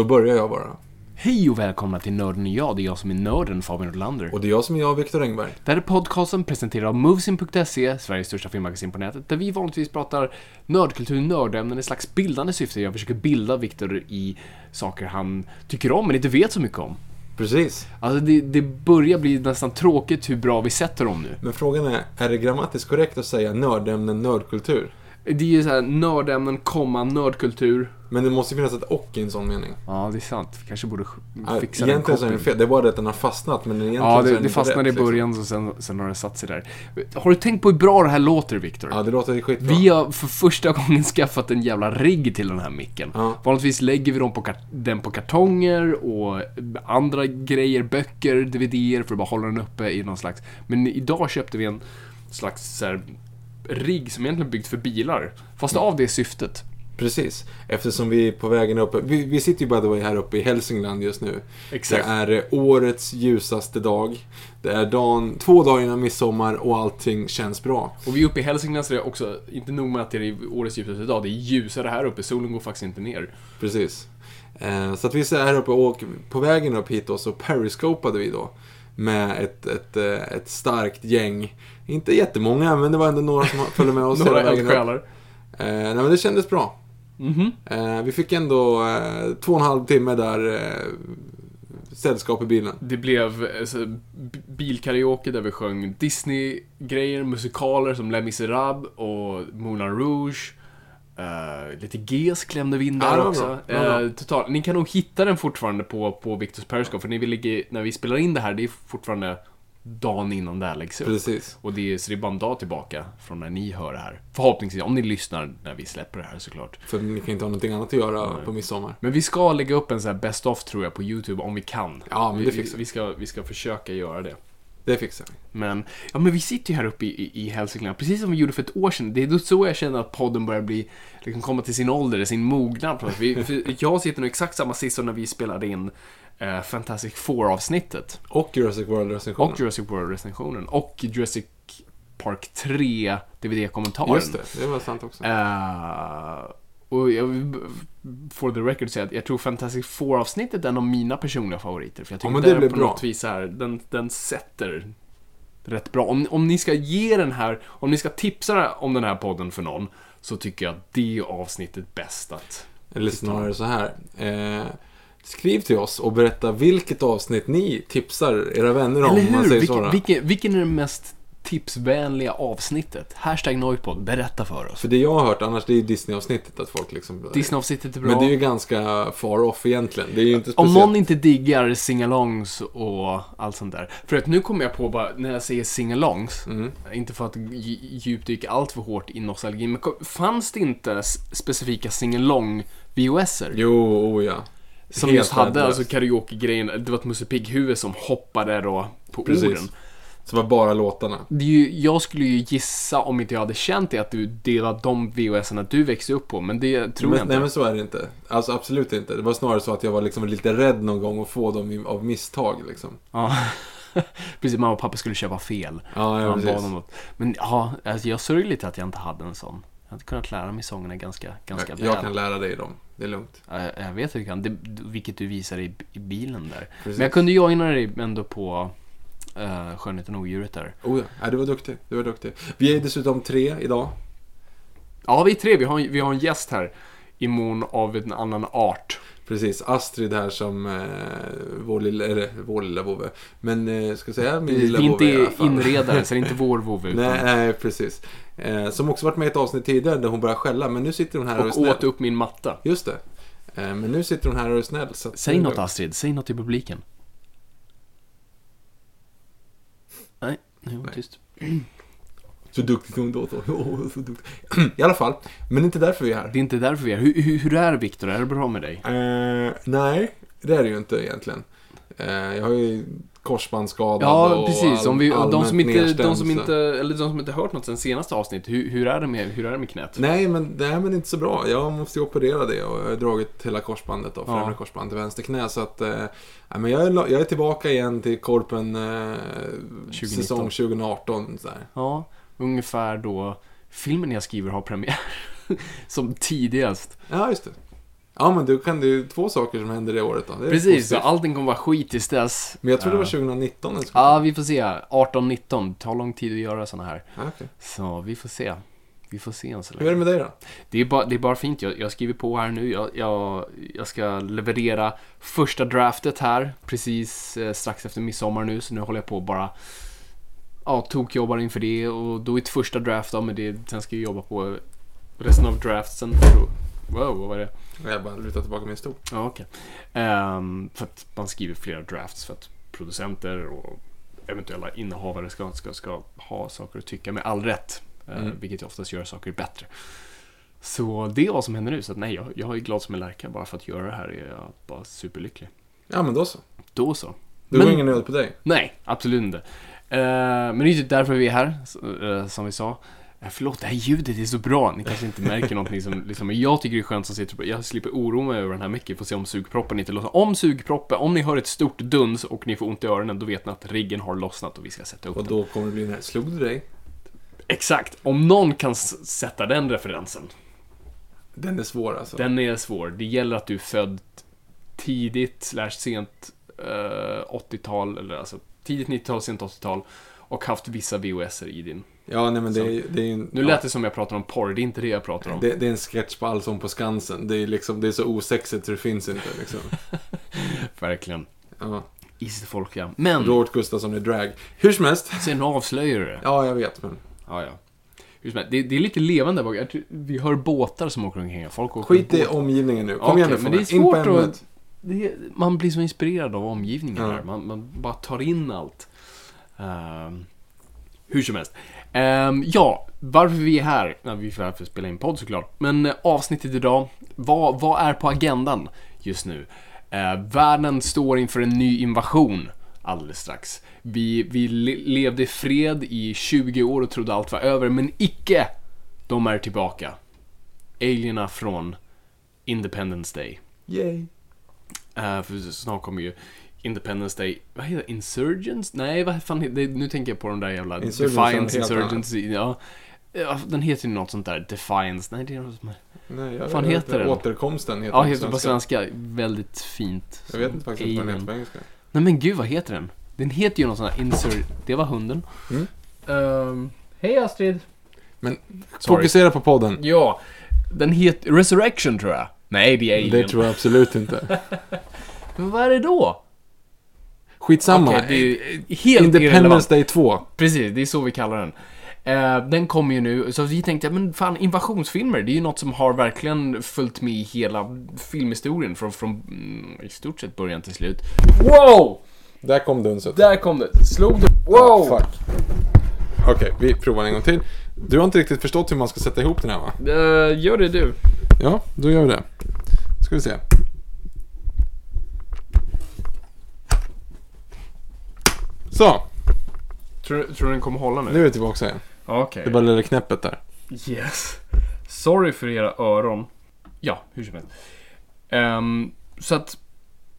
Då börjar jag bara. Hej och välkomna till Nörden och jag. Det är jag som är nörden, Fabian Rolander. Och det är jag som är jag, Viktor Engberg. Det här är podcasten presenterad av Movesin.se, Sveriges största filmmagasin på nätet, där vi vanligtvis pratar nördkultur, nördämnen i slags bildande syfte. Jag försöker bilda Viktor i saker han tycker om, men inte vet så mycket om. Precis. Alltså, det, det börjar bli nästan tråkigt hur bra vi sätter dem nu. Men frågan är, är det grammatiskt korrekt att säga nördämnen, nördkultur? Det är ju såhär nördämnen, komma, nördkultur. Men det måste ju finnas ett och i en sån mening. Ja, det är sant. Vi kanske borde Ja, fixa den egentligen så är det fel. Det är bara det att den har fastnat, men egentligen Ja, så är det, den det fastnade rätt, i början och sen, sen har det satt sig där. Har du tänkt på hur bra det här låter, Viktor? Liksom. Ja, det låter skitbra. Vi har för första gången skaffat en jävla rigg till den här micken. Ja. Vanligtvis lägger vi dem på den på kartonger och andra grejer, böcker, DVDer för att bara hålla den uppe i någon slags... Men idag köpte vi en slags så här, rigg som egentligen är byggd för bilar. Fast av det syftet. Precis. Eftersom vi är på vägen upp. Vi, vi sitter ju by the way här uppe i Hälsingland just nu. Exakt. Det är eh, årets ljusaste dag. Det är dagen, två dagar innan midsommar och allting känns bra. Och vi är uppe i Hälsingland så det är också, inte nog med att det är årets ljusaste dag, det är ljusare här uppe, solen går faktiskt inte ner. Precis. Eh, så att vi är här uppe och på vägen upp hit då så periscopade vi då. Med ett, ett, eh, ett starkt gäng. Inte jättemånga, men det var ändå några som följde med oss Några eldsjälar. Eh, nej men det kändes bra. Mhm. Eh, vi fick ändå eh, två och en halv timme där eh, sällskap i bilen. Det blev så, b- bilkaraoke där vi sjöng Disney-grejer, musikaler som Les Misérables och Moulin Rouge. Eh, lite GES klämde vi in Ja, där var också. bra. Det var bra. Eh, total. Ni kan nog hitta den fortfarande på, på Victors Periscope, för ni vill ligga, när vi spelar in det här, det är fortfarande dagen innan det här läggs upp. Precis. Och det är, så det är bara en dag tillbaka från när ni hör det här. Förhoppningsvis, om ni lyssnar när vi släpper det här såklart. För ni kan inte ha någonting annat att göra på midsommar. Men vi ska lägga upp en sån här best of tror jag på YouTube om vi kan. Ja, men det vi, fixar vi. vi, ska, vi ska försöka göra det. Det fixar vi. Men, ja men vi sitter ju här uppe i, i, i Hälsingland, precis som vi gjorde för ett år sedan. Det är så jag känner att podden börjar bli, liksom komma till sin ålder, sin mognad. Vi, för jag sitter nu exakt samma sits som när vi spelade in eh, Fantastic Four-avsnittet. Och Jurassic World-recensionen. Och Jurassic World-recensionen. Och Jurassic Park 3 DVD-kommentaren. Just det, det var sant också. Eh, och jag vill for the record säga att jag tror Fantastic Four-avsnittet är en av mina personliga favoriter. För jag tycker Ja, det den på bra. något vis här, den, den sätter rätt bra. Om, om ni ska ge den här, om ni ska tipsa om den här podden för någon, så tycker jag att det avsnittet bäst att... Eller snarare så här. Eh, skriv till oss och berätta vilket avsnitt ni tipsar era vänner om. Eller hur? Vilken, vilken, vilken är det mest tipsvänliga avsnittet? Hashtag Noipod, berätta för oss. För det jag har hört annars, det är ju Disney-avsnittet. Att folk liksom... Disney-avsnittet är bra. Men det är ju ganska far off egentligen. Det är ju inte Om speciellt... någon inte diggar singalongs och allt sånt där. För att nu kommer jag på bara, när jag säger singalongs, Mm. inte för att dj- djupdyka allt för hårt i nostalgi, men fanns det inte specifika singalong VHSer? Jo, oh ja. Som helt just hade värdelöst. alltså karaoke-grejen, det var ett Musse Pigg-huvud som hoppade då på Precis. orden. Så det var bara låtarna. Det är ju, jag skulle ju gissa, om inte jag hade känt det, att du, var de VHS-erna du växte upp på, men det tror men, jag inte. Nej men så är det inte. Alltså absolut inte. Det var snarare så att jag var liksom lite rädd någon gång att få dem av misstag liksom. Ja. Precis, mamma och pappa skulle köpa fel. Ja, ja, precis. Men ja, alltså, jag sörjer lite att jag inte hade en sån. Jag hade kunnat lära mig sångerna ganska, ganska Jag, väl. jag kan lära dig dem. Det är lugnt. Ja, Jag, jag vet att du kan, det, vilket du visar i, i bilen där. Precis. Men jag kunde joina dig ändå på uh, Skönheten och odjuret där. Oh ja, ja, du var duktig. Du var duktig. Vi är dessutom tre idag. Ja, vi är tre. Vi har, vi har en gäst här. I mån av en annan art. Precis, Astrid här som eh, vår lilla, eller vår lilla vovve. Men eh, ska jag säga min lilla är vovve i alla inte fall. inredare, så det är inte vår vovve. utan- Nej, nej, precis. Eh, som också varit med i ett avsnitt tidigare där hon började skälla, men nu sitter hon här och, är Och snäll. åt upp min matta. Just det. Eh, men nu sitter hon här och är snäll. Så att Säg är något. Astrid, säg något till publiken. Nej, är tyst. Så duktig som hon då. Åh, så duktig. I alla fall, men inte därför vi är här. Det är inte därför vi är här. Hur, hur, hur är det Viktor? Är det bra med dig? Eh, nej, det är det ju inte egentligen. Eh, jag har ju korsbandsskadad Ja, precis. Om vi, de, som inte, de, som inte, eller de som inte hört något sen senaste avsnitt, hur, hur, är det med, hur är det med knät? Nej, men det är men inte så bra. Jag måste ju operera det och jag har dragit hela korsbandet då, främre Ja. korsband till vänster knä. Så att, eh, men jag, är, jag är tillbaka igen till Korpen eh, 2019. säsong 2018. Så här. Ja, ungefär då filmen jag skriver har premiär. som tidigast. Ja, just det. Ja, men du kan det är ju två saker som händer det året då. Det Precis, så allting kommer vara skit tills dess. Men jag tror det var Ja. 2019 den skulle Ja, vi får se. 18-19. Det tar lång tid att göra såna här. okej. Så vi får se. Vi får se än så Hur är det länge. med dig då? Det är bara, det är bara fint. Jag, jag skriver på här nu. Jag, jag, jag ska leverera första draftet här precis eh, strax efter midsommar nu. Så nu håller jag på bara ja, tokjobbar inför det. Och då är ett första draft av med det. Sen ska jag jobba på resten av draftsen. Wow, vad var det? Jag bara lutar tillbaka min stol. Ja, okej. Ehm, för att man skriver flera drafts för att producenter och eventuella innehavare ska, ska, ska ha saker att tycka med all rätt. eh, Mm. Vilket oftast gör saker bättre. Så det är vad som händer nu. Så att nej, jag, jag är glad som en lärka. Bara för att göra det här är jag bara superlycklig. Ja, men då så. Då så. Det går ingen nöd på dig. Nej, absolut inte. Eh, men det är ju därför vi är här, eh, som vi sa. Förlåt, det här ljudet är så bra. Ni kanske inte märker någonting som, liksom, men jag tycker det är skönt som sitter på. Jag slipper oroa mig över den här micken. Får se om sugproppen inte lossnar. Om sugproppen, om ni hör ett stort duns och ni får ont i öronen, då vet ni att riggen har lossnat och vi ska sätta upp Och den. då kommer det bli den här. Slog du dig? Exakt. Om någon kan sätta den referensen. Den är svår alltså. Den är svår. Det gäller att du är född tidigt, slash sent eh, 80-tal, eller alltså tidigt 90-tal, sent 80-tal. Och haft vissa VHS i din. Ja, nej men det är, det är en, Nu lät det som jag pratar om porr, det är inte det jag pratar om. det, det är en sketch på Allsång på Skansen. Det är liksom, det är så osexigt så det finns inte liksom. Verkligen. Ja. Is folk ja. Men, Robert Gustafsson i drag. Hur som helst. sen avslöjar du det. Ja, jag vet men. Ja, ja. Hur som helst, Det, det är lite levande tror- Vi hör båtar som åker omkring. Folk åker Skit i omgivningen nu. Kom Okej, igen nu men det är Fångar. In på svårt ämnet. att... Är, man blir så inspirerad av omgivningen Ja. här. Man, man bara tar in allt. Ehm, hur som helst. Ehm, ja, varför vi är här? Ja, vi är här för att spela in podd såklart. Men eh, avsnittet idag, vad, vad är på agendan just nu? Eh, världen står inför en ny invasion alldeles strax. Vi, vi le- levde i fred i 20 år och trodde allt var över, men icke! De är tillbaka. Alierna från Independence Day. Yay. Uh, för snart kommer ju Independence Day, vad heter det? Insurgents? Nej, vad fan det? Nu tänker jag på de där jävla Insurgents Defiance, Insurgents, ja. Den heter ju något sånt där, Defiance, nej det är något som är... Nej, jag, Vad fan jag- heter den? Återkomsten heter Ja, heter på svenska, väldigt fint. Jag vet inte faktiskt vad den heter på engelska. Nej men gud, vad heter den? Den heter ju något sånt här Insur... Det var hunden. Mm. Ehm, Hej Astrid! Men Sorry. fokusera på podden. Ja, den heter Resurrection tror jag. Nej, det är Alien. Det tror jag absolut inte. Men vad är det då? Skitsamma. Okej, det är helt irrelevant. Independence Day 2. Precis, det är så vi kallar den. Eh, den kommer ju nu, så vi tänkte, men fan invasionsfilmer, det är ju något som har verkligen följt med i hela filmhistorien från, från mm, i stort sett början till slut. Wow! Där kom dunset. Där kom det. Slog du? Wow! Fuck. Okej, vi provar en gång till. Du har inte riktigt förstått hur man ska sätta ihop den här va? Eh, gör det du. Ja, då gör vi det. Ska vi se. Så, Tror, tror du den kommer hålla nu? nu är vi tillbaka igen. Okej. Det det lilla knäppet där. Yes. Sorry för era öron. Ja, hur som helst. Ehm, så att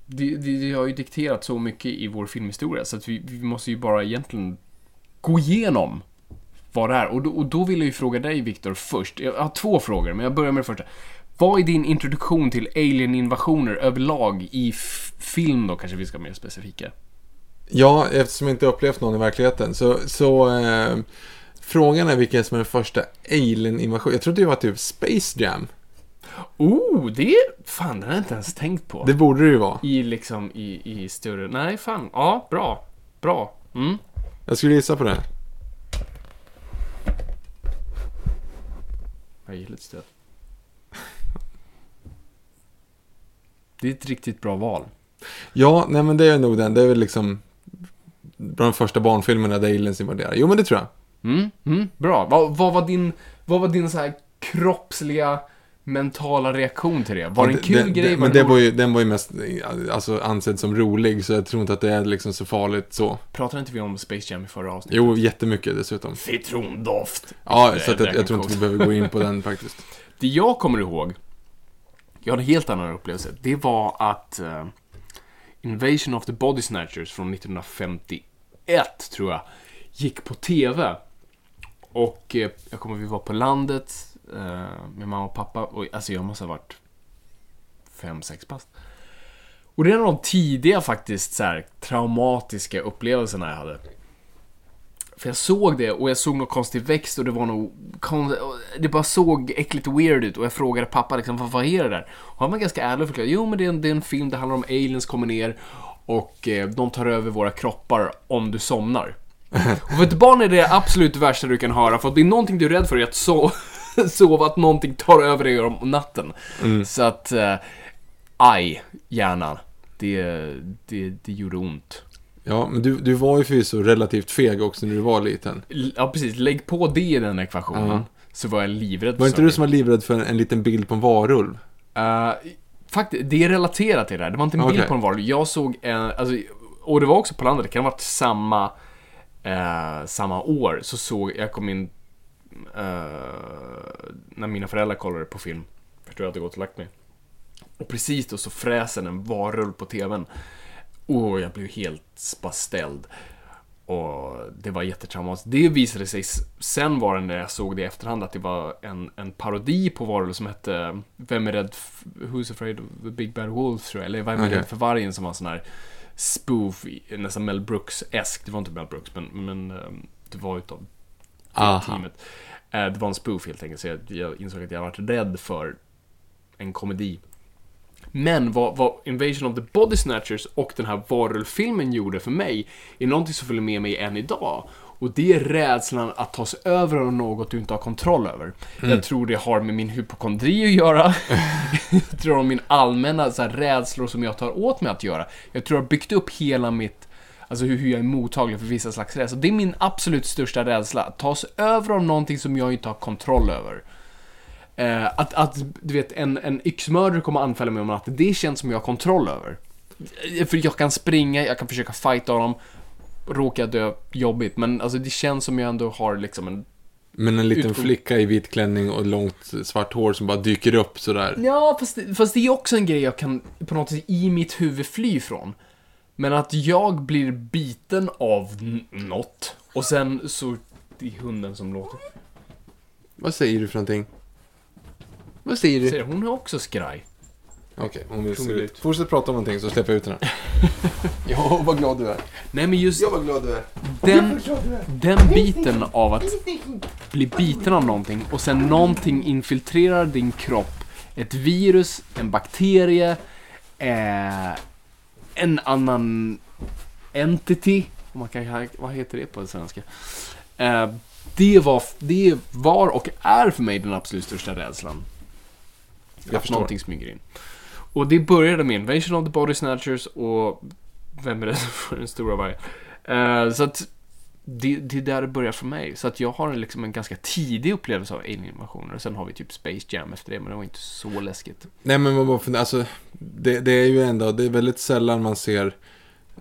det, det, det har ju dikterat så mycket i vår filmhistoria så att vi, vi måste ju bara egentligen gå igenom vad det är. Och då, och då vill jag ju fråga dig Viktor först. Jag har två frågor, men jag börjar med det första. Vad är din introduktion till alien-invasioner överlag i f- film då, kanske vi ska vara mer specifika? Ja, eftersom jag inte upplevt någon i verkligheten. Så, så eh, frågan är vilken som är den första alien-invasionen. Jag trodde det var typ Space Jam. Oh, det... Fan, det har jag inte ens tänkt på. Det borde det ju vara. I liksom, i, i större... Nej, fan. Ja, bra. Bra. Mm. Jag skulle gissa på det. Jag gillar lite stöd. Det är ett riktigt bra val. Ja, nej men det är nog den. Det är väl liksom de första barnfilmerna där aliens invaderar. Jo, men det tror jag. Mm, mm, bra. Vad, vad var din, vad var din så här kroppsliga, mentala reaktion till det? Var det en kul den, grej? Den, Var men det var ju, den var ju mest alltså, ansedd som rolig, så jag tror inte att det är liksom så farligt så. Pratade inte vi om Space Jam i förra avsnittet? Jo, jättemycket dessutom. Citrondoft. Ja, Det- så att jag, jag tror inte vi behöver gå in på den faktiskt. Det jag kommer ihåg, jag hade en helt annan upplevelse, det var att eh, Invasion of the Body Snatchers från 1951, tror jag, gick på TV. Och eh, jag kommer att vi var på landet eh, med mamma och pappa, och alltså jag måste ha varit fem sex bast. Och det är en av de tidiga faktiskt så här, traumatiska upplevelserna jag hade. För jag såg det och jag såg någon konstig växt och det var nog Det bara såg äckligt weird ut och jag frågade pappa liksom, vad, vad är det där? Och han var ganska ärlig och förklarade, jo men det är, en, det är en film, det handlar om aliens kommer ner och eh, de tar över våra kroppar om du somnar. Och för ett barn är det absolut värsta du kan höra, för att det är någonting du är rädd för är att so sova, att någonting tar över dig om natten. Så att, eh, aj, hjärnan. Det, det, det gjorde ont. Ja, men du, du var ju förvisso relativt feg också när du var liten. Ja, precis. Lägg på det i den ekvationen. Ja. Så var jag livrädd Var inte du som var livrädd för en, en liten bild på en varulv? Uh, faktiskt, det är relaterat till det här. Det var inte en bild Okej. på en varulv. Jag såg en, alltså, och det var också på landet, det kan ha varit samma, eh, samma år, så såg, jag kom in, eh, när mina föräldrar kollade på film, efter jag hade gått och lagt mig. Och precis då så fräser en varulv på TVn. Och jag blev helt spaställd. Och det var jättetraumatiskt. Det visade sig sen var det när jag såg det i efterhand att det var en, en parodi på varulv som hette Vem är rädd? Who's afraid of the big bad wolf tror jag. Eller Vem är Okej. rädd för vargen? Som var en sån här spoof, nästan Mel Brooks-esk. Det var inte Mel Brooks men, men ehm, det var utav Aha. teamet. Eh, Det var en spoof helt enkelt, så jag, jag insåg att jag varit rädd för en komedi. Men vad, vad Invasion of the Body Snatchers och den här varulvfilmen gjorde för mig är någonting som följer med mig än idag. Och det är rädslan att tas över av något du inte har kontroll över. Jag tror det har med min hypokondri att göra. jag tror det har med min allmänna så här, rädslor som jag tar åt mig att göra. Jag tror jag har byggt upp hela mitt Alltså hur, hur jag är mottaglig för vissa slags rädsla. Det är min absolut största rädsla. Att tas över av någonting som jag inte har kontroll över. Eh, att, att, du vet, en, en yxmördare kommer anfalla mig om natten, det känns som jag har kontroll över. Eh, För jag kan springa, jag kan försöka fighta honom, råka dö jobbigt, men alltså det känns som jag ändå har liksom en... Men en liten Utgång- flicka i vit klänning och långt svart hår som bara dyker upp sådär. Ja, fast, det- fast det är också en grej jag kan på något sätt i mitt huvud fly från. Men att jag blir biten av något, och sen så... Det är hunden som låter. Vad säger du för någonting? Vad säger du? Ser, hon är också skraj. Okej, hon vill se ut. Fortsätt prata om någonting så släpper jag ut henne. ja, vad glad du är. Nej men just vad glad du är. den, den biten av att bli biten av någonting och sen någonting infiltrerar din kropp. Ett virus, en bakterie, eh, en annan entity. Man kan, vad heter det på svenska? Eh, det, var, det var och är för mig den absolut största rädslan. Jag att förstår. någonting smyger in. Och det började med Invasion of the Body Snatchers och Vem är det för den stora vargen? Eh, så att det, det är där det börjar för mig. Så att jag har liksom en ganska tidig upplevelse av alien-invasioner. Och sen har vi typ Space Jam efter det, men det var inte så läskigt. Nej men man bara funderar, alltså det, det är ju ändå, det är väldigt sällan man ser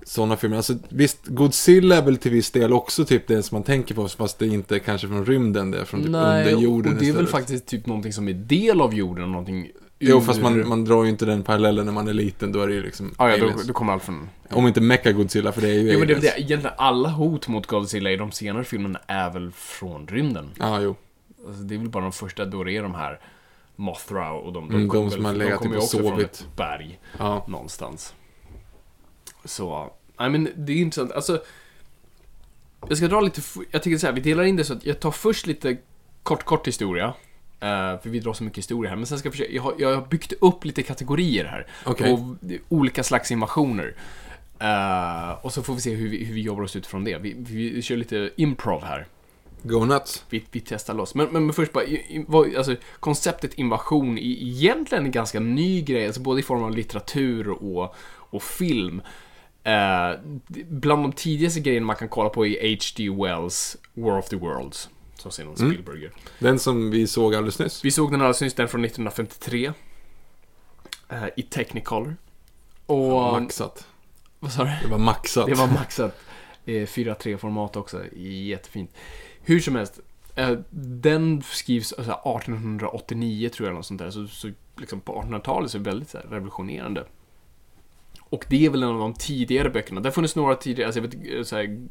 sådana filmer. Alltså visst, Godzilla är väl till viss del också typ det som man tänker på, fast det är inte kanske från rymden, det är från typ under jorden och det är väl istället. faktiskt typ någonting som är del av jorden och någonting Jo, fast man, man drar ju inte den parallellen när man är liten. Då är det ju liksom Ja, ja, då, aliens. då kommer allt från... Om inte Mecha Godzilla, för det är ju Jo, men det är väl det. Egentligen alla hot mot Godzilla i de senare filmerna är väl från rymden. Ja, jo. Alltså, det är väl bara de första, då det är de här Mothra och de, de, Mm, de kommer som väl- har legat kommer typ ju och också från sovit. ett berg Ja. någonstans. Så, nej men det är intressant. Alltså, jag ska dra lite, jag tycker så här, vi delar in det så att jag tar först lite kort, kort historia. eh, för vi drar så mycket historia här. Men sen ska jag försöka, jag har, jag har byggt upp lite kategorier här. Okej. Och olika slags invasioner. Eh, och så får vi se hur vi, hur vi jobbar oss utifrån det. Vi, vi kör lite improv här. Go nuts. Vi, vi testar loss. Men, men, men först bara, i- i- vad- alltså, konceptet invasion är egentligen en ganska ny grej, alltså både i form av litteratur och, och film. Eh, bland de tidigaste grejerna man kan kolla på är H.G. Wells War of the Worlds. Som någon Mm. Spielberger. Den som vi såg alldeles nyss. Vi såg den alldeles nyss, den från 1953. eh, I Technicolor. Och... Maxat. Vad sa du? Det var maxat. Det var maxat. Eh, 4.3-format också. Jättefint. Hur som helst. eh, Den skrivs alltså, 1889 tror jag, eller något sånt där. Så, så liksom på 1800-talet så är det väldigt så här, revolutionerande. Och det är väl en av de tidigare böckerna. Det har funnits några tidigare, alltså jag vet, så här,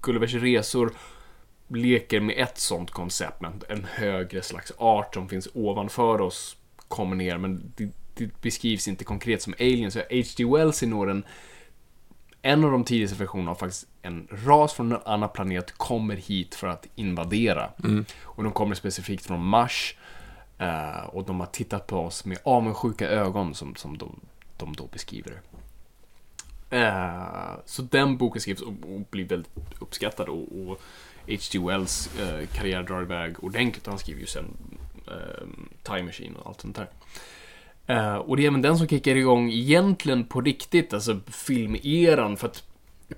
Gullivers resor leker med ett sånt koncept, med en högre slags art som finns ovanför oss, kommer ner, men det, det beskrivs inte konkret som aliens. H.G. Wells är nog den en av de tidigaste versionerna av faktiskt en ras från en annan planet kommer hit för att invadera. Och de kommer specifikt från Mars. eh, och de har tittat på oss med avundsjuka ögon som, som de, de då beskriver det. Eh, så den boken skrivs och, och blir väldigt uppskattad och, och H.G. Wells eh, karriär drar iväg ordentligt. Han skriver ju sen eh, Time Machine och allt sånt där. Eh, och det är även den som kickar igång egentligen på riktigt, alltså filmeran. För att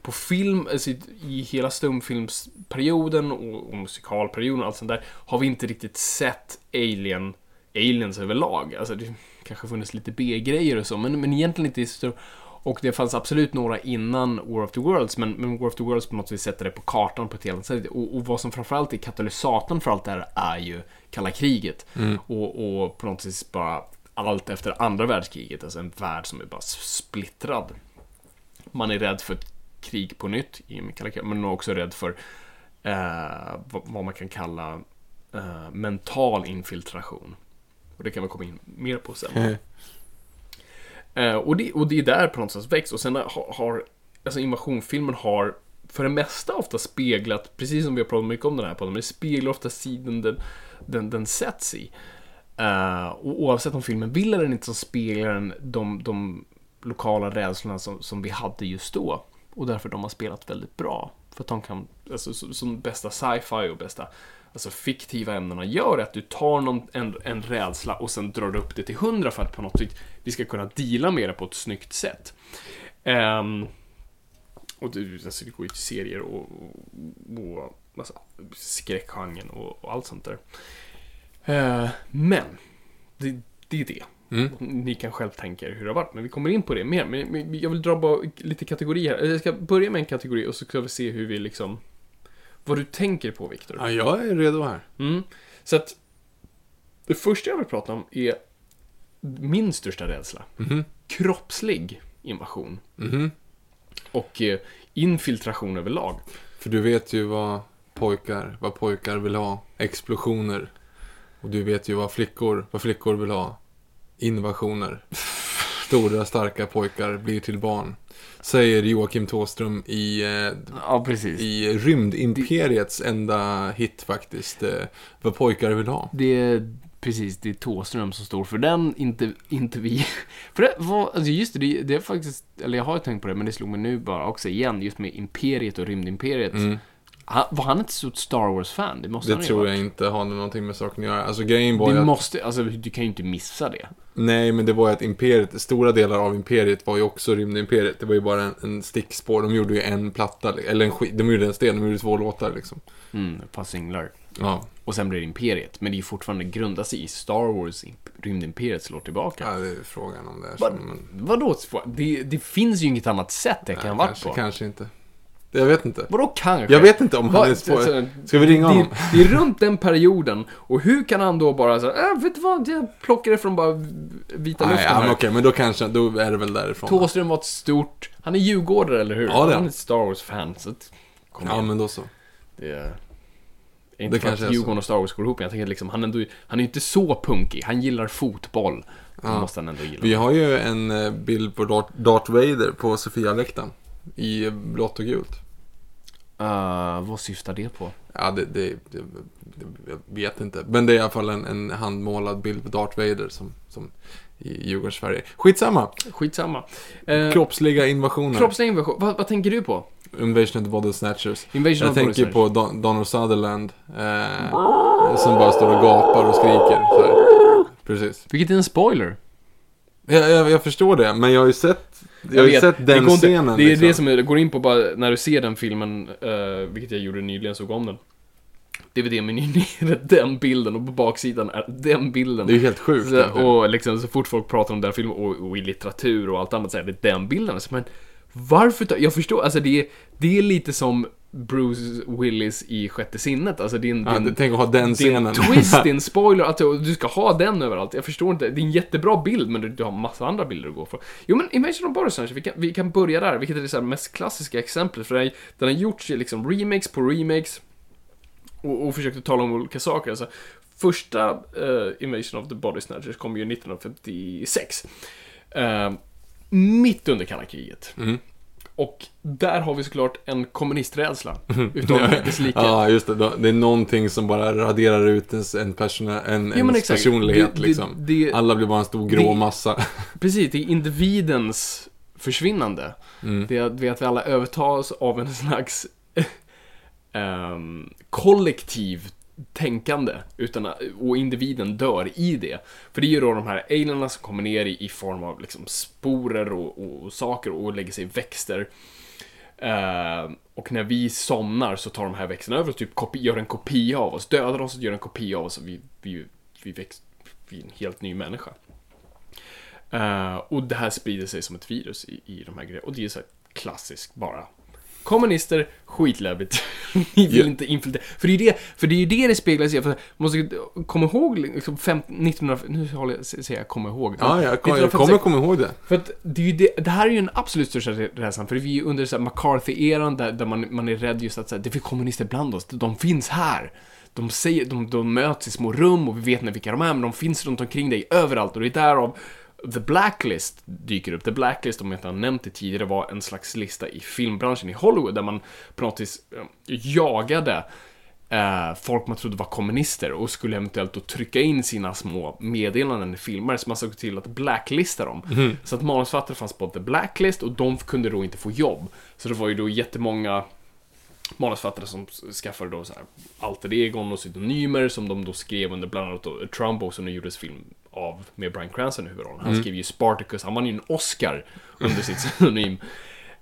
på film, alltså i- hela stumfilmsperioden och, och musikalperioden och allt sånt där, har vi inte riktigt sett Alien, aliens överlag. Alltså det kanske funnits lite B-grejer och så, men, men egentligen inte i så stor... Och det fanns absolut några innan War of the Worlds, men, men War of the Worlds på något sätt sätter det på kartan på ett helt annat sätt. Och, och vad som framförallt är katalysatorn för allt det här är ju kalla kriget. Och, och på något sätt bara allt efter andra världskriget, alltså en värld som är bara splittrad. Man är rädd för ett krig på nytt i kalla kriget, men man är också rädd för eh, vad, man kan kalla eh, mental infiltration. Och det kan vi komma in mer på sen. Eh, och, det, och det är där på något sätt växt. Och sen har, har alltså invasionfilmen har för det mesta ofta speglat, precis som vi har pratat mycket om den här podden, men det speglar ofta sidan den, den, den sätts i. Eh, och oavsett om filmen vill eller inte så speglar den de, de lokala rädslorna som, som vi hade just då. Och därför de har spelat väldigt bra. För att de kan, alltså som, som bästa sci-fi och bästa alltså fiktiva ämnena gör, är att du tar någon, en, en rädsla och sen drar upp det till hundra för att på något sätt vi ska kunna deala med det på ett snyggt sätt. Ehm, och det, alltså det går ju till serier och, och, och alltså, skräckgenren och, och allt sånt där. Eh, men, det, det är det. Mm. Ni kan själv tänka er hur det har varit, men vi kommer in på det mer. Men, men jag vill dra bara lite kategorier. Jag ska börja med en kategori och så ska vi se hur vi liksom... Vad du tänker på, Viktor. Ja, jag är redo här. Mm. Så att det första jag vill prata om är min största rädsla. Mhm. Kroppslig invasion. Mhm. Och eh, infiltration överlag. För du vet ju vad pojkar, vad pojkar vill ha. Explosioner. Och du vet ju vad flickor, vad flickor vill ha. Invasioner. Stora starka pojkar blir till barn. Säger Joakim Tåström i, eh, Ja, i Rymdimperiets enda hit faktiskt. Eh, vad pojkar vill ha. Det är precis, det är Thåström som står för den, inte, inte vi. För det var, alltså just det, det, det är faktiskt, eller jag har ju tänkt på det, men det slog mig nu bara också igen, just med Imperiet och Rymdimperiet. Mm. Han, var han ett stort Star Wars-fan? Det måste Det han ju tror jag inte har någonting med saken att göra. Alltså grejen var Det att, måste, alltså du kan ju inte missa det. Nej, men det var ju att Imperiet, stora delar av Imperiet var ju också Rymdimperiet. Det var ju bara en, en stickspår. De gjorde ju en platta, eller en skit, de gjorde en sten, de gjorde två låtar liksom. Mm, ett par singlar. Ja, Och sen blir det Imperiet. Men det är ju fortfarande grundat i Star Wars, Imp- Rymdimperiet slår tillbaka. ja det är frågan om det är så. Men, vadå? Det, det finns ju inget annat sätt det kan ha varit på. kanske inte. Jag vet inte. Vadå kanske? Jag vet inte om han är så- Ska vi ringa det, honom? det är runt den perioden. Och hur kan han då bara säga, äh, vet du vad, jag plockar det från bara vita Nej, luften ja, här. okej, men då kanske, då är det väl därifrån. Thåström var ett stort, han är djurgårdare eller hur? Ja, det Han är ett Star Wars-fan, så kom Ja, igen. men då så. Det är... Inte Det för kanske att Djurgården och Star Wars går ihop, men jag tänker liksom, han är, ändå, han är ju inte så punkig. Han gillar fotboll. Ja. måste han ändå gilla. Vi har ju en eh, bild på Darth Vader på Sofia-läktaren. I blått och gult. Uh, vad syftar det på? Ja, det, det, det, jag vet inte. Men det är i alla fall en, en handmålad bild på Darth Vader som, som i Djurgårdssverige. Skitsamma. Skitsamma. Uh, Kroppsliga invasioner. Kroppslig invasion. Vad, vad tänker du på? Invasion of the Body Snatchers. Invasion Jag tänker på Don, Donald Sutherland. Eh, som bara står och gapar och skriker. Precis. Vilket är en spoiler. Jag, jag, jag förstår det, men jag har ju sett, jag har ju sett det den går inte- scenen. Det är liksom. det som det går in på bara när du ser den filmen, uh, vilket jag gjorde nyligen, såg om den. DVD-menyn är den bilden och på baksidan är den bilden. Det är ju helt sjukt. Så, och liksom så fort folk pratar om den filmen och, och i litteratur och allt annat så är det den bilden. Så, men varför Jag förstår, alltså det det är lite som Bruce Willis i Sjätte sinnet. Alltså är Ja, en, tänk att ha den scenen. en twist, en spoiler, att du ska ha den överallt. Jag förstår inte, det är en jättebra bild men du, du har massa andra bilder att gå för. Jo men Invasion of Body Snatchers, vi kan, vi kan börja där, vilket är det så mest klassiska exemplet. För den, den har gjorts i liksom remakes på remakes och, och försökt att tala om olika saker. Alltså, första eh, Invasion of the Body Snatchers kom ju 1956. Eh, mitt under kalla kriget. Mm. Och där har vi såklart en kommunisträdsla. Utav dess like. Ja, just det. Det är någonting som bara raderar ut ens, en, persona, en, Ja, ens personlighet Det- det- liksom. det- Alla blir bara en stor grå det- massa. Precis, det är individens försvinnande. Mm. Det är att vi alla övertas av en slags ehm, kollektiv tänkande. Utan, att- och individen dör i det. För det är ju då de här alienerna som kommer ner i, i form av liksom sporer och, och, och saker och lägger sig i växter. Uh, och när vi somnar så tar de här växterna över och typ kopi, gör en kopia av oss. Dödar oss och gör en kopia av oss och vi, vi, vi, växt, vi är en helt ny människa. Uh, och det här sprider sig som ett virus i, i de här grejerna. Och det är så här klassiskt bara. Kommunister, skitläbbigt. Ni vill Ja. inte infiltrera. För det är det, för det är ju det det speglas i. För måste komma ihåg, liksom, fem, 1900, nu håller jag, säger jag komma ihåg. Ja, jag, kom, jag 1956 kommer komma ihåg det. för att det, är ju det, det här är ju en absolut största rädslan, för vi är ju under McCarthy-eran där, där man, man är rädd just att så här, det finns kommunister bland oss, de finns här. De, säger, de, de möts i små rum och vi vet inte vilka de är, men de finns runt omkring dig överallt och det är därav The Blacklist dyker upp. The Blacklist, om jag inte har nämnt det tidigare, var en slags lista i filmbranschen i Hollywood där man på något vis eh, jagade eh, folk man trodde var kommunister och skulle eventuellt då trycka in sina små meddelanden i filmer så man såg till att blacklista dem. Så att manusförfattare fanns på The Blacklist och de kunde då inte få jobb. Så det var ju då jättemånga manusförfattare som skaffade då så här alter egon och pseudonymer som de då skrev under bland annat då Trumbo som nu gjordes film av med Bryan Cranston i huvudrollen. Han skrev ju Spartacus, han vann ju en Oscar under sitt pseudonym.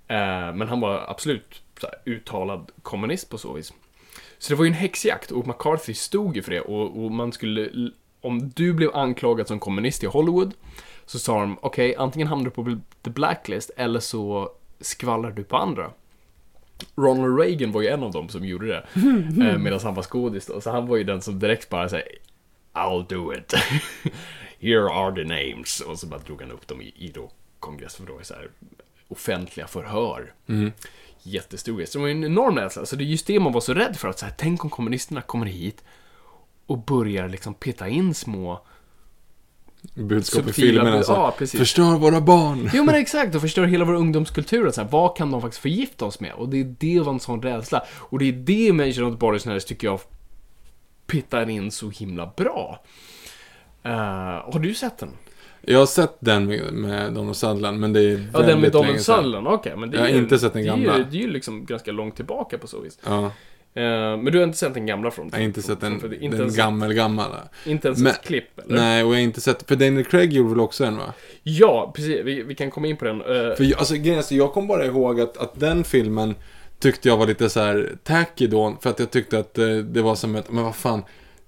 Eh, men han var absolut här, uttalad kommunist på så vis. Så det var ju en häxjakt och McCarthy stod ju för det och, och man skulle, om du blev anklagad som kommunist i Hollywood så sa de, okej, antingen hamnar du på the blacklist eller så skvallrar du på andra. Ronald Reagan var ju en av dem som gjorde det. eh, Medan han var skådis då. Så han var ju den som direkt bara säger I'll do it. Here are the names. Och så bara drog han upp dem i, i då kongress för då är så här offentliga förhör. Jättestor grej. Så det var en enorm rädsla. Så det är just det man var så rädd för. Att så här, tänk om kommunisterna kommer hit och börjar liksom peta in små Budskap i filmen alltså. ja, precis. Förstör våra barn. Jo men exakt, och förstör hela vår ungdomskultur. Så här, vad kan de faktiskt förgifta oss med? Och det är det var en sån rädsla. Och det är det Mansion of Snatchers tycker jag pittar in så himla bra. Uh, har du sett den? Jag har sett den med, med Donald Sutherland, men det är väldigt Ja, den med Donald. Sutherland, okej. men det är Jag har ju- inte sett den det är ju- gamla. Det är ju liksom ganska långt tillbaka på så vis. Ja, Eh, men du har inte sett den gamla från? jag har inte sett den, för det- den ens, gammel, gammal. Inte ens Men- ett klipp, eller? Nej, och jag har inte sett, för Daniel Craig gjorde väl också en va? Ja, precis. Vi, vi kan komma in på den. Eh, För jag, alltså, grejen är så jag kom bara ihåg att, att den filmen tyckte jag var lite så här tacky då, för att jag tyckte att det var som ett, men vad fan,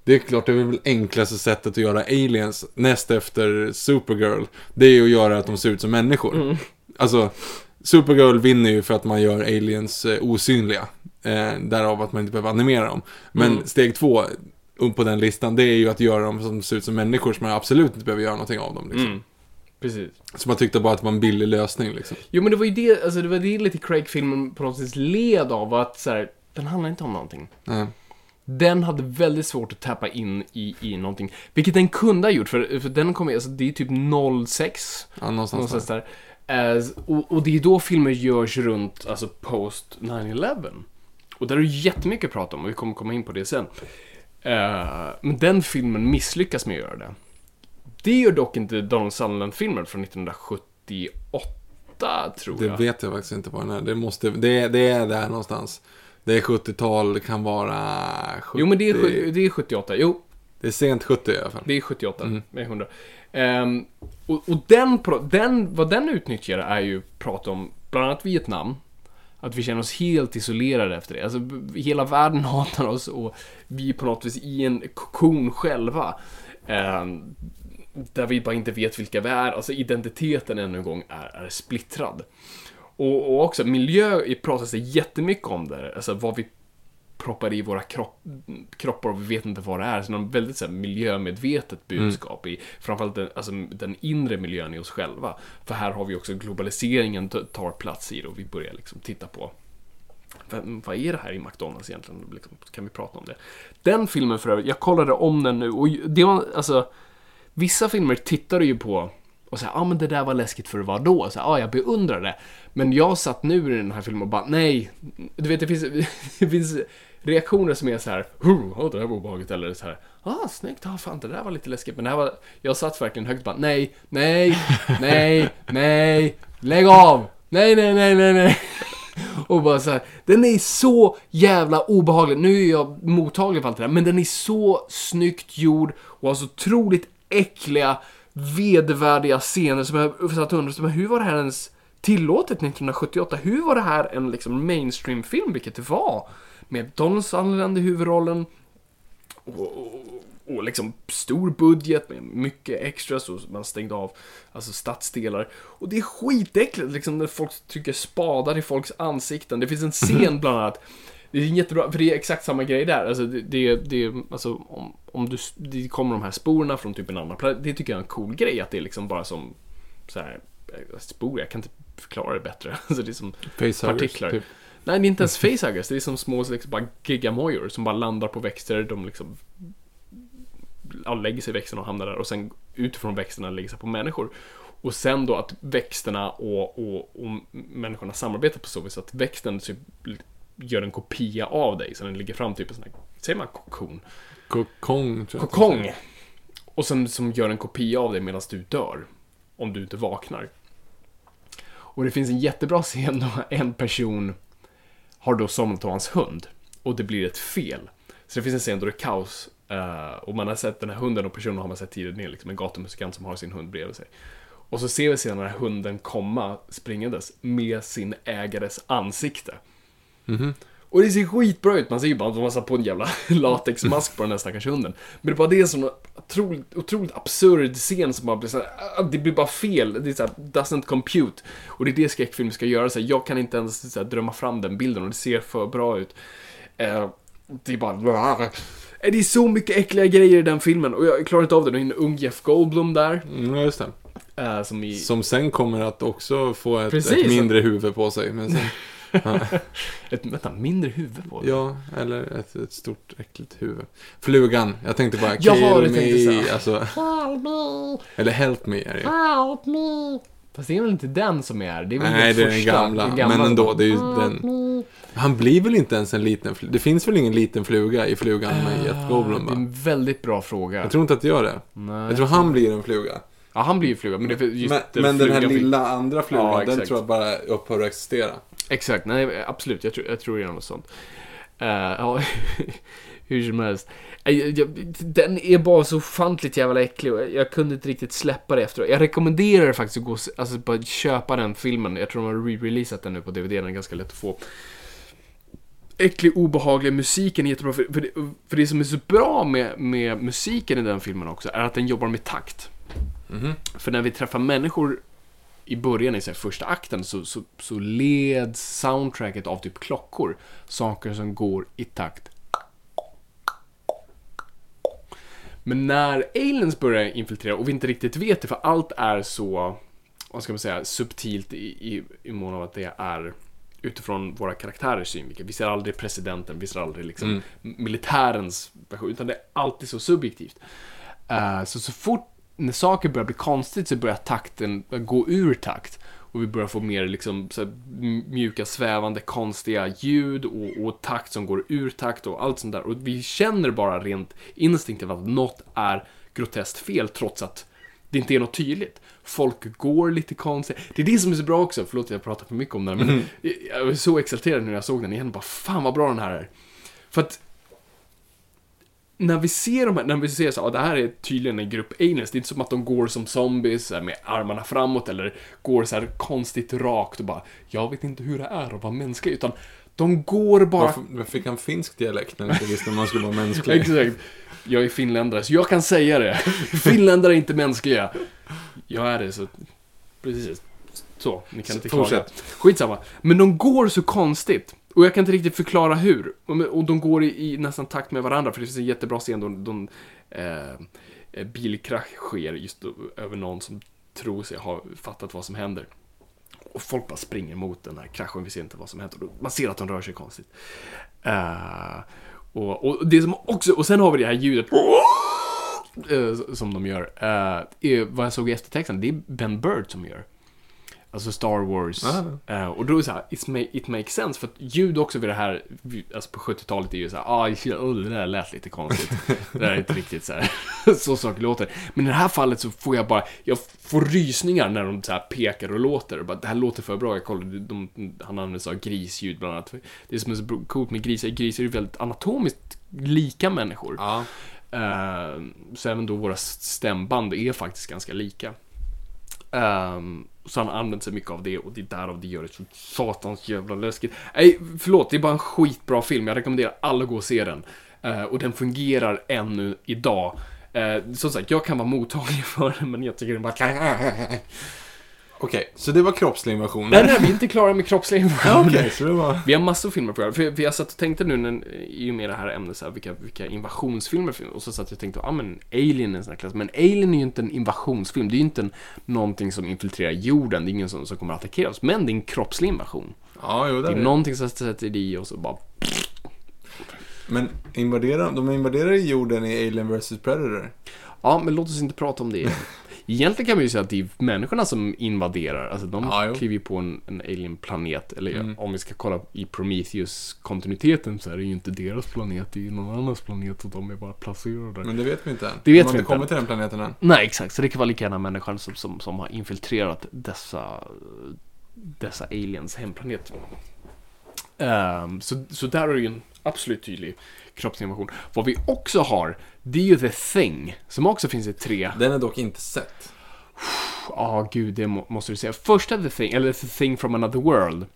det är klart det är väl enklaste sättet att göra aliens näst efter Supergirl, det är ju att göra att de ser ut som människor. Mm. Alltså, Supergirl vinner ju för att man gör aliens eh, osynliga. Eh, därav att man inte behöver animera dem. Men Mm. steg två upp på den listan, det är ju att göra dem som ser ut som människor som man absolut inte behöver göra någonting av dem. Liksom. Mm. Precis. Så man tyckte bara att det var en billig lösning liksom. Jo men det var ju det, alltså det var det lite Craig-filmen på något sätt led av att så här, den handlar inte om någonting. Nej. Den hade väldigt svårt att tappa in i, i någonting. Vilket den kunde ha gjort, för, för den kom alltså det är typ 06. Ja, någonstans Någonstans där. där. Eh, och, och det är då filmer görs runt, alltså post 9-11. Och där är det jättemycket att prata om, och vi kommer komma in på det sen. Eh, men den filmen misslyckas med att göra det. Det gör dock inte Donald Sutherland-filmen från 1978, tror Det jag. vet jag faktiskt inte vad den är. Det, måste, det, det är där någonstans. Det är 70-tal, det kan vara 70. Jo, men det är, det är 78. Jo, Det är sent 70 i alla fall. Det är 78 Mm. med 100. Ehm, och och den, den, vad den utnyttjar är ju prata om bland annat Vietnam. Att vi känner oss helt isolerade efter det. Alltså, hela världen hatar oss och vi är på något vis i en kokon själva. Ehm, där vi bara inte vet vilka vi är. Alltså identiteten ännu en gång är, är splittrad. Och, och också miljö pratas det jättemycket om där. Alltså vad vi proppar i våra kropp, kroppar och vi vet inte vad det är. Så någon väldigt så här, miljömedvetet budskap i framförallt den, alltså, den inre miljön i oss själva. För här har vi också globaliseringen tar plats i det och vi börjar liksom titta på vad, vad är det här i McDonalds egentligen? Liksom, kan vi prata om det? Den filmen för övrigt, jag kollade om den nu och det var alltså Vissa filmer tittar du ju på och säger, ja ah, men det där var läskigt för vad då? Så, ah, jag beundrar det. Men jag satt nu i den här filmen och bara, nej. Du vet, det finns, det finns reaktioner som är så här, oh, det här var obehagligt. Eller så här, ah, snyggt, ah, fan, det där var lite läskigt. Men det här var, jag satt verkligen högt och bara, nej, nej, nej, nej, lägg av! Nej, nej, nej, nej, nej. Och bara så här, den är så jävla obehaglig. Nu är jag mottaglig för allt det där, men den är så snyggt gjord och har så otroligt äckliga, vedervärdiga scener som jag satt och undrade, men hur var det här ens tillåtet 1978? Hur var det här en liksom mainstream-film, vilket det var? Med Donald Sutherland i huvudrollen, och, och, och liksom stor budget med mycket extras och man stängde av alltså stadsdelar. Och det är skitäckligt liksom när folk trycker spadar i folks ansikten. Det finns en scen bland annat. Det är jättebra, för det är exakt samma grej där. Alltså det, det, det alltså om, om du, det kommer de här sporerna från typ en annan planet. Det tycker jag är en cool grej att det är liksom bara som så här eh, spor, jag kan inte förklara det bättre. Alltså det är som Facehuggers, partiklar. typ. Nej, det är inte ens facehuggers. Det är som små liksom, bara gigamojor som bara landar på växter. De liksom ja, lägger sig i växterna och hamnar där och sen utifrån växterna lägger sig på människor. Och sen då att växterna och, och, och människorna samarbetar på så vis att växten typ gör en kopia av dig. Så den ligger fram typ en sån här, säger man kokon? Kokong. Kokong! Och sen som gör en kopia av dig medan du dör. Om du inte vaknar. Och det finns en jättebra scen då en person har då somnat av hans hund. Och det blir ett fel. Så det finns en scen då det är kaos. Eh, och man har sett den här hunden och personen har man sett tidigare ner, liksom en gatumusikant som har sin hund bredvid sig. Och så ser vi sedan den här hunden komma springandes med sin ägares ansikte. Mhm. Och det ser skitbra ut, man ser ju bara att de har satt på en jävla latexmask på den här stackars hunden. Men det är bara det som en otroligt, otroligt absurd scen som bara blir så här, ah, det blir bara fel, det är såhär, doesn't compute. Och det är det skräckfilm ska göra, så här, jag kan inte ens så här, drömma fram den bilden och det ser för bra ut. Eh, det är bara... Eh, Det är så mycket äckliga grejer i den filmen och jag klarar inte av det. Det är en ung Jeff Goldblum där. Mm, just det. eh, som i... Som sen kommer att också få ett, ett mindre huvud på sig. Men sen, Ett vänta, mindre huvud på det. ja, eller ett, ett stort äckligt huvud. Flugan, jag tänkte bara Jaha, kill tänkte me, så. alltså, eller help me är det ju. Fast det är väl inte den som är, det är väl Nej, det är den gamla. den gamla Men ändå, det är ju den. Han blir väl inte ens en liten fluga? Det finns väl ingen liten fluga i flugan med Jeff Goldblum Det är en väldigt bra fråga. Jag tror inte att det gör det. Nej. Jag tror han blir en fluga. Ja, han blir ju fluga, men det är just Men, men den här lilla andra flugan, Ja, den tror jag bara upphör att existera. Exakt, nej absolut, jag tror, jag tror det är något sånt. Eh, ja, hur som helst. Eh, Den är bara så ofantligt jävla äcklig och jag, kunde inte riktigt släppa det efteråt. Jag rekommenderar faktiskt att gå alltså bara köpa den filmen. Jag tror de har re-releasat den nu på DVD, den är ganska lätt att få. Äcklig, obehaglig, musiken är jättebra. För, för, det, för det som är så bra med, med musiken i den filmen också är att den jobbar med takt. Mhm. För när vi träffar människor i början i så första akten så, så, så leds soundtracket av typ klockor. Saker som går i takt. Men när aliens börjar infiltrera och vi inte riktigt vet det för allt är så, vad ska man säga, subtilt i, i, i mån av att det är utifrån våra karaktärers synvinkel. Vi ser aldrig presidenten, vi ser aldrig liksom militärens version, utan det är alltid så subjektivt. Eh, så så fort när saker börjar bli konstigt så börjar takten gå ur takt. Och vi börjar få mer liksom, här, mjuka, svävande, konstiga ljud och, och takt som går ur takt och allt sånt där. Och vi känner bara rent instinktivt att något är groteskt fel trots att det inte är något tydligt. Folk går lite konstigt. Det är det som är så bra också, förlåt jag pratar för mycket om den, men jag var så exalterad när jag såg den igen. Bara, fan vad bra den här är. För att när vi ser de här, när vi ser så, det här är tydligen en grupp aliens, det är inte som att de går som zombies så här, med armarna framåt eller går så här konstigt rakt och bara, jag vet inte hur det är att vara mänsklig, utan de går bara... Varför, varför fick han finsk dialekt när han inte visste om man skulle vara mänsklig? Exakt. Jag är finländare, så jag kan säga det. Finländare är inte mänskliga. Jag är det, så... Precis. Så, ni kan inte klaga. Fortsätt. Skitsamma. Men de går så konstigt. Och jag kan inte riktigt förklara hur. Och de går i, i nästan takt med varandra, för det finns en jättebra scen då de, eh, eh, bilkrasch sker just då, över någon som tror sig ha fattat vad som händer. Och folk bara springer mot den här kraschen, vi ser inte vad som händer. Man ser att de rör sig konstigt. Eh, och, och det som också, och sen har vi det här ljudet eh, som de gör. Eh, är, vad jag såg i eftertexten, det är Ben Bird som gör. Alltså Star Wars. Ah. Eh, och då är det så här, it, ma- it makes sense. För att ljud också vid det här, alltså på 70-talet är ju så här, ah, oh, det där lät lite konstigt. det där är inte riktigt så här, så saker låter. Men i det här fallet så får jag bara, jag får rysningar när de så här pekar och låter. Och bara, det här låter för bra. Jag kollade, de, han använder sig av grisljud bland annat. Det som är så coolt med grisar, grisar är ju väldigt anatomiskt lika människor. Ja. Eh, så även då våra stämband är faktiskt ganska lika. Um, så han använder sig mycket av det och det är därav det gör det så satans jävla läskigt. Nej, förlåt, det är bara en skitbra film. Jag rekommenderar alla att gå och se den. Eh, och den fungerar ännu idag. Uh, som sagt, jag kan vara mottaglig för den, men jag tycker den bara... Okej, så det var kroppslig invasion. nej, nej, vi är inte klara med kroppslig invasion. Ja, Okej, så det var... Vi har massor av filmer på det här. För, för jag satt och tänkte nu när, i och med det här ämnet, så här, vilka, vilka invasionsfilmer finns Och så satt jag och tänkte, ja ah, men Alien är en sån här klass. Men Alien är ju inte en invasionsfilm. Det är ju inte en, någonting som infiltrerar jorden. Det är ingen som, som kommer att attackera oss. Men det är en kroppslig invasion. Ja, jo, Det där är är det. någonting som sätter i och så bara... Men invaderar, de invaderar jorden i Alien vs Predator. Ja, men låt oss inte prata om det. Egentligen kan man ju säga att det är människorna som invaderar. Alltså de Ja, kliver ju på en, en alien-planet. Eller om vi ska kolla i Prometheus-kontinuiteten så är det ju inte deras planet. Det är ju någon annans planet och de är bara placerade där. Men det vet vi inte än. Det vet de har inte kommit till den planeten än. Nej, exakt. Så det kan vara lika gärna människan som, som, som har infiltrerat dessa, dessa aliens hemplanet. Ehm, så, så där är det ju en absolut tydlig kroppsinvasion. Vad vi också har, det är ju The Thing, som också finns i tre. Den är dock inte sett. Ja, gud, det må, måste du säga. Första The Thing, eller The Thing from Another World,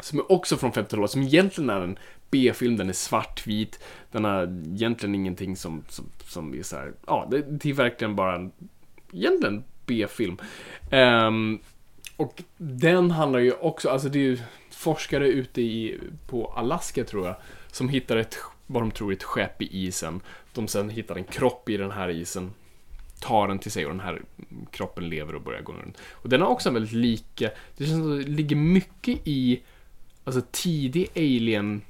som är också från 50-talet, som egentligen är en B-film, den är svartvit, den har egentligen ingenting som, som, som är så här, ja, det, det är verkligen bara en, egentligen B-film. Ehm, och den handlar ju också, alltså det är ju forskare ute i, på Alaska tror jag, som hittar ett, vad de tror är ett skepp i isen. De sen hittar en kropp i den här isen, tar den till sig och den här kroppen lever och börjar gå runt. Och den har också en väldigt lika, det känns som att det ligger mycket i, alltså tidig alien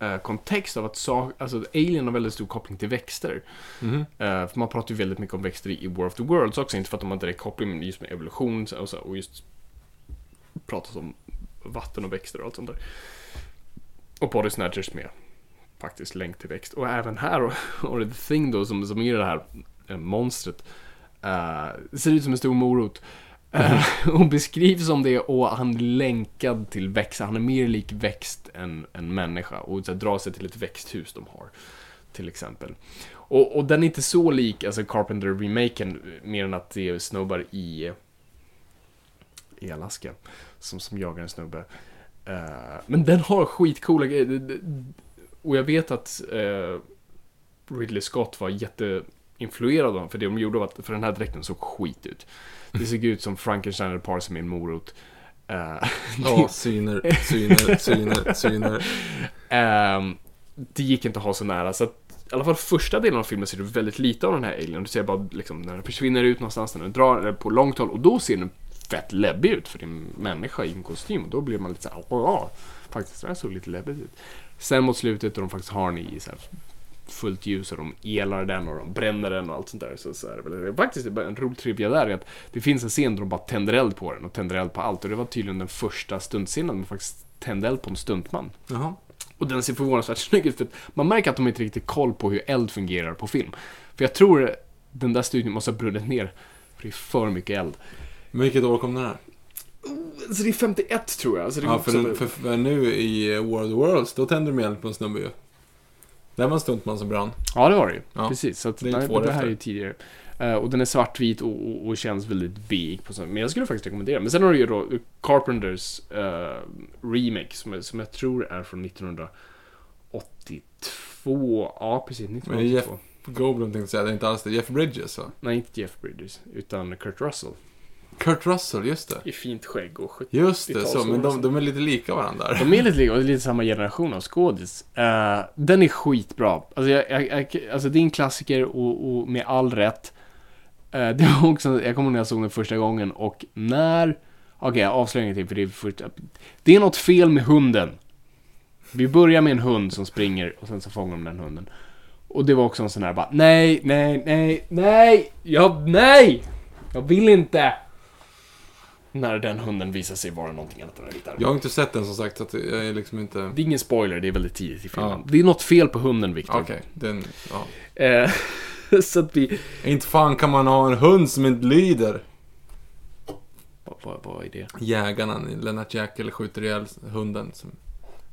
eh, kontext av att sa, alltså, alien har väldigt stor koppling till växter. Mhm. Eh, för man pratar ju väldigt mycket om växter i War of the Worlds också, inte för att de har direkt koppling, men just med evolution och, så, och just pratas om vatten och växter och allt sånt där. Och Body Snatchers med faktiskt länk till växt. Och även här har det The Thing då, som, som är det här eh, monstret. eh, ser ut som en stor morot. Eh, och beskrivs som det och han är länkad till växter. Han är mer lik växt än, än människa. Och så här, drar sig till ett växthus de har. Till exempel. Och, och den är inte så lik alltså Carpenter-remaken, mer än att det är snubbar i, i Alaska som, som jagar en snubbe. Eh, men den har skitcoola grejer. Och jag vet att eh, Ridley Scott var jätte influerad av dem. För det de gjorde var att, för den här dräkten såg skit ut. Det såg ut som Frankenstein sig med en morot. Eh, Ja, syner, syner, syner, syner. Ehm, det gick inte att ha så nära. Så att, i alla fall första delen av filmen ser du väldigt lite av den här alien. Du ser bara liksom, när den försvinner ut någonstans, när den drar eller på långt håll. Och då ser den fett läbbig ut för är en människa i en kostym. Och då blir man lite såhär, åh, ja, faktiskt det här såg lite läbbigt ut. Sen mot slutet då de faktiskt har den i så här fullt ljus och de elar den och de bränner den och allt sånt där. Så, så är det väl. Faktiskt en rolig trivia där är att det finns en scen där de bara tänder eld på den och tänder eld på allt. Och det var tydligen den första stuntscenen man faktiskt tände eld på en stuntman. Jaha. Och den ser förvånansvärt snygg ut för man märker att de inte riktigt koll på hur eld fungerar på film. För jag tror den där studion måste ha brunnit ner. För det är för mycket eld. Men vilket år kom den här? Så det är 51 tror jag. Så det är Ja, för, den, för, för nu i World of Worlds, då tände de eld på en snubbe ju. Det var en stuntman som brann. Ja, det var det ju. Ja. Precis. Så att, Det är nej, det här efter. är ju tidigare. Eh, och den är svartvit och, och, och känns väldigt big. Men jag skulle faktiskt rekommendera. Men sen har du ju då Carpenters eh, remake som, jag- som jag tror är från 1982. Ja, precis. Men 1982. Goldblum tänkte jag säga, det är inte alls det. Jeff Bridges va? Nej, inte Jeff Bridges. Utan Kurt Russell. Kurt Russell, just det. I fint skägg och 70 Just det, så. 80-talsår Men de, de är lite lika varandra. där. De är lite lika, och det är lite samma generation av skådis. Eh, den är skitbra. Alltså, jag, jag, jag, alltså det är en klassiker och, och med all rätt. Eh, det var också, jag kommer ihåg när jag såg den första gången och när... Okej, jag avslöjar ingenting för det är första... Det är något fel med hunden. Vi börjar med en hund som springer och sen så fångar de den hunden. Och det var också en sån här bara, nej, nej, nej, nej, jag, nej! Jag vill inte! När den hunden visar sig vara någonting annat än en gitarr. Jag har inte sett den som sagt, så jag är liksom inte... Det är ingen spoiler, det är väldigt tidigt i filmen. Ja. Det är något fel på hunden, Viktor. Okej, den... Ja. Eh, så att vi... Inte fan kan man ha en hund som inte lyder. Vad, vad, vad är det? Jägarna, Lennart Jäkel skjuter ihjäl hunden. Som,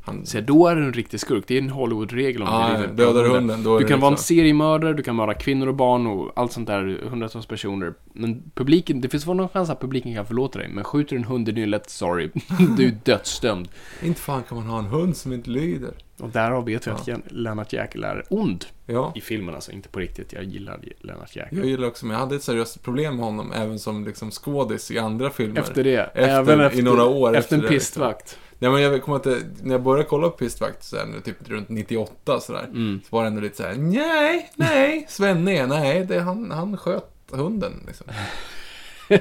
han, Så då är du en riktig skurk. Det är en Hollywood-regel om Ja, det. ja, lite- dödar du hunden, då är Du kan vara en liksom- seriemördare, du kan vara kvinnor och barn och allt sånt där. Hundratals personer. Men publiken, det finns väl någon chans att publiken kan förlåta dig. Men skjuter en hund i nyllet, sorry. du är dödsdömd. inte fan kan man ha en hund som inte lyder. Och därav vet vi att Jan- Lennart Jäkel är ond. Ja, I filmen alltså, inte på riktigt. Jag gillar Lennart Jäkel. jag gillar också, men jag hade ett seriöst problem med honom även som liksom skådis i andra filmer. Efter det. Efter- även efter, i några år efter efter en det, pistvakt. Nej men jag kommer inte, när jag började kolla på Pistvakt nu, typ runt 98 sådär. Mm. Så var det ändå lite såhär, nej, nej, Svenne, nej, det, han, han sköt hunden liksom.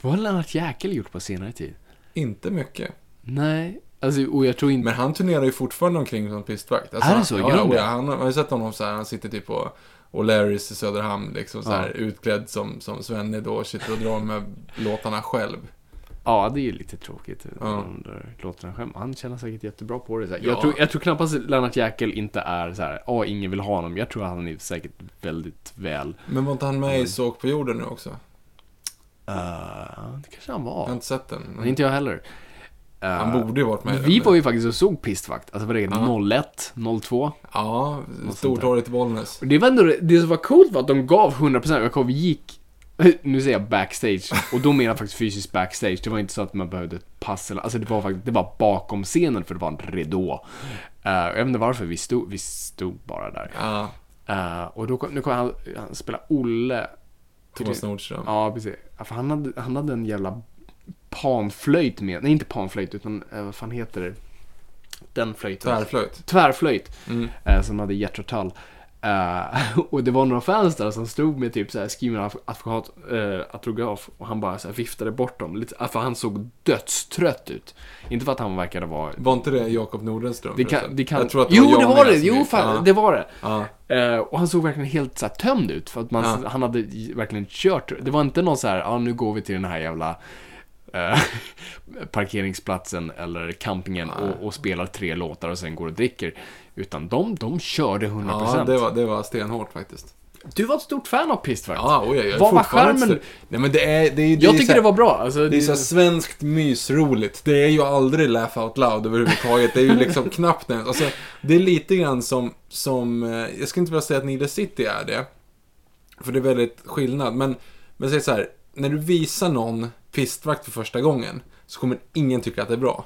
Vad har Lennart Jäkel gjort på senare tid? Inte mycket. Nej, alltså, och jag tror inte... Men han turnerar ju fortfarande omkring som pistvakt. Är det så? Ja, ja, han ja, det? han, man har ju sett honom så här, han sitter typ på O'Larrys i Söderhamn liksom så här, utklädd som, som Svenne då och sitter och drar med låtarna själv. Ja, det är ju lite tråkigt. Ja. Låtarna själv. Han känner säkert jättebra på det. Ja. Jag, tror, jag tror knappast Lennart Jäkel inte är så här, åh, ingen vill ha honom. Jag tror att han är säkert väldigt väl... Men var inte han med Mm. i Såg på jorden nu också? Uh, det kanske han Jag har var. inte sett den. Men inte jag heller. Uh, Han borde ju varit med Vi var ju faktiskt och såg Pistvakt. Alltså vad det är, Ja. 01, 02. Ja, Stortorget i Bollnäs. Och det var ändå, det som var coolt var att de gav 100%. Jag kommer, gick, nu säger jag backstage, och då menar jag faktiskt fysiskt backstage. Det var inte så att man behövde ett pass eller, alltså det var faktiskt, det var bakom scenen för det var en ridå. Uh, jag vet inte varför, vi stod, vi stod bara där. Ja, Uh, och då kom, nu kom han, han spela Olle. Thomas Nordström. Ja, precis. För han hade, han hade en jävla panflöjt med, nej inte panflöjt utan, uh, vad fan heter det? Den flöjten. Tvärflöjt. Tvärflöjt. Mm. eh, som hade Jethro Tull. Eh, och det var några fans där som stod med typ såhär advokat, uh, autograf och han bara såhär viftade bort dem. Lite, för han såg dödstrött ut. Inte för att han verkade vara... Var inte det Jakob Nordenström? Det kan, det kan... Jag tror att det jo, var det var det! Jo, fan, Ja. det var det. Eh, och han såg verkligen helt så här, tömd ut för att man, han hade verkligen kört. Det var inte någon så här, ja nu går vi till den här jävla eh, parkeringsplatsen eller campingen och, och spelar tre låtar och sen går och dricker. Utan de, de körde 100%. Ja, det var, det var stenhårt faktiskt. Du var ett stort fan av Pistvakt. Ja, oj, jag är Vad var ett- Nej men det är... Det är det Jag är tycker här- det var bra. Alltså, Det är så svenskt mysroligt. Det är ju aldrig laugh out loud överhuvudtaget. Det är ju liksom knappt ens. Alltså, det är lite grann som, som, eh, jag ska inte vilja säga att Nile City är det. För det är väldigt skillnad. Men, men säg så här, när du visar någon pistvakt för första gången så kommer ingen tycka att det är bra.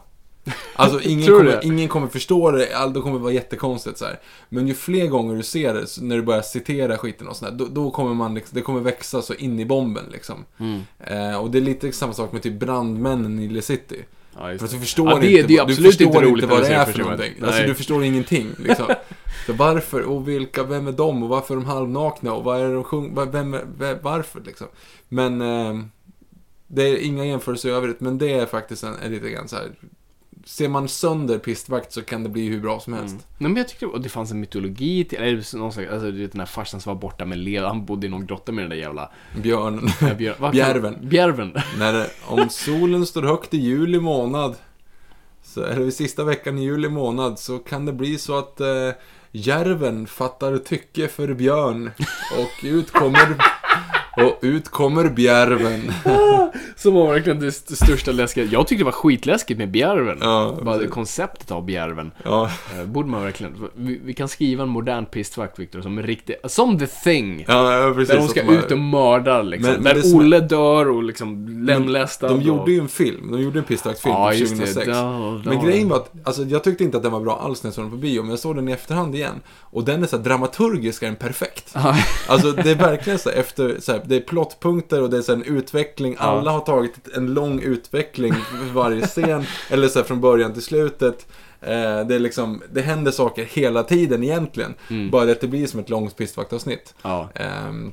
Alltså ingen kommer, ingen kommer förstå det, det kommer vara jättekonstigt så här. Men ju fler gånger du ser det, när du börjar citera skiten och sådär, då, då kommer man liksom, det kommer växa så in i bomben liksom. Mm. Eh, och det är lite samma sak med typ brandmännen i Le City. Ja, För att du förstår Ja, det- inte, det du absolut förstår inte inte vad det är för någonting. Alltså du förstår ingenting liksom. Så varför, och vilka, vem är de, och varför är de halvnakna, och vad är de sjunger, vem, vem, varför liksom. Men, eh, det är inga jämförelser i övrigt, men det är faktiskt en, en lite grann så här. Ser man sönder pistvakt så kan det bli hur bra som helst. Mm. Nej, men jag tyckte och det fanns en mytologi till, eller någon slags, alltså du vet den här farsan som var borta med lev, han bodde i någon grotta med den där jävla Björnen. björ, vad kan- Bjärven. Bjärven. När det, om solen står högt i juli månad, så, eller sista veckan i juli månad, så kan det bli så att eh, järven fattar tycke för björn. Och ut kommer, och ut kommer bjärven. Som var verkligen det st- största läskiga. Jag tyckte det var skitläskigt med bjärven. Ja, Bara precis. konceptet av bjärven. Ja, Eh, borde man verkligen... Vi, vi kan skriva en modern pistvakt, Victor, som riktig... Som The Thing! ja, precis. Där de ska ut och mörda liksom. Men- men det där som är- Olle dör och liksom lemlästad. De gjorde och... ju en film, de gjorde en pistvaktfilm Ja, just det. 2006. Ja, ja. Men grejen var att, alltså jag tyckte inte att den var bra alls när jag såg den på bio, men jag såg den i efterhand igen. Och den är så här, dramaturgisk är den perfekt. Ja. Alltså det är verkligen så här, efter, så här, det är plottpunkter och det är så en utveckling. Alla har tagit en lång utveckling för varje scen. eller så här, från början till slutet. Eh, det är liksom, det händer saker hela tiden egentligen. Bara det att det blir som ett långt pistvaktavsnitt. ja. Ehm,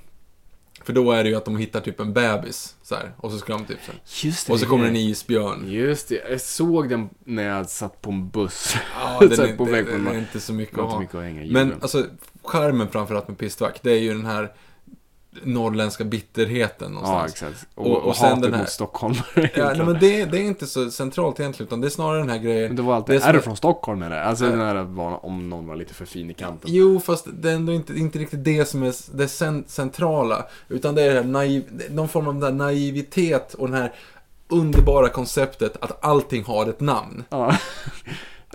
för då är det ju att de hittar typ en bebis, så här, och så ska de typ så här. Just det. Och så det kommer är- en isbjörn. Just det, jag såg den när jag satt på en buss. Ja, den är, på det, väg på det en- är inte så mycket Det att ha. mycket att hänga Men alltså, skärmen framförallt med pistvakt, det är ju den här norrländska bitterheten Ja, någonstans. exakt. Och, Och- och, och sen hatet den här- mot Stockholm. Ja, nej, men det, det är inte så centralt egentligen, utan det är snarare den här grejen. Men det var alltid, det som är du är- från Stockholm eller? Alltså Ja. den här var, om någon var lite för fin i kanten. Jo, fast det är ändå inte, inte riktigt det som är det cen- centrala. Utan det är här naiv, någon form av den naivitet och den här underbara konceptet att allting har ett namn. Ja.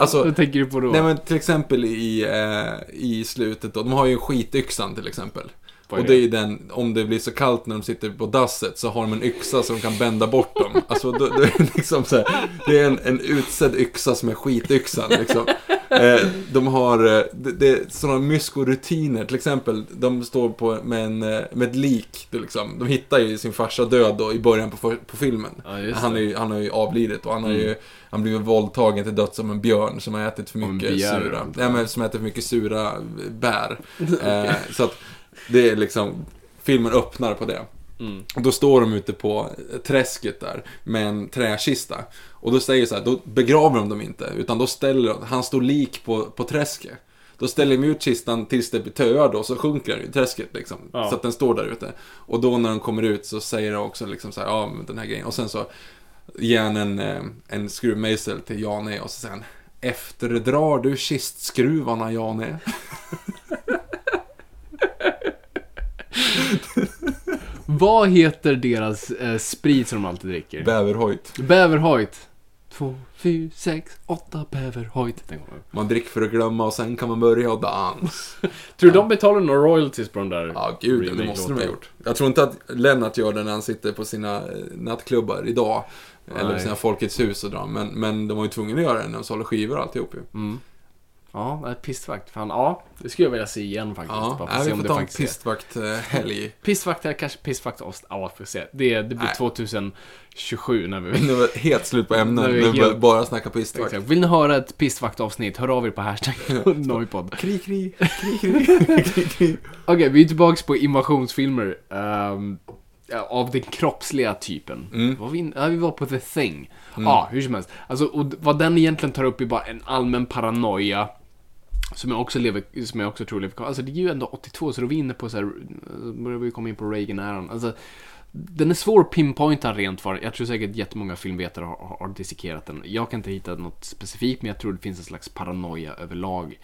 Alltså, Vad tänker du på då? Nej men till exempel i, eh, i slutet då, de har ju skityxan till exempel. Och det är det? den, om det blir så kallt när de sitter på dasset så har de en yxa så de kan bända bort dem. Alltså då, då är det liksom så här, det är en, en utsedd yxa som är skityxan liksom. Eh, de har, eh, det, det är sådana myskorutiner, till exempel, de står på, med, en, eh, med ett lik, det liksom. De hittar ju sin farsa död då i början på, på filmen. Ja, han, är det. Mm. han har ju avlidit och han har ju, han blivit våldtagen till döds som en björn som har ätit för mycket sura, jag. men som äter för mycket sura bär. eh, så att det är liksom, filmen öppnar på det. Mm. Och då står de ute på träsket där med en träkista. Och då säger så här, då begraver de dem inte, utan då ställer de, han står lik på, på träsket. Då ställer de ut kistan tills det blir töar då, så sjunker den i träsket liksom. Ja. Så att den står där ute. Och då när de kommer ut så säger de också liksom så här, ja men den här grejen. Och sen så ger han en, eh, en skruvmejsel till Jane och så säger han Efterdrar du kistskruvarna Jane? Vad heter deras eh, sprit som de alltid dricker? Bäverhojt. Bäverhojt. Två, fyra, sex, åtta Bäverhojt. Den. Man dricker för att glömma och sen kan man börja och dans. Tror du de betalar några royalties på den där? Ja, gud, det måste de ha gjort. Jag tror inte att Lennart gör det när han sitter på sina eh, nattklubbar idag. Eller på Nej. sina Folkets hus och drar. Men, men de var ju tvungna att göra det när de sålde skivor och alltihop ju. Mm. Ja, nej, pistvakt. Fan, ja. Det skulle jag vilja se igen faktiskt. Ja, bara för nej, se vi om får det ta en faktiskt är. pistvakt-helg. Pistvakt eller kanske pistvakt ost. Ja, får se. Det, det blir Nej. 2027 när vi... Nu var det helt slut på ämnen. Nu är vi Nu börjar helt- bara snacka pistvakt. Exakt. Vill ni höra ett pistvakt-avsnitt, hör av er på hashtag Noipod. Kri, kri, kri, kri, kri, kri. Okej, vi är tillbaka på invasionsfilmer. ehm, ja, av den kroppsliga typen. Mm. Var vi, in, ja, vi var på The Thing. Ja, hur som helst. Alltså, och vad den egentligen tar upp är bara en allmän paranoia. Som jag också lever, som jag också tror lever kvar. Alltså det är ju ändå 82, så då är vi inne på så här, börjar vi komma in på Reagan-äran. Alltså, den är svår att pinpointa rent för. Jag tror säkert jättemånga filmvetare har, har, dissekerat den. Jag kan inte hitta något specifikt, men jag tror det finns en slags paranoia överlag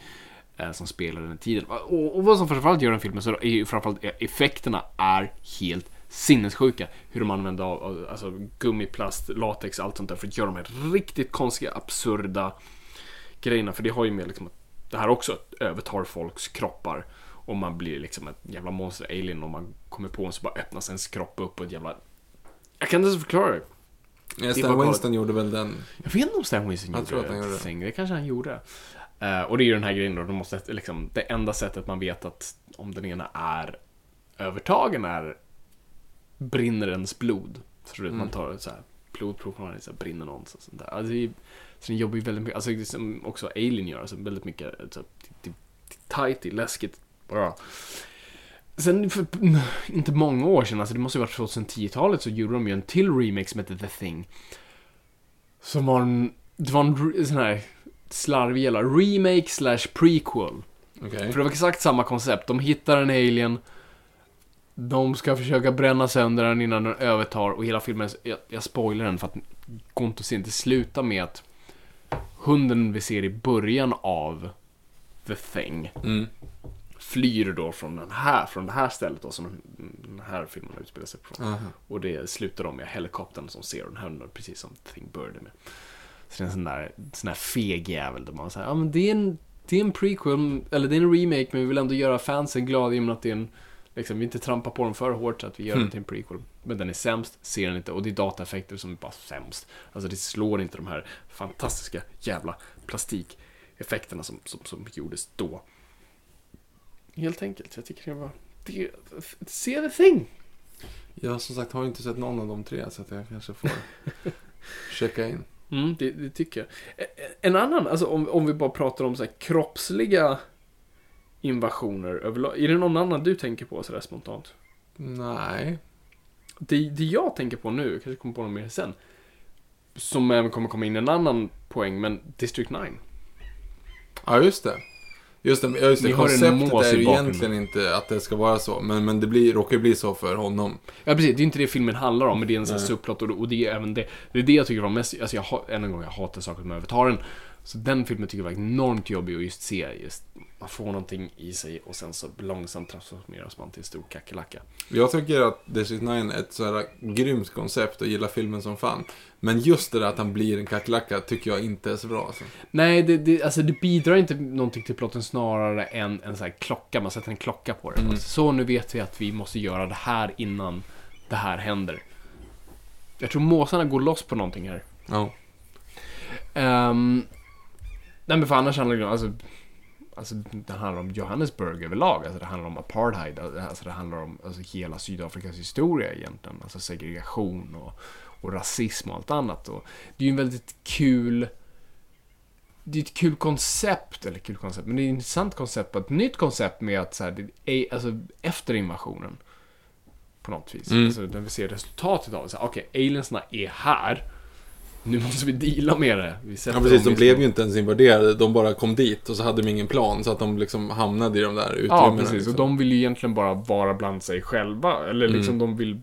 eh, som spelar den tiden. Och, och vad som framförallt gör den filmen så är ju framförallt e-, effekterna är helt sinnessjuka. Hur de använder av, av alltså, gummiplast, latex, allt sånt där för att göra de här riktigt konstiga, absurda grejerna. För det har ju med liksom att det här också övertar folks kroppar. Och man blir liksom ett jävla monster alien om man kommer på en så bara öppnas ens kropp upp och ett jävla... Jag kan inte ens förklara det. Ja, Stan. Winston gjorde väl den. Jag vet inte om Stan Winston Jag gjorde tror att han det. gjorde det. Kanske han gjorde. Eh, och det är ju den här grejen då, de måste, liksom, det enda sättet man vet att om den ena är övertagen är brinner ens blod. Så Mm. man tar så här blodprov från så här, brinner någons och sånt där. Alltså, det är, så den jobbar ju väldigt mycket, alltså som också Alien gör, alltså väldigt mycket så är tight, läskigt. Bara. Sen för inte många år sedan, alltså det måste ju varit 2010-talet, så gjorde de ju en till remake som hette The Thing. Som var en, det var en sån här slarvig jävla remake slash prequel. Okej. För det var exakt samma koncept. De hittar en alien. De ska försöka bränna sönder den innan den övertar och hela filmen, jag, jag spoilar den för att gå inte se, det slutar med att hunden vi ser i början av The Thing Mm. flyr då från, den här, från det här stället då som den här filmen utspelar sig på. Aha. Och det slutar då med helikoptern som ser den hunden, precis som Thing började med. Så det är en sån där, sån där feg jävel där man säger, ja men det är en, det är en prequel, eller det är en remake, men vi vill ändå göra fansen glada i och med att det är en, liksom, vi inte trampar på dem för hårt så att vi gör Mm. den till en prequel. Men den är sämst, ser den inte, och det är dataeffekter som är bara sämst. Alltså det slår inte de här fantastiska jävla plastikeffekterna som, som, som gjordes då. Helt enkelt, jag tycker det var, det, se the thing! Jag som sagt har inte sett någon av de tre så att jag kanske får checka in. Mm, det, det tycker jag. E- En annan, alltså om, om vi bara pratar om så här kroppsliga invasioner överlag. Är det någon annan du tänker på sådär spontant? Nej. Det, det jag tänker på nu, kanske kommer på något mer sen. Som även kommer komma in en annan poäng, men District 9. Ja, just det. Just det, just det. Konceptet är ju egentligen inte att det ska vara så. Men, men det blir, råkar ju bli så för honom. Ja precis, det är inte det filmen handlar om, men det är en sån här subplot och, och det är även det. Det är det jag tycker var mest, alltså jag, än en gång, jag hatar saker som övertar den. Så den filmen tycker jag var enormt jobbig att just se, just man får någonting i sig och sen så långsamt transformeras man till en stor kackerlacka. Jag tycker att District 9 är ett så här grymt koncept och gillar filmen som fan. Men just det där att han blir en kackerlacka tycker jag inte är så bra. Alltså. Nej, det, det, alltså det bidrar inte någonting till plotten snarare än en sån här klocka, man sätter en klocka på det. Mm. Så nu vet vi att vi måste göra det här innan det här händer. Jag tror måsarna går loss på någonting här. Ja. Um, nej men för annars handlar det alltså, alltså det handlar om Johannesburg överlag. Alltså det handlar om apartheid. Alltså det handlar om alltså, hela Sydafrikas historia egentligen. Alltså segregation och, och rasism och allt annat. Och det är ju en väldigt kul det är ett kul koncept, eller kul koncept, men det är ett intressant koncept, ett nytt koncept med att så här, det är, alltså efter invasionen på något vis. Mm. Alltså när vi ser resultatet av det, okej, aliensna är här, nu måste vi deala med det. Vi ja, precis. De blev ju inte ens invaderade. De bara kom dit och så hade de ingen plan. Så att de liksom hamnade i de där utrymmena. Ja, precis. liksom. Och de vill ju egentligen bara vara bland sig själva. Eller liksom Mm. de vill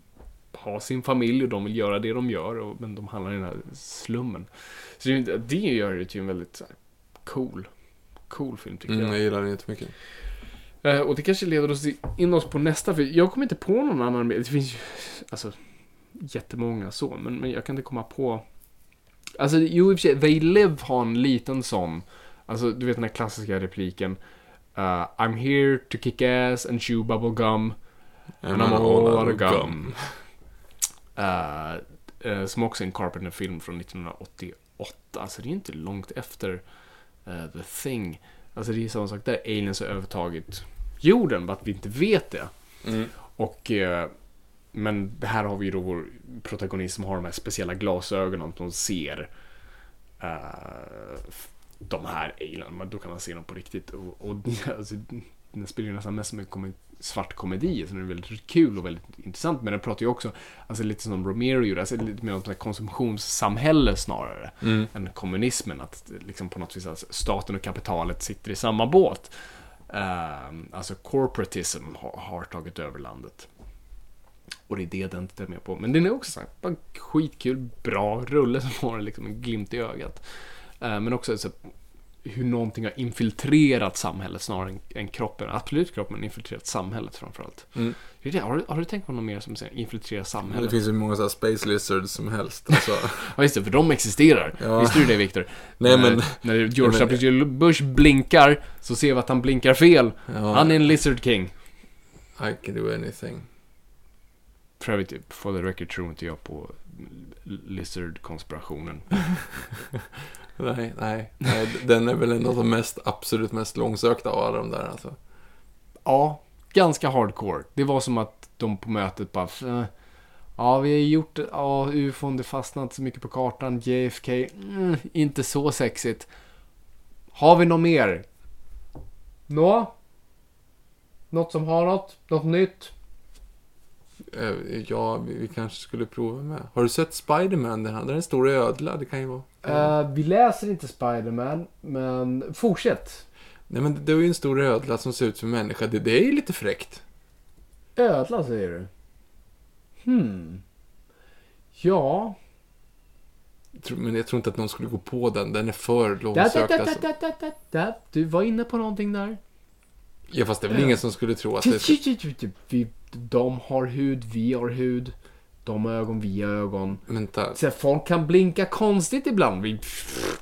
ha sin familj och de vill göra det de gör. Och, men de hamnar i den här slummen. Så det, ju det gör det till en väldigt här, cool, cool film tycker Mm, jag. jag gillar den jättemycket. Eh, och det kanske leder oss in oss på nästa, för jag kommer inte på någon annan. Det finns ju, alltså, jättemånga så, men, men jag kan inte komma på. Alltså, jo i och för sig, They Live har en liten sån. Alltså, du vet den här klassiska repliken. Uh, I'm here to kick ass and chew bubble gum. And I'm all out of gum. Eh, eh, som också är en Carpenter-film från 1988. Alltså det är inte långt efter eh, The Thing. Alltså det är samma sak där. Aliens har övertagit jorden, bara att vi inte vet det. Mm. Och, eh, men det här har vi ju då vår protagonist som har de här speciella glasögonen som ser f- de här alien, men då kan man se dem på riktigt. Och, och alltså, den spelar ju nästan mest som en kom- svart komedi, så den är väldigt kul och väldigt intressant. Men den pratar ju också, alltså lite som Romero gjorde, alltså lite mer om ett konsumtionssamhälle snarare Mm. än kommunismen. Att liksom på något vis alltså, staten och kapitalet sitter i samma båt. Ehm, alltså corporatism har, har tagit över landet. Och det är det den tittar med på. Men den är också så här, skitkul, bra rulle som har liksom en glimt i ögat. Ehm, men också så, hur någonting har infiltrerat samhället snarare än, än kroppen. Absolut kroppen, men infiltrerat samhället framförallt. Mm. Det det. Har, du, har du tänkt på något mer som säger infiltrera Det samhället? finns ju många så space lizards som helst. Alltså. Ja just det, för de existerar. Ja. Visste du det Viktor? Nej, när, men- När George Ja, men- W. Bush blinkar så ser vi att han blinkar fel. Ja, Han är en Lizard King. I can do anything. För övrigt, for the record tror inte jag på Lizard-konspirationen. Nej, nej, nej. Den är väl en av de mest, absolut mest långsökta av alla de där alltså. Ja, ganska hardcore. Det var som att de på mötet bara... "Eh, Ja, vi har gjort. Ja, ufon, det fastnade inte så mycket på kartan. JFK, mm, inte så sexigt. Har vi något mer? Nå? Något som har något? Något nytt? Eh, Ja, vi, kanske skulle prova med. Har du sett Spiderman? Den är en stor ödla. Det kan ju vara. Eh, vi läser inte Spiderman, men fortsätt. Nej, men det är ju en stor ödla som ser ut som en människa. Det, det är ju lite fräckt. Ödla säger du? Hmm. Ja. Men jag tror inte att någon skulle gå på den. Den är för långsökt alltså. Du var inne på någonting där. Ja, fast det är väl ingen som skulle tro att det... Vi, de har hud, vi har hud. De har ögon, vi har ögon. Vänta. Så folk kan blinka konstigt ibland. Vi,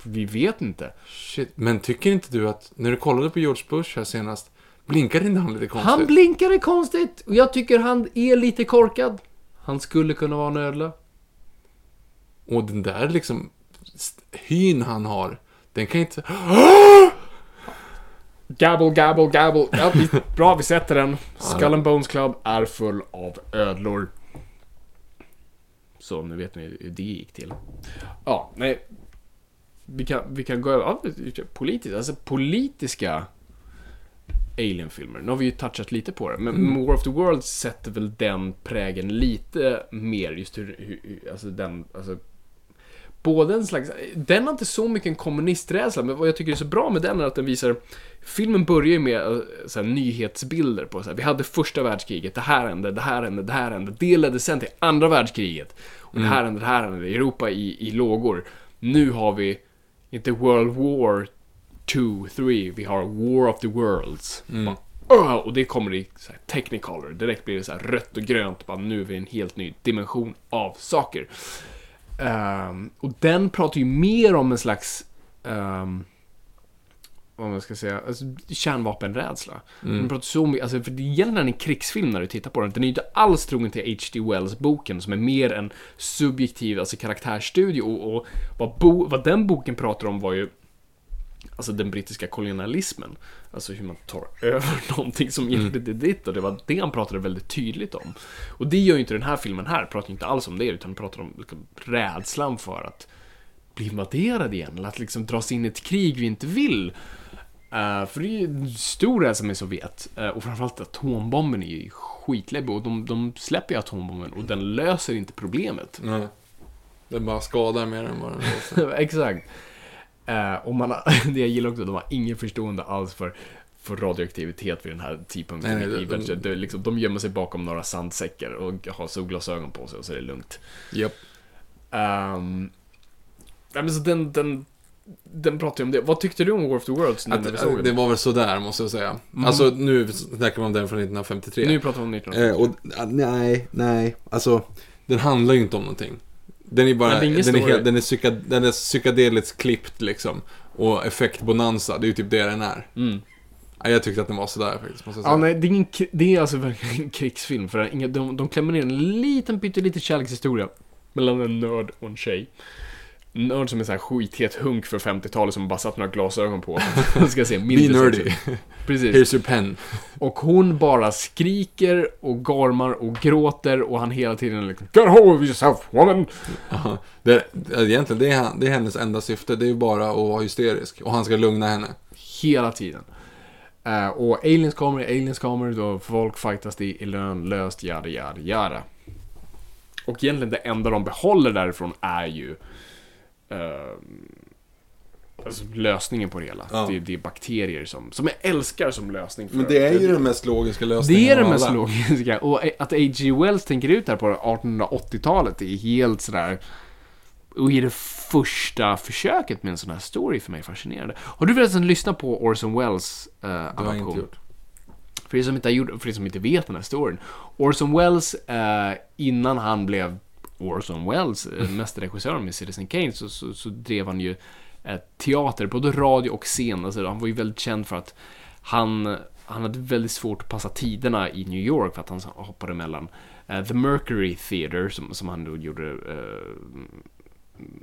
vi vet inte. Shit. Men tycker inte du att, när du kollade på George Bush här senast, blinkade inte han lite konstigt? Han blinkade konstigt och jag tycker han är lite korkad. Han skulle kunna vara en ödla. Och den där liksom, hyn han har, den kan inte... Gabble, gabble, gabble. Ja, vi, bra, vi sätter den. Skull and Bones Club är full av ödlor. Så nu vet ni hur det gick till. Ja, nej. Vi kan, vi kan gå över. Ja, politiskt. Alltså politiska Alien-filmer. Nu har vi ju touchat lite på det. Men War of the Worlds sätter väl den prägen lite mer. Just hur hur- alltså den, alltså både en slags, den har inte så mycket en kommunisträdsla, men vad jag tycker är så bra med den är att den visar, filmen börjar ju med eh, så här, nyhetsbilder på så här, vi hade första världskriget, det här hände, det här hände, det här hände, det ledde sen till andra världskriget, och det här hände, det här hände, Europa i, i lågor. Nu har vi inte World War 2, 3, vi har War of the Worlds. Bara, "Åh!" och det kommer i så här, technicolor, direkt blir det så här rött och grönt, bara nu är vi i en helt ny dimension av saker. Ehm, och den pratar ju mer om en slags, um, vad man ska säga, alltså, kärnvapenrädsla. Den pratar så mycket, alltså, för det gäller en krigsfilm när du tittar på den. Den är ju inte alls trogen till H.D. Wells-boken som är mer en subjektiv, alltså karaktärsstudie. Och, och vad, bo, vad den boken pratar om var ju Alltså den brittiska kolonialismen. Alltså hur man tar över någonting som egentligen är ditt och det var det han pratade väldigt tydligt om. Och det gör ju inte den här filmen här, pratar inte alls om det utan pratar om liksom, rädslan för att bli invaderad igen, eller att liksom dras in i ett krig vi inte vill. Eh, för det är ju en stor rädsla med Sovjet. Uh, och framförallt atombomben är ju skitläbbig och de, de släpper ju atombomben och den löser inte problemet. Nej. Den bara skadar mer än vad den löser. Exakt. Eh, och man har, det jag gillar också, de har ingen förstående alls för, för radioaktivitet vid den här tidpunkten Nej, i det- livet. de- Det, liksom, de gömmer sig bakom några sandsäckar och har solglasögon på sig och så är det lugnt. Japp. Um, nej, men så den, den, den pratar ju om det. Vad tyckte du om War of the Worlds nu när vi såg Att, det den? var väl sådär, måste jag säga. Alltså, nu snackar vi om den från 1953. Nu pratar vi om 19. Eh, och, nej, nej. Alltså, den handlar ju inte om någonting. Den är bara, är den, är helt, den, är psyka, den är psykedeliskt klippt liksom. Och effektbonanza, det är ju typ det den är. Mm. Ja, jag tyckte att den var sådär faktiskt, måste jag säga. Ja, nej, det är, ingen, det är alltså verkligen en krigsfilm. För de, de klämmer ner en liten pytteliten kärlekshistoria mellan en nörd och en tjej. Nörd som är så här skithet hunk för 50-talet som bara satt några glasögon på. ska se Be nerdy. Precis. Here's your pen. Och hon bara skriker och gormar och gråter och han hela tiden liksom Get hold of yourself woman! Aha. Det, egentligen, det är, det är hennes enda syfte. Det är ju bara att vara hysterisk. Och han ska lugna henne. Hela tiden. Eh, och aliens kommer, aliens kommer, då folk fightas är lönlöst, jada jada jada. Och egentligen det enda de behåller därifrån är ju ehm, alltså lösningen på det hela. Ja. Det, det är bakterier som, som jag älskar som lösning. För, Men det är ju den mest logiska lösningen Det är det mest alla. logiska. Och att A.G. Wells tänker ut det här på 1880-talet är helt sådär... Och är det första försöket med en sån här story för mig fascinerande. Har du förresten lyssnat på Orson Welles uh, Det har jag inte gjort. För er som inte, har gjort, för er som inte vet den här storyn. Orson Welles, eh, innan han blev Orson Welles, eh, mästerregissören med Citizen Kane, så, så, så drev han ju eh, teater, både radio och scen. Alltså, han var ju väldigt känd för att han, han hade väldigt svårt att passa tiderna i New York för att han hoppade mellan eh, The Mercury Theater som, som han då gjorde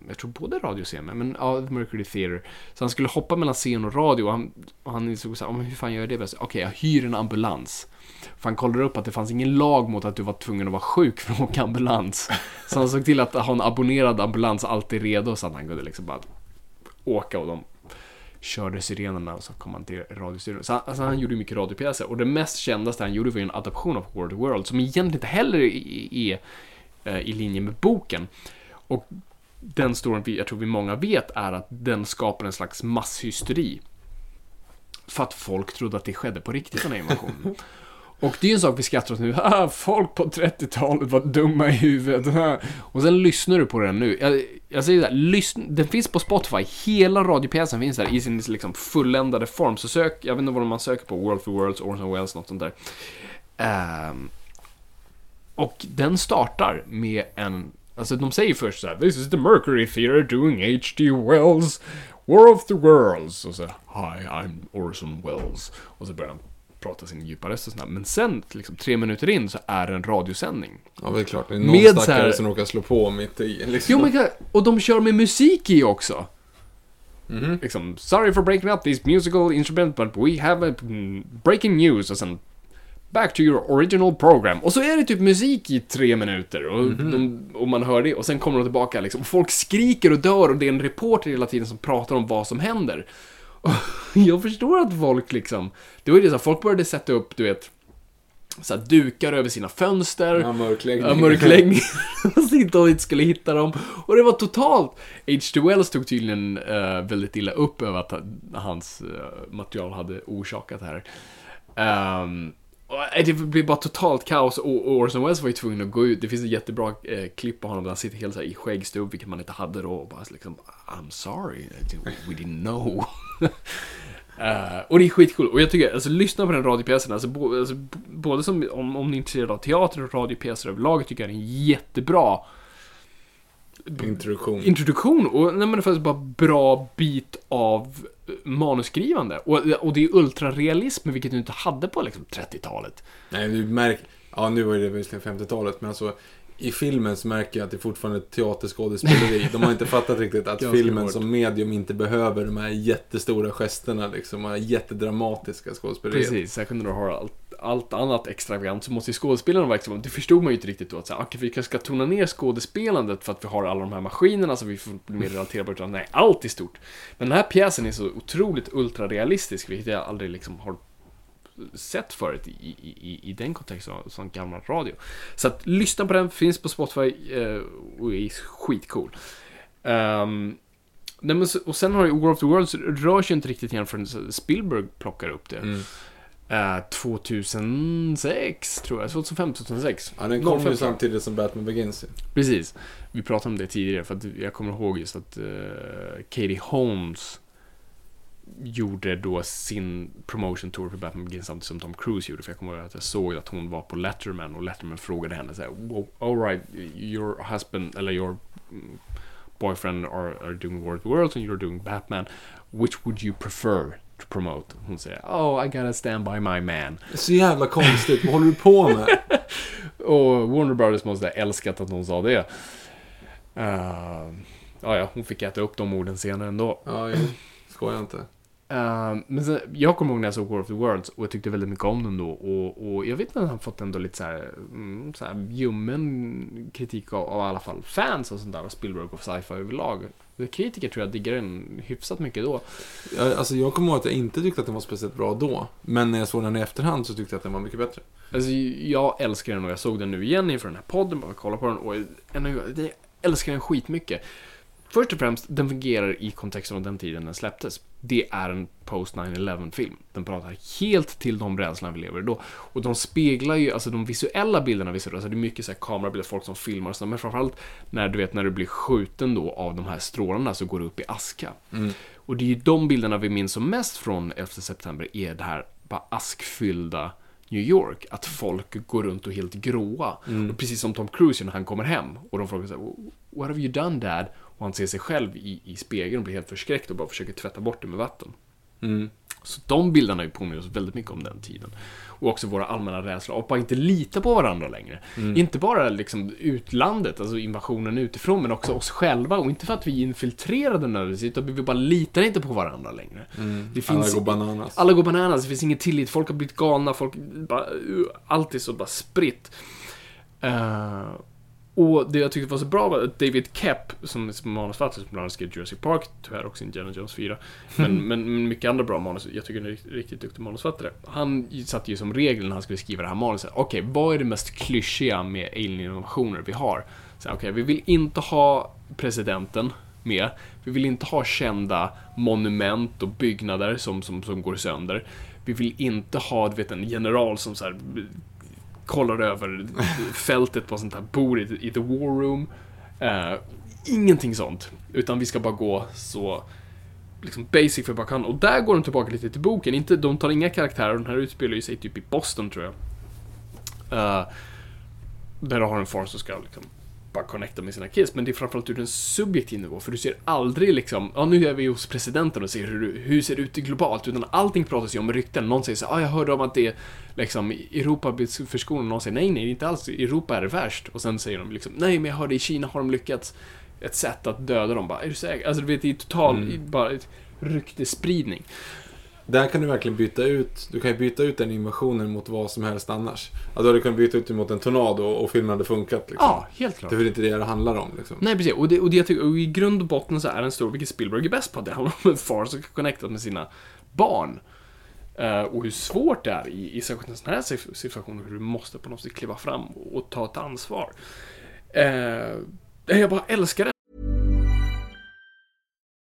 jag tror både radio och scen, men ja, Mercury Theater. Så han skulle hoppa mellan scen och radio och han, och han insåg såhär, hur fan gör jag det bäst? Okej, jag hyr en ambulans. För han kollade upp att det fanns ingen lag mot att du var tvungen att vara sjuk för att åka ambulans. Så han såg till att ha en abonnerad ambulans alltid redo så att han kunde liksom bara åka och de körde sirenerna och så kom han till radiostudion. Så han, alltså han gjorde mycket radiopjäser och det mest kändaste han gjorde var ju en adaption av World World som egentligen inte heller är, i, i, eh, i linje med boken. Och den storyn vi, jag tror vi många vet är att den skapar en slags masshysteri. För att folk trodde att det skedde på riktigt, den här invasionen. Och det är ju en sak vi skrattar åt nu. Ah, folk på 30-talet var dumma i huvudet. Och sen lyssnar du på den nu. Jag, jag säger lyssna, den finns på Spotify. Hela radiopjäsen finns där i sin liksom fulländade form. Så sök, jag vet inte vad man söker på, World for Worlds, Orson Welles, något sånt där. Um, och den startar med en Alltså de säger först såhär This is the Mercury Theatre doing H.G. Wells War of the Worlds och så Hi, I'm Orson Welles Och så börjar han prata sin djupa röst och sådär. Men sen, liksom tre minuter in, så är det en radiosändning. Ja, det är klart. Det är någon Med stackare här- som råkar slå på mitt i. Liksom. Jo men och de kör med musik i också. Mhm. Liksom, sorry for breaking up this musical instrument but we have a mm, breaking news och sen Back to your original program. Och så är det typ musik i tre minuter och, de, och man hör det och sen kommer de tillbaka liksom. Och folk skriker och dör och det är en reporter hela tiden som pratar om vad som händer. Och jag förstår att folk liksom, det var ju det så folk började sätta upp, du vet, så dukar över sina fönster. Ja, mörkläggning. Ja, mörkläggning. så de inte skulle hitta dem. Och det var totalt... H.G. Wells tog tydligen eh, väldigt illa upp över att han- hans eh, material hade orsakat det här. Eh, det blev bara totalt kaos och Orson Welles var ju tvungen att gå ut. Det finns ett jättebra eh, klipp på honom där han sitter helt så i skäggstubb, vilket man inte hade då. Och bara liksom, I'm sorry, we didn't know. Eh, och det är skitkul. Och jag tycker, alltså lyssna på den radiopjäsen. Alltså, bo, alltså, både som, om, om ni är intresserade av teater och radiopjäser överlag, tycker jag det är en jättebra Introduktion. introduktion. Och nej, men det faktiskt bara bra bit av eh, manusskrivande. Och, och det är ultrarealism, vilket du inte hade på liksom, 30-talet. Nej, du märker... Ja, nu var det visserligen 50-talet, men alltså... I filmen så märker jag att det är fortfarande ett teaterskådespeleri. De har inte fattat riktigt att filmen som medium inte behöver de här jättestora gesterna, liksom. Här jättedramatiska skådespeleriet. Precis, särskilt när du har allt, allt annat extravagant så måste ju skådespelarna vara extravaganta. Det förstod man ju inte riktigt då. Att säga, ah, okay, vi kanske ska tona ner skådespelandet för att vi har alla de här maskinerna så vi får mer relaterbara. Utan nej, allt är stort. Men den här pjäsen är så otroligt ultrarealistisk, vilket jag aldrig liksom har sett förut i, i, i, i den kontexten av sån gammal radio. Så att lyssna på den, finns på Spotify eh, och är skitcool. Um, nej, men, och sen har ju War of the Worlds rör sig inte riktigt igen förrän Spielberg plockar upp det. Mm. Eh, 2006, tror jag. 2005, 2006. Ja, den kom 05, ju samtidigt som Batman Begins. Precis. Vi pratade om det tidigare, för att jag kommer ihåg just att uh, Katie Holmes gjorde då sin promotion tour för Batman Begins samtidigt som Tom Cruise gjorde. För jag kommer ihåg att jag såg att hon var på Letterman och Letterman frågade henne så här, "Well, all right, your husband, eller your boyfriend are, are doing World of Worlds and you're doing Batman. Which would you prefer to promote? Hon säger, oh I gotta stand by my man. Så jävla konstigt. Vad håller du på med? Och Warner Brothers måste ha älskat att hon sa det. Uh, ja, ja, hon fick äta upp de orden senare ändå. Ja, jo. Skojar inte. Uh, men sen, jag kommer ihåg när jag såg War of the Worlds och jag tyckte väldigt mycket om den då. Och, och jag vet att han fått ändå lite så här, mm, så här ljummen kritik av, av i alla fall fans och sånt där. Och Spielberg och sci-fi överlag. Kritiker tror jag diggar den hyfsat mycket då. Jag, alltså, jag kommer ihåg att jag inte tyckte att den var speciellt bra då. Men när jag såg den i efterhand så tyckte jag att den var mycket bättre. Alltså, jag älskar den och jag såg den nu igen inför den här podden, bara kolla på den och ännu, jag älskar den skitmycket. Först och främst, den fungerar i kontexten av den tiden den släpptes. Det är en post 9-11 film. Den pratar helt till de rädslorna vi lever i då. Och de speglar ju, alltså de visuella bilderna vi ser då, alltså det är mycket så här kamerabilder, folk som filmar och sådär, men framförallt när du vet när du blir skjuten då av de här strålarna så går du upp i aska. Och det är ju de bilderna vi minns som mest från 11 september, är det här bara askfyllda New York, att folk går runt och är helt gråa. Och precis som Tom Cruise när han kommer hem och de frågar så här, What have you done dad? Och han ser sig själv i, i spegeln och blir helt förskräckt och bara försöker tvätta bort det med vatten. Mm. Så de bilderna ju påminner oss väldigt mycket om den tiden. Och också våra allmänna rädslor och bara inte lita på varandra längre. Inte bara liksom utlandet, alltså invasionen utifrån, men också oss själva. Och inte för att vi är infiltrerade nödvändigtvis, utan vi bara litar inte på varandra längre. Det Alla går bananas. alla går bananas, det finns ingen tillit, folk har blivit galna, folk bara, allt är så bara spritt. Eh, och det jag tyckte var så bra var att David Kep, som är manusförfattare, som bland annat skrev Jurassic Park, tyvärr också Indiana Jones 4, men, men, mycket andra bra manus, jag tycker han är riktigt, riktigt duktig manusförfattare. Han satte ju som regel när han skulle skriva det här manuset, okej, vad är det mest klyschiga med alien-innovationer vi har? Okej, vi vill inte ha presidenten med, vi vill inte ha kända monument och byggnader som, som, som går sönder. Vi vill inte ha, du vet, en general som så här kollar över fältet på sånt här bord i, i the war room. Uh, ingenting sånt. Utan vi ska bara gå så liksom basic för bara kan. Och där går de tillbaka lite till boken. Inte, de tar inga karaktärer. Den här utspelar ju sig typ i Boston tror jag. Uh, där du har en far som ska liksom bara connecta med sina kids. Men det är framförallt ur en subjektiv nivå. För du ser aldrig liksom, ja nu är vi hos presidenten och ser hur, hur ser det ut globalt. Utan allting pratas ju om rykten. Någon säger så ja jag hörde om att det är liksom Europa blir förskonat. Någon säger nej, nej, inte alls. Europa är det värst. Och sen säger de liksom, nej men jag hörde i Kina har de lyckats ett sätt att döda dem. Bara, är du säker? Alltså du vet, det är total, Mm. bara ryktesspridning. Där kan du verkligen byta ut, du kan ju byta ut den invasionen mot vad som helst annars. Ja, då hade du kunnat byta ut det mot en tornado och filmen hade funkat liksom. Ja, helt klart. Det är inte det det handlar om liksom. Nej, precis. Och, det, och det jag tycker, och i grund och botten så är den stor, vilket Spielberg är bäst på, det handlar om en far som kan connecta med sina barn. Eh, och hur svårt det är i, i särskilt en sån här situation, hur du måste på något sätt kliva fram och, och ta ett ansvar. Eh, jag bara älskar.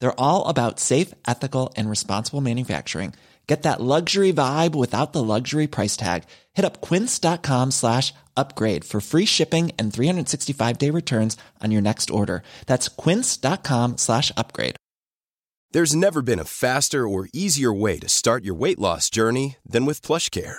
They're all about safe, ethical, and responsible manufacturing. Get that luxury vibe without the luxury price tag. Hit up quince.com slash upgrade for free shipping and 365 day returns on your next order. That's quince.com slash upgrade. There's never been a faster or easier way to start your weight loss journey than with PlushCare.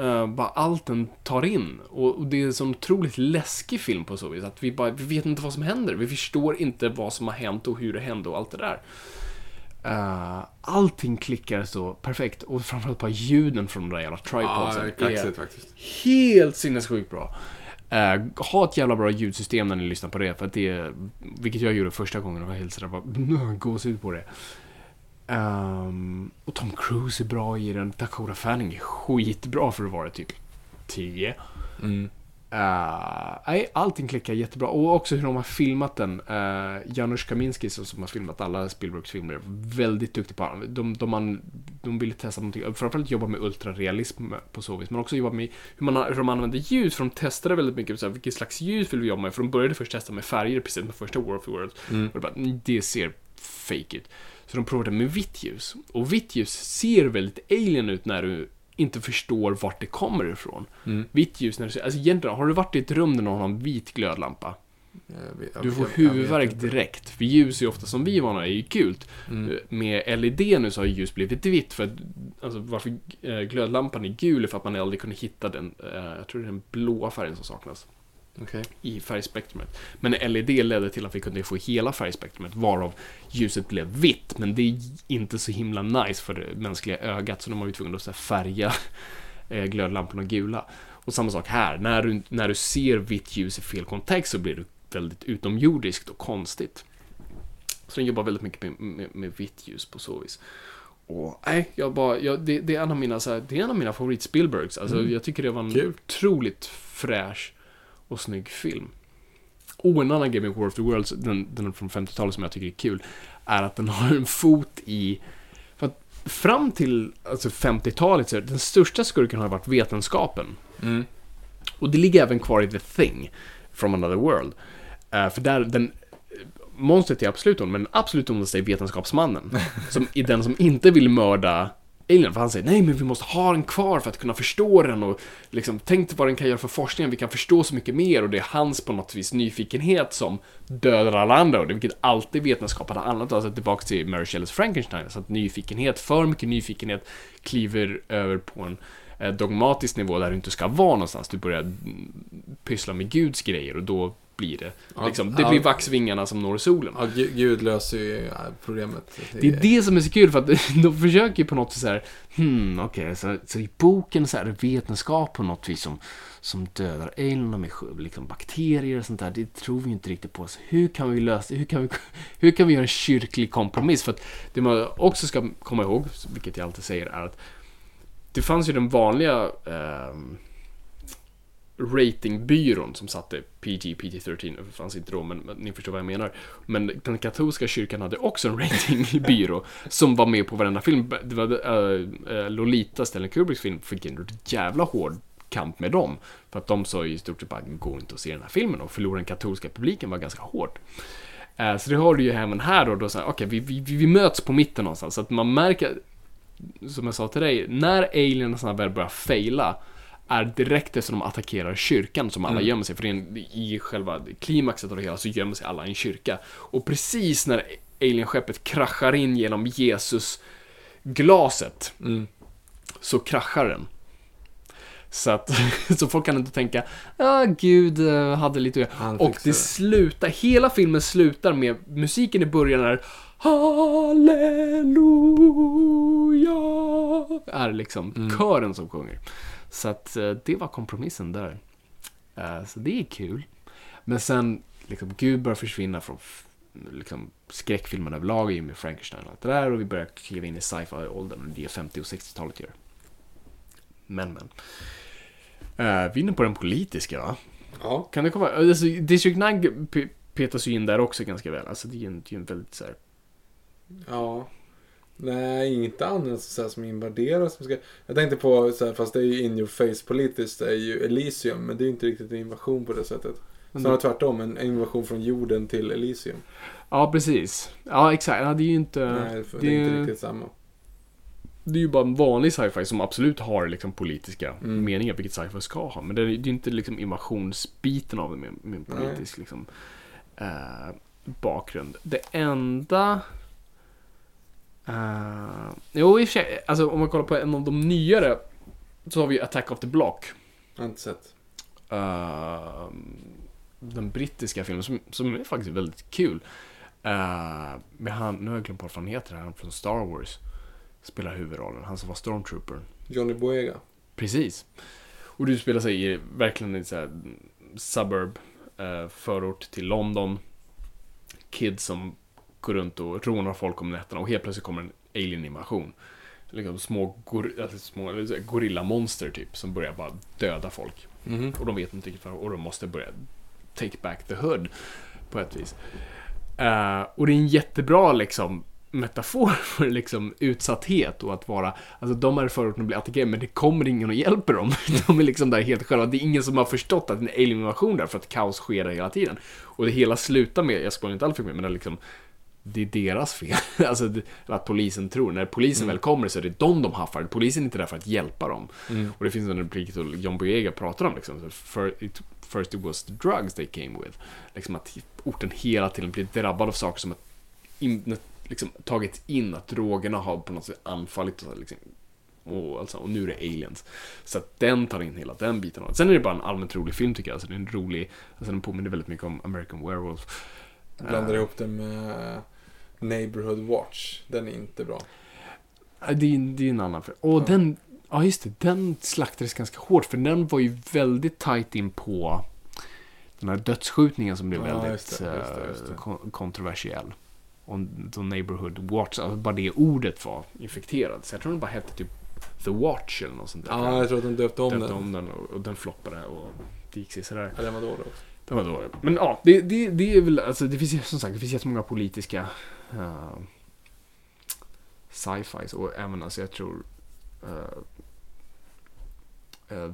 Uh, bara allt den tar in. Och, och det är en sån otroligt läskig film på så vis. Att vi bara, vi vet inte vad som händer. Vi förstår inte vad som har hänt och hur det hände och allt det där. Uh, allting klickar så perfekt. Och framförallt bara ljuden från de där jävla tripodsen Ja, är faktiskt. helt sinnessjukt bra. Uh, ha ett jävla bra ljudsystem när ni lyssnar på det, för att det är, vilket jag gjorde första gången och var helt sådär bara, gåshud på det. Ehm, och Tom Cruise är bra i den, Dakota Fanning är skitbra för att vara typ 10. Mm. Uh, allting klickar jättebra. Och också hur de har filmat den. Uh, Janusz Kaminski som, har filmat alla Spielbergs filmer är väldigt duktig på de, de, man, de ville testa någonting, framförallt jobba med ultrarealism på så vis, men också jobba med hur, man, hur de använder ljus, för de testade väldigt mycket så här, vilket slags ljus vill vi jobba med, för de började först testa med färger, precis med första War of the Worlds. Mm. Och det, bara, "Mm, det ser fake ut. Så de provade med vitt ljus. Och vitt ljus ser väldigt alien ut när du inte förstår vart det kommer ifrån. Mm. Vitt ljus när du ser, alltså egentligen, har du varit i ett rum där någon har en vit glödlampa? Vet- Du får huvudvärk direkt. För ljus är ofta som vi är vana är ju gult. Mm. Med LED nu så har ljus blivit vitt för att, alltså varför eh, glödlampan är gul är för att man aldrig kunde hitta den, eh, jag tror det är den blåa färgen som saknas. Okej. i färgspektrumet. Men LED ledde till att vi kunde få hela färgspektrumet varav ljuset blev vitt. Men det är inte så himla nice för det mänskliga ögat så de var ju tvungna att färga eh, glödlamporna gula. Och samma sak här, när du, när du ser vitt ljus i fel kontext så blir det väldigt utomjordiskt och konstigt. Så den jobbar väldigt mycket med, med, med vitt ljus på så vis. Och nej, jag bara, jag, det, det är en av mina, så här, det är en av mina favorit Spielbergs. Alltså jag tycker det var en Kul. otroligt fräsch och snygg film. Och en annan grej med War of the Worlds, den, den från 50-talet som jag tycker är kul, är att den har en fot i... För att fram till alltså 50-talet så den största skurken har varit vetenskapen. Mm. Och det ligger även kvar i The Thing, from another world. Eh, för där, den... Monstret är absolut ond, men absolut ondaste är vetenskapsmannen. som är den som inte vill mörda Alien, för han säger nej men vi måste ha den kvar för att kunna förstå den och liksom tänk dig vad den kan göra för forskningen, vi kan förstå så mycket mer. Och det är hans på något vis nyfikenhet som dödar alla andra och det vilket alltid vetenskapen har annat, alltså tillbaka till Mary Shelleys Frankenstein, så att nyfikenhet, för mycket nyfikenhet kliver över på en eh, dogmatisk nivå där du inte ska vara någonstans, du börjar pyssla med Guds grejer och då blir det, Ja, liksom, det ja. blir vaxvingarna som når solen. Ja, Gu- Gud löser ju problemet. Det är det som är så kul för att de försöker ju på något sätt så här, hmm, okej, så, så i boken så är det vetenskap på något vis som, som dödar alien med liksom bakterier och sånt där. Det tror vi ju inte riktigt på. Så hur kan vi lösa hur kan vi, hur kan vi göra en kyrklig kompromiss? För att det man också ska komma ihåg, vilket jag alltid säger, är att det fanns ju den vanliga ehm, ratingbyrån som satte PG, PG-13, det fanns inte då, men, men ni förstår vad jag menar. Men den katolska kyrkan hade också en ratingbyrå som var med på varenda film. Det var uh, Lolita, Stanley Kubricks film, fick en jävla hård kamp med dem. För att de sa ju i stort sett bara, gå inte och se den här filmen och förlora den katolska publiken var ganska hårt. Eh, så det har du ju även här då, då så här, okej, vi, vi, vi möts på mitten någonstans, så att man märker, som jag sa till dig, när aliens väl börjar faila, är direkt efter de attackerar kyrkan som alla gömmer sig, för en, i själva klimaxet av det hela så gömmer sig alla i en kyrka. Och precis när alienskeppet kraschar in genom Jesus glaset så kraschar den. Så att, så folk kan inte tänka, ja gud eh, hade lite att göra." Och det. slutar, hela filmen slutar med musiken i början är Halleluja är liksom Mm. kören som sjunger. Så att eh, det var kompromissen där. Eh, Så det är kul. Men sen, liksom, Gud börjar försvinna från liksom, skräckfilmen överlag med Frankenstein och allt det där och vi börjar kliva in i sci-fi-åldern det är 50 och 60-talet gör. Men, men. Uh, vi är inne på den politiska, va? Ja. Kan det komma? Alltså, District 9 pe- petas ju in där också ganska väl. Alltså, det är ju en, det är ju en väldigt så här, Ja. Nej, inte annat så här, som ska... Jag tänkte på, så här, fast det är ju in your face politiskt, det är ju Elysium. Men det är ju inte riktigt en invasion på det sättet. Snarare tvärtom, en invasion från jorden till Elysium. Ja, precis. Ja, exakt. Ja, det är ju inte... Nej, det, det är inte riktigt samma. det är ju bara en vanlig sci-fi som absolut har liksom politiska Mm. meningar, vilket sci-fi ska ha. Men det är ju inte liksom invasionsbiten av det med, med en politisk liksom, eh, bakgrund. Det enda... Uh, jo, i och för sig, alltså om man kollar på en av de nyare så har vi Attack of the Block. Jag har inte sett. Eh, den brittiska filmen som, som är faktiskt väldigt kul. Uh, med han, nu har jag glömt bort vad han heter, han från Star Wars. Spelar huvudrollen, han som var Stormtrooper. Johnny Boyega. Precis. Och du spelar sig i verkligen i så här suburb, eh, förort till London. Kids som går runt och rånar folk om nätterna och helt plötsligt kommer en alien-invasion. Liksom små, gor alltså små gorillamonster typ som börjar bara döda folk. Mhm. Och de vet inte riktigt vad och de måste börja take back the hood på ett vis. Eh, och det är en jättebra liksom metafor för liksom utsatthet och att vara, alltså de är i förorten och blir attackerade men det kommer ingen och hjälper dem. De är liksom där helt själva. Det är ingen som har förstått att det är en alien-invasion där för att kaos sker där hela tiden. Och det hela slutar med, jag spoilar inte allt för mycket, men det är liksom det är deras fel. Alltså att polisen tror. När polisen väl kommer så är det de de haffar. Polisen är inte där för att hjälpa dem. Och det finns en replik som John Boyega pratar om. Liksom. First it was the drugs they came with. Liksom att orten hela tiden blir drabbad av saker som att in, liksom, tagit in att drogerna har på något sätt anfallit och liksom, Och, alltså, och nu är det aliens. Så att den tar in hela den biten av det. Sen är det bara en allmänt rolig film tycker jag. Alltså, det är en rolig, alltså, den påminner väldigt mycket om American Werewolf. Blandar Eh, ihop det med Neighborhood Watch. Den är inte bra. Ja, Det är, det är en annan film. Och den, ja just det, den slaktades ganska hårt för den var ju väldigt tight in på den här dödsskjutningen som blev Ja, väldigt just det, just det, just eh, kon- kontroversiell. Och The Neighborhood Watch, alltså bara det ordet var infekterat. Så jag tror den bara hette typ The Watch eller något sånt där. Ja, jag tror att de döpte om Döpte den. om den och, och den floppade och det gick sådär. Ja, den var dålig också. Det var dåligt. Men ja, det, det, det är väl, alltså det finns ju som sagt, det finns jättemånga politiska uh, sci-fis och även alltså jag tror uh, uh,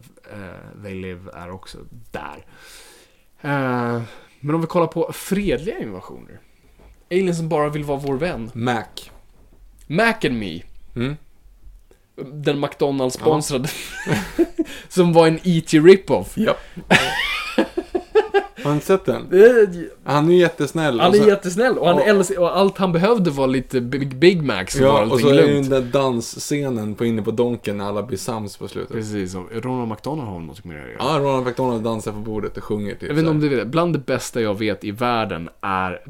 They Live är också där. Men om vi kollar på fredliga invasioner. Aliens som bara vill vara vår vän. Mac. Mac and Me. Mm. Den McDonalds-sponsrade. som var en E.T. rip-off. Ja. Har du inte sett den? Eh, Han är ju jättesnäll. Han och är så- jättesnäll och, han och- älskar, och allt han behövde var lite Big, Big Macs och Ja, och så är det ju lugnt. den där dansscenen på inne på Donken när alla blir sams på slutet. Precis, och Ronald McDonald har något med det att göra. Ja, Ronald McDonald dansar på bordet och sjunger typ Jag vet inte om du vet, bland det bästa jag vet i världen är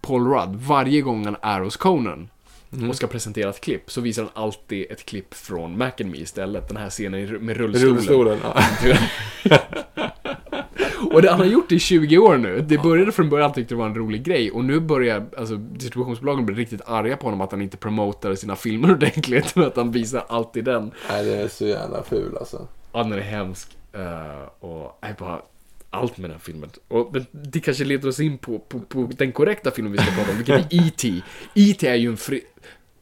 Paul Rudd. Varje gång han är hos Conan Mm. och ska presentera ett klipp så visar han alltid ett klipp från Mac and Me istället. Den här scenen med rullstolen. Rullstolen. Ja. Och det, han har gjort det i 20 år nu. Det började från början, han tyckte det var en rolig grej. Och nu börjar alltså, distributionsbolagen bli riktigt arga på honom att han inte promotar sina filmer ordentligt. Men att han visar alltid den. Nej, det är så jävla ful alltså. Ja, den är hemsk. Uh, och nej, bara allt med den här filmen. Och det kanske leder oss in på, på, på den korrekta filmen vi ska prata om, vilket är E.T. E.T. är ju en fri,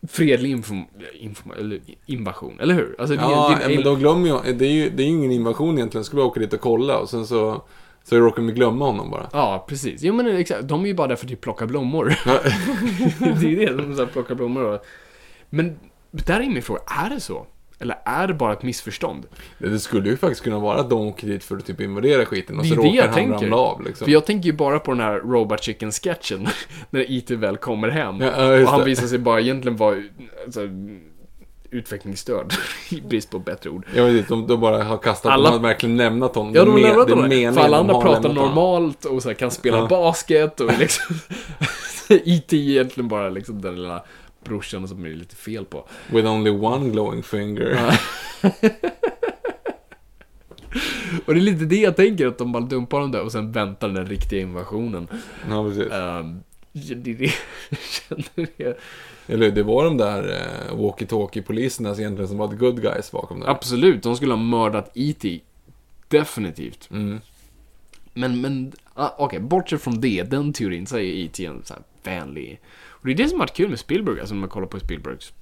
fredlig inform, inform, eller invasion, eller hur? Alltså, det är- Ja, det en- men de glömmer ju, det är ju, det är ju ingen invasion egentligen. Skulle bara åka dit och kolla och sen så, så råkar de glömma honom bara. Ja, precis. Jo, men exakt. De är ju bara där för att typ plocka blommor. det är det, de så här plockar blommor och... Men där är min fråga, är det så? Eller är det bara ett missförstånd? Det skulle ju faktiskt kunna vara att de åker dit för att typ invadera skiten och så råkar jag han tänker. ramla av liksom. För jag tänker ju bara på den här Robot Chicken-sketchen, när E.T. väl kommer hem. Ja, och han det. visar sig bara egentligen vara alltså, utvecklingsstörd, i brist på bättre ord. Jag inte, de, de bara har kastat Alla- de har verkligen lämnat honom. Ja, de har lämnat honom. För alla andra pratar normalt och så här, kan spela Ja. basket och liksom... E.T. är egentligen bara liksom den lilla brorsan som är lite fel på. With only one glowing finger. Och det är lite det jag tänker, att de bara dumpar dem där och sen väntar den riktiga invasionen. Ja, precis. Um, det det jag känner det. Eller det var de där eh, walkie-talkie-poliserna egentligen som var the good guys bakom det. Absolut, de skulle ha mördat E.T. Definitivt. Mm. Men, men ah, okej, bortsett från det, den teorin, så är E.T. en så här vänlig... Och det är det som har varit kul med Spielberg, alltså när man kollar på Spielbergs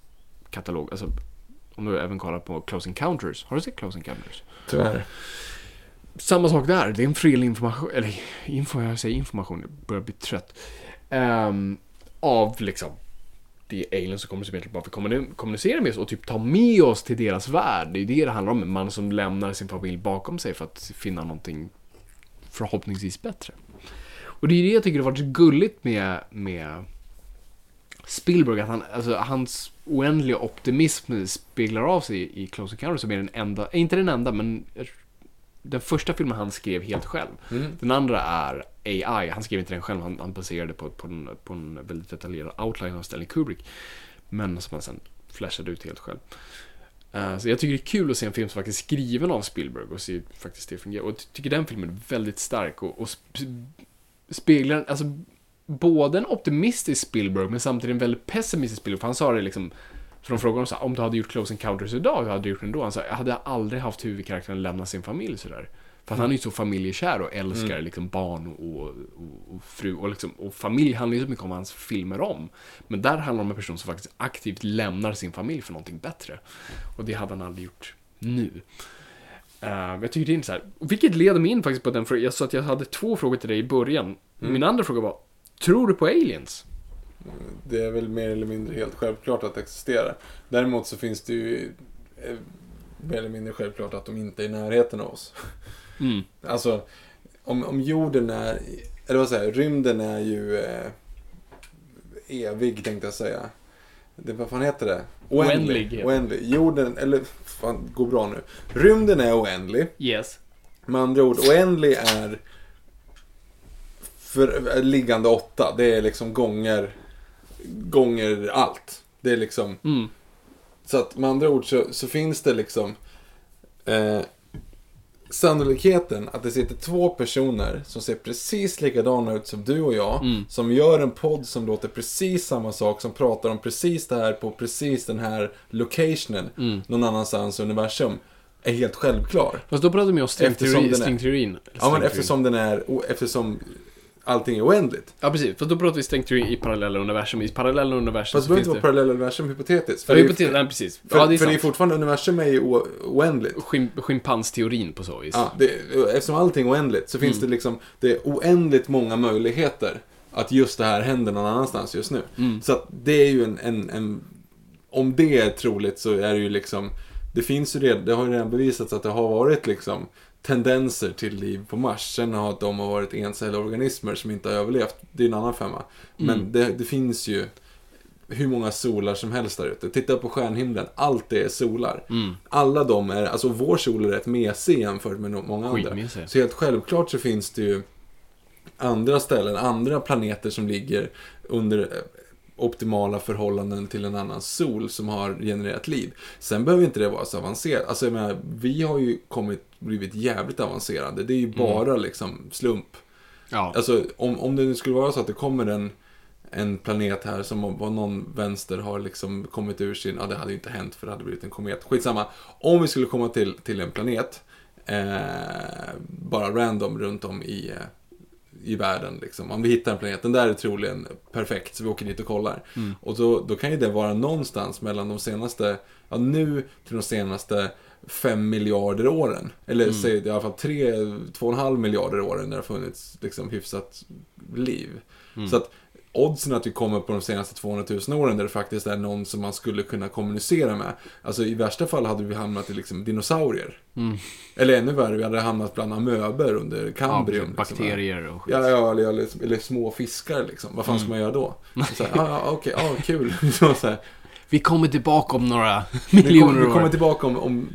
katalog. Alltså, om du även kollar på Close Encounters. Har du sett Close Encounters? Tyvärr. Samma sak där, det är en fredlig information, eller info, jag säger information, jag börjar bli trött. Ehm, av liksom, det är aliens som kommer som egentligen bara vill kommuni- kommunicera med oss och typ ta med oss till deras värld. Det är det det handlar om, en man som lämnar sin familj bakom sig för att finna någonting förhoppningsvis bättre. Och det är det jag tycker har varit så gulligt med, med Spielberg, att han, alltså, hans oändliga optimism speglar av sig i, i Close Encounters som är den enda, inte den enda, men den första filmen han skrev helt själv. Den andra är AI. Han skrev inte den själv, han, han baserade på, på, en, på en väldigt detaljerad outline av Stanley Kubrick. Men som han sen flashade ut helt själv. Uh, så jag tycker det är kul att se en film som faktiskt är skriven av Spielberg och se faktiskt det fungerar. Och jag tycker den filmen är väldigt stark och, och sp- speglar, alltså både en optimistisk Spielberg men samtidigt en väldigt pessimistisk Spielberg. För han sa det liksom, för de frågade honom så här, om du hade gjort Close Encounters idag, hur hade du gjort den då? Han sa, jag hade aldrig haft huvudkaraktären lämna sin familj sådär. För att han är ju så familjekär och älskar liksom barn och, och, och fru och, liksom, och familj handlar ju så mycket om vad hans filmer om. Men där handlar det om en person som faktiskt aktivt lämnar sin familj för någonting bättre. Och det hade han aldrig gjort nu. Uh, jag tycker det är intressant. Vilket leder mig in faktiskt på den frågan. Jag sa att jag hade två frågor till dig i början. Min andra fråga var, tror du på aliens? Det är väl mer eller mindre helt självklart att det existerar. Däremot så finns det ju eh, mer eller mindre självklart att de inte är i närheten av oss. Mm. Alltså, om, om jorden är, eller vad säger rymden är ju eh, evig tänkte jag säga. det, vad fan heter det? Oändlig. Oändlig. Oändlig. Jorden, eller fan, går bra nu. Rymden är oändlig. Yes. Med andra ord, oändlig är för, liggande åtta. Det är liksom gånger, gånger allt. Det är liksom... Mm. Så att med andra ord så, så finns det liksom eh, sannolikheten att det sitter två personer som ser precis likadana ut som du och jag. Mm. Som gör en podd som låter precis samma sak. Som pratar om precis det här på precis den här locationen. Mm. Någon annanstans i universum. Är helt självklar. Fast då pratar vi om stringteorin. Eller Ja men eftersom den är, eftersom allting är oändligt. Ja, precis. För då pratar vi stringteori i parallella universum. I parallella universum Fast det behöver inte vara det... parallella universum hypotetiskt. För det är- hypotes, nej, precis. för, ja, det är för det är fortfarande, universum är ju o- oändligt. Schim, schimpansteorin på så vis. Ja, det, eftersom allting är oändligt så Mm. finns det liksom, det är oändligt många möjligheter att just det här händer någon annanstans just nu. Mm. Så att det är ju en, en, en, om det är troligt så är det ju liksom, det finns ju redan, det har ju redan bevisats att det har varit liksom tendenser till liv på Mars. Sen har de har varit encellorganismer som inte har överlevt, det är en annan femma. Men Mm. det, det finns ju hur många solar som helst där ute. Titta på stjärnhimlen, allt det är solar. Mm. Alla de är, alltså vår sol är rätt mesig jämfört med många andra. Så helt självklart så finns det ju andra ställen, andra planeter som ligger under eh, optimala förhållanden till en annan sol som har genererat liv. Sen behöver inte det vara så avancerat. Alltså jag menar, vi har ju kommit, blivit jävligt avancerade. Det är ju bara liksom slump. Ja. Alltså om, om det nu skulle vara så att det kommer en, en planet här som på någon vänster har liksom kommit ur sin, ja det hade ju inte hänt för det hade blivit en komet. Skitsamma. Om vi skulle komma till, till en planet, eh, bara random runt om i, eh, i världen liksom. Om vi hittar en planet, den där är troligen perfekt, så vi åker dit och kollar. Och då, då kan ju det vara någonstans mellan de senaste, ja nu till de senaste fem miljarder åren. Eller säg i alla fall tre, två och en halv miljarder åren när det har funnits liksom hyfsat liv. Så att oddsen att vi kommer på de senaste 200 000 åren där det faktiskt är någon som man skulle kunna kommunicera med. Alltså i värsta fall hade vi hamnat i liksom dinosaurier. Eller ännu värre, vi hade hamnat bland amöber under ja, kambrium. liksom. bakterier och skit. Ja, ja eller, eller, eller små fiskar liksom. Vad fan ska man göra då? Så här, ah, ja, okej, ja, kul. Så här, Vi kommer tillbaka om några miljoner kommer, vi kommer år. tillbaka om, om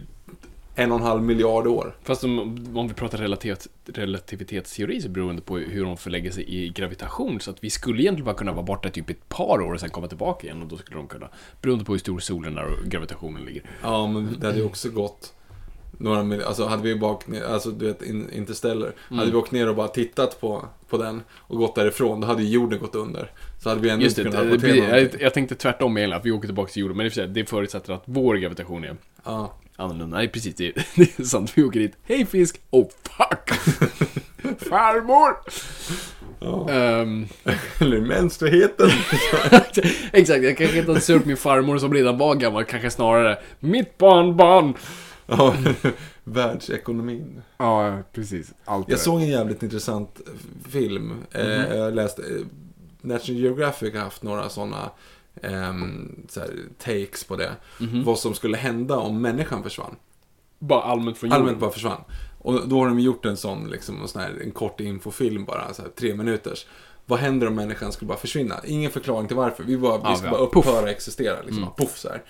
en och en halv miljard år. Fast om, om vi pratar relativt, relativitetsteori så beror det på hur de förlägger sig i gravitation. Så att vi skulle egentligen bara kunna vara borta typ ett par år och sen komma tillbaka igen. Och då skulle de kunna, beroende på hur stor solen är och gravitationen ligger. Ja, men det hade ju också gått några mil- Alltså hade vi bara åkt ner, alltså du vet in, Interstellar. Mm. Hade vi åkt ner och bara tittat på, på den och gått därifrån, då hade ju jorden gått under. Så hade vi ändå Just inte kunnat det, rapportera blir- jag, någonting. jag tänkte tvärtom egentligen, att vi åker tillbaka till jorden. Men det förutsätter att vår gravitation är Ja. Annorlunda. Nej, precis. Det, det är sant. Vi åker dit. Hej fisk! Oh fuck! Farmor! Ehm, Eller mänskligheten. exakt, jag kanske inte hade surt min farmor som redan var gammal, kanske snarare mitt barnbarn. ja, världsekonomin. Ja, precis. Allt Jag såg en jävligt intressant film. Eh, Mhm. jag läste, eh, National Geographic har haft några sådana så här, takes på det. Mhm. Vad som skulle hända om människan försvann. Bara allmänt från jorden. Allmänt bara försvann. Och då har de gjort en sån, liksom, en sån här, en kort infofilm bara, så här, tre minuters. Vad händer om människan skulle bara försvinna? Ingen förklaring till varför. Vi, bara, Ja, vi ska ja. bara upphöra existera. Liksom, Mm. Puff så här.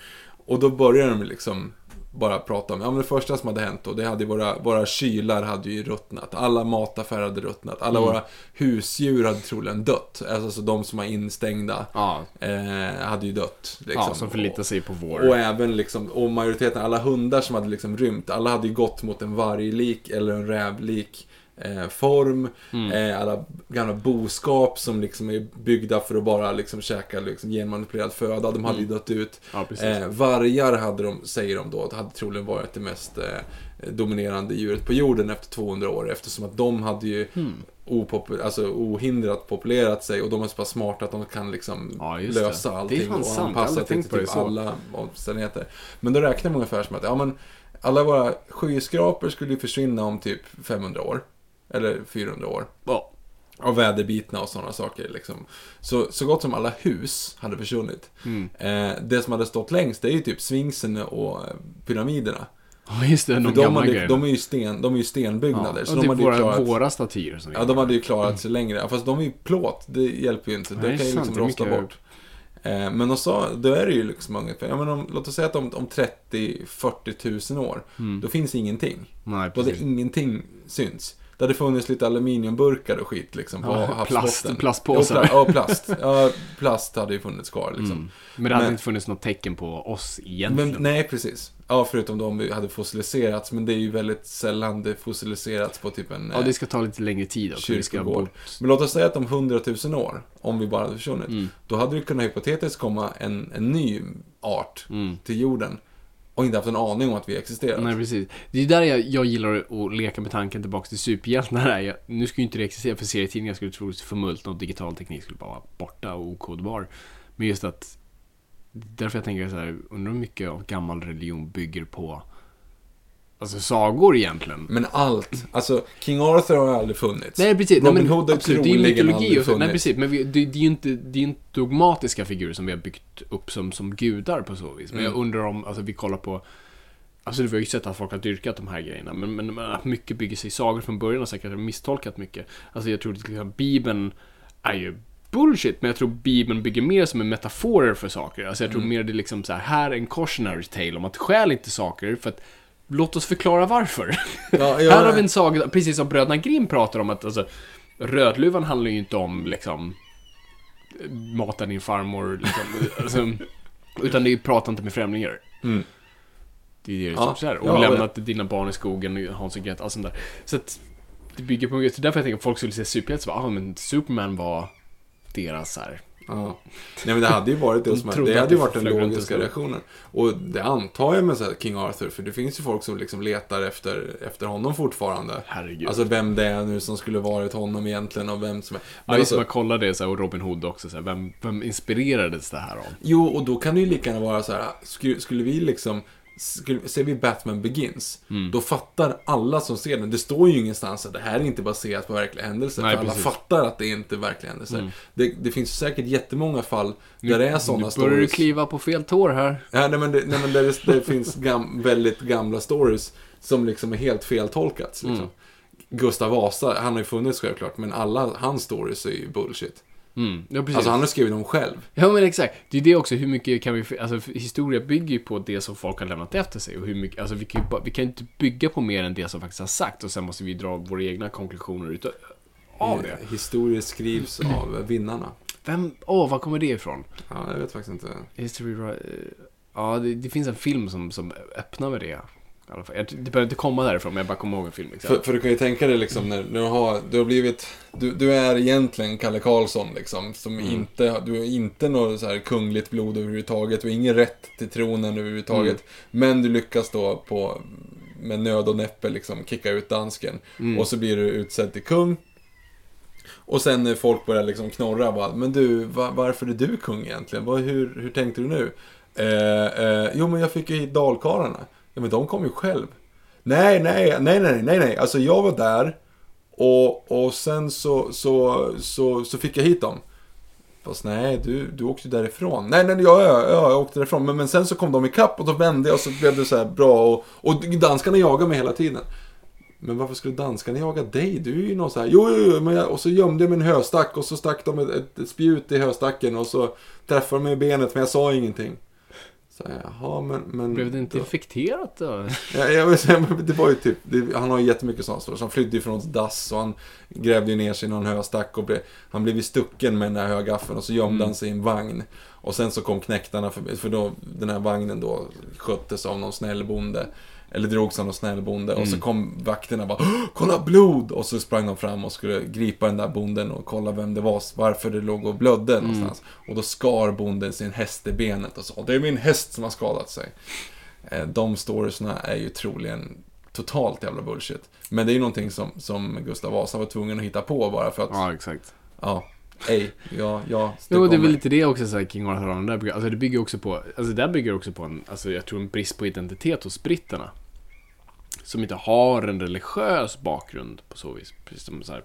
Och då börjar de liksom bara prata om, ja men det första som hade hänt då, det hade våra, våra kylar hade ju ruttnat. Alla mataffärer hade ruttnat. Alla Mm. våra husdjur hade troligen dött. Alltså de som var instängda Ja, eh, hade ju dött. Liksom. ja som förlitar sig på vår... Och även liksom, och majoriteten, alla hundar som hade liksom rymt, alla hade ju gått mot en varglik eller en rävlik eh, form. Mm. Eh, alla gamla boskap som liksom är byggda för att bara liksom käka liksom, genmanipulerad föda, de hade ju dött ut. Ja. Eh, vargar hade de, säger de då, hade troligen varit det mest eh, dominerande djuret på jorden efter 200 år eftersom att de hade ju Hmm. opopu- alltså, ohindrat populerat sig och de är så pass smarta att de kan liksom Ja, det. lösa Det allting fan och anpassa till det typ alla omständigheter. Men då räknar man ungefär som att ja, men, alla våra skyskrapor skulle försvinna om typ 500 år. Eller 400 år. Ja. Av väderbitna och sådana saker. Liksom. Så, så gott som alla hus hade försvunnit. Mm. Eh, det som hade stått längst det är ju typ Sphinxen och eh, pyramiderna. Ja, just det. För De hade, de, är ju sten, de är ju stenbyggnader. ja. så de typ hade ju våra, klarat... våra statyer som Ja, de hade ju klarat sig längre. Fast de är ju plåt, det hjälper ju inte. Nej, Det kan ju liksom det rosta bort. Eh, men sa, då är det ju liksom ungefär, ja, men om, låt oss säga att om, om 30-40 tusen år, då finns ingenting. Nej, Då precis. ingenting synts. Det hade funnits lite aluminiumburkar och skit liksom på Ja, plast- plastpåsar. Ja, pla- Ja, plast. Ja, plast hade ju funnits kvar liksom. Mm. Men det hade Men- inte funnits något tecken på oss egentligen. Men, nej, precis. Ja, förutom de vi hade fossiliserats. Men det är ju väldigt sällan det fossiliserats på typ en Ja, eh, det ska ta lite längre tid också. Vi ska bort. Men låt oss säga att om 100 000 år, om vi bara hade försvunnit, Mm. då hade det kunnat hypotetiskt komma en, en ny art till jorden och inte haft en aning om att vi existerar. Nej, precis. Det är där jag, jag gillar att leka med tanken tillbaka till superhjältarna. Jag, nu skulle ju inte det existera, för serietidningar skulle troligtvis förmultna och digital teknik skulle bara vara borta och okodbar. Men just att, därför jag tänker så här, undrar hur mycket av gammal religion bygger på Alltså sagor egentligen. Men allt, alltså King Arthur har aldrig funnits. Nej precis, Robin nej, Hood har absolut, det är troligen mytologi aldrig och så. Nej precis, men vi, det, det är ju inte, det är inte dogmatiska figurer som vi har byggt upp som, som gudar på så vis. Men Mm. jag undrar om, alltså vi kollar på Alltså vi har ju sett att folk har dyrkat de här grejerna, men, men, men att mycket bygger sig i sagor från början och säkert har misstolkat mycket. Alltså jag tror till exempel Bibeln är ju bullshit, men jag tror Bibeln bygger mer som en metaforer för saker. Alltså jag tror Mm. mer det är liksom så här, här är en cautionary tale om att stjäl inte saker, för att låt oss förklara varför. Ja, ja, här har vi en saga, precis som bröderna Grimm pratar om att alltså, Rödluvan handlar ju inte om liksom mata din farmor, liksom, alltså, utan det är ju prata inte med främlingar. Mm. Det är det Ja, som här. Och ja, lämna ja. dina barn i skogen, Hans och Greta, allt sånt där. Så att det bygger på mycket. Så därför jag tänker att folk skulle se superhjälte så bara, ah men Superman var deras så här. Ja. Nej men det hade ju varit det De som Det hade ju varit den logiska reaktionen. Och det antar jag med så King Arthur, för det finns ju folk som liksom letar efter, efter honom fortfarande. Herregud. Alltså vem det är nu som skulle varit honom egentligen och vem som är... Ja, Men som alltså, jag kollade det så här, och Robin Hood också så här, vem, vem inspirerades det här av? jo, och då kan det ju lika gärna vara så här, skulle vi liksom... Ser vi Batman Begins, Mm. då fattar alla som ser den. Det står ju ingenstans att det här är inte baserat på verkliga händelser. Nej, för alla precis. Mm. fattar att det inte är verkliga händelser. Det, det finns säkert jättemånga fall där det är sådana Nu börjar du stories. kliva på fel tår här. Ja, nej, men det, nej, men där det, det finns gam, väldigt gamla stories som liksom är helt feltolkats. Liksom. Mm. Gustav Vasa, han har ju funnits självklart, men alla hans stories är ju bullshit. Mm. Ja, precis. Alltså han har skrivit dem själv. Ja men exakt. Det är det också, hur mycket kan vi... Alltså historia bygger ju på det som folk har lämnat efter sig. Och hur mycket... Alltså vi kan ju vi kan inte bygga på mer än det som faktiskt har sagt. Och sen måste vi dra våra egna konklusioner utav, av det. Eh, Historier skrivs av vinnarna. Vem... Åh, var kommer det ifrån? Ja, jag vet faktiskt inte. History... eh, Ja, det, det finns en film som, som öppnar med det. I alla fall. Jag, det behöver inte komma därifrån, men jag bara kommer ihåg en film. Liksom. För, för du kan ju tänka dig liksom när, när du har, du har blivit, du, du är egentligen Kalle Karlsson liksom, som Mm. inte, du är inte något så här kungligt blod överhuvudtaget, du har ingen rätt till tronen överhuvudtaget. Mm. Men du lyckas då på, med nöd och näppe liksom kicka ut dansken. Mm. Och så blir du utsedd till kung. Och sen när folk börjar liksom knorra bara, men du, va, varför är du kung egentligen? Vad, hur, hur tänkte du nu? Eh, eh, jo men jag fick ju hit dalkarlarna. Ja men de kom ju själv. Nej, nej, nej, nej, nej, nej. Alltså jag var där och, och sen så, så, så, så fick jag hit dem. Fast nej, du, du åkte ju därifrån. Nej, nej, ja, ja, ja, jag åkte därifrån. Men, men sen så kom de ikapp och då vände jag och så blev det så här bra. Och, och danskarna jagade mig hela tiden. Men varför skulle danskarna jaga dig? Du är ju någon så här, jo, jo, jo, men jag, och så gömde jag mig en höstack och så stack de ett, ett, ett spjut i höstacken och så träffade de mig i benet men jag sa ingenting. Så här, jaha, men... men Blev det inte då- infekterat då? Ja, jag vill säga, det var ju typ, det, han har ju jättemycket sådana stories. Han flydde ju från ett dass och han grävde ner sig i någon höstack och blev, han blev stucken med den här högaffeln och så gömde Mm. han sig i en vagn. Och sen så kom knäktarna förbi, för då, den här vagnen då sköttes av någon snäll bonde. Eller drogs av någon snäll bonde. Och Mm. så kom vakterna och bara "Åh, Kolla blod! Och så sprang de fram och skulle gripa den där bonden och kolla vem det var, varför det låg och blödde Mm. någonstans. Och då skar bonden sin häst i benet och sa Det är min häst som har skadat sig. Eh, De storiesna är ju troligen totalt jävla bullshit. Men det är ju någonting som, som Gustav Vasa var tvungen att hitta på bara för att, ja, Ja, exakt. ej, ja, ja, Jo, det är väl lite det också, så här, King Arthur och de där bygger, alltså det bygger också på, alltså det där bygger också på en, alltså jag tror en brist på identitet hos britterna. Som inte har en religiös bakgrund på så vis. Precis som så här,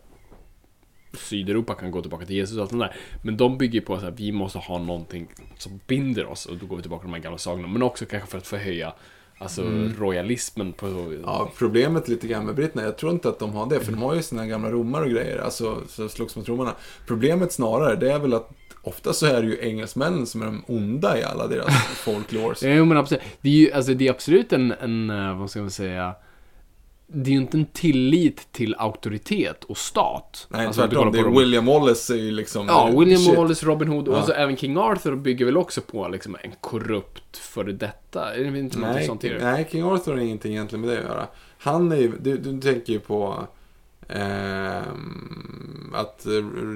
Sydeuropa kan gå tillbaka till Jesus och allt det där. Men de bygger på att vi måste ha någonting som binder oss. Och då går vi tillbaka till de här gamla sagorna. Men också kanske för att förhöja Alltså royalismen på så Ja, problemet lite grann med britterna, jag tror inte att de har det, för de har ju sina gamla romar och grejer, alltså så slogs mot romarna. Problemet snarare, det är väl att ofta så är det ju engelsmännen som är de onda i alla deras folklores. Jo men absolut. Det är ju alltså, det är absolut en, en, eh, vad ska man säga, det är ju inte en tillit till auktoritet och stat. Nej, alltså, tvärtom. Det är William Wallace är ju liksom... Ja, William shit. Wallace, Robin Hood och Ja. så även King Arthur bygger väl också på liksom en korrupt före detta. Är det inte Nej, sånt? nej, King Arthur har ingenting egentligen med det att göra. Han är ju, du, du tänker ju på att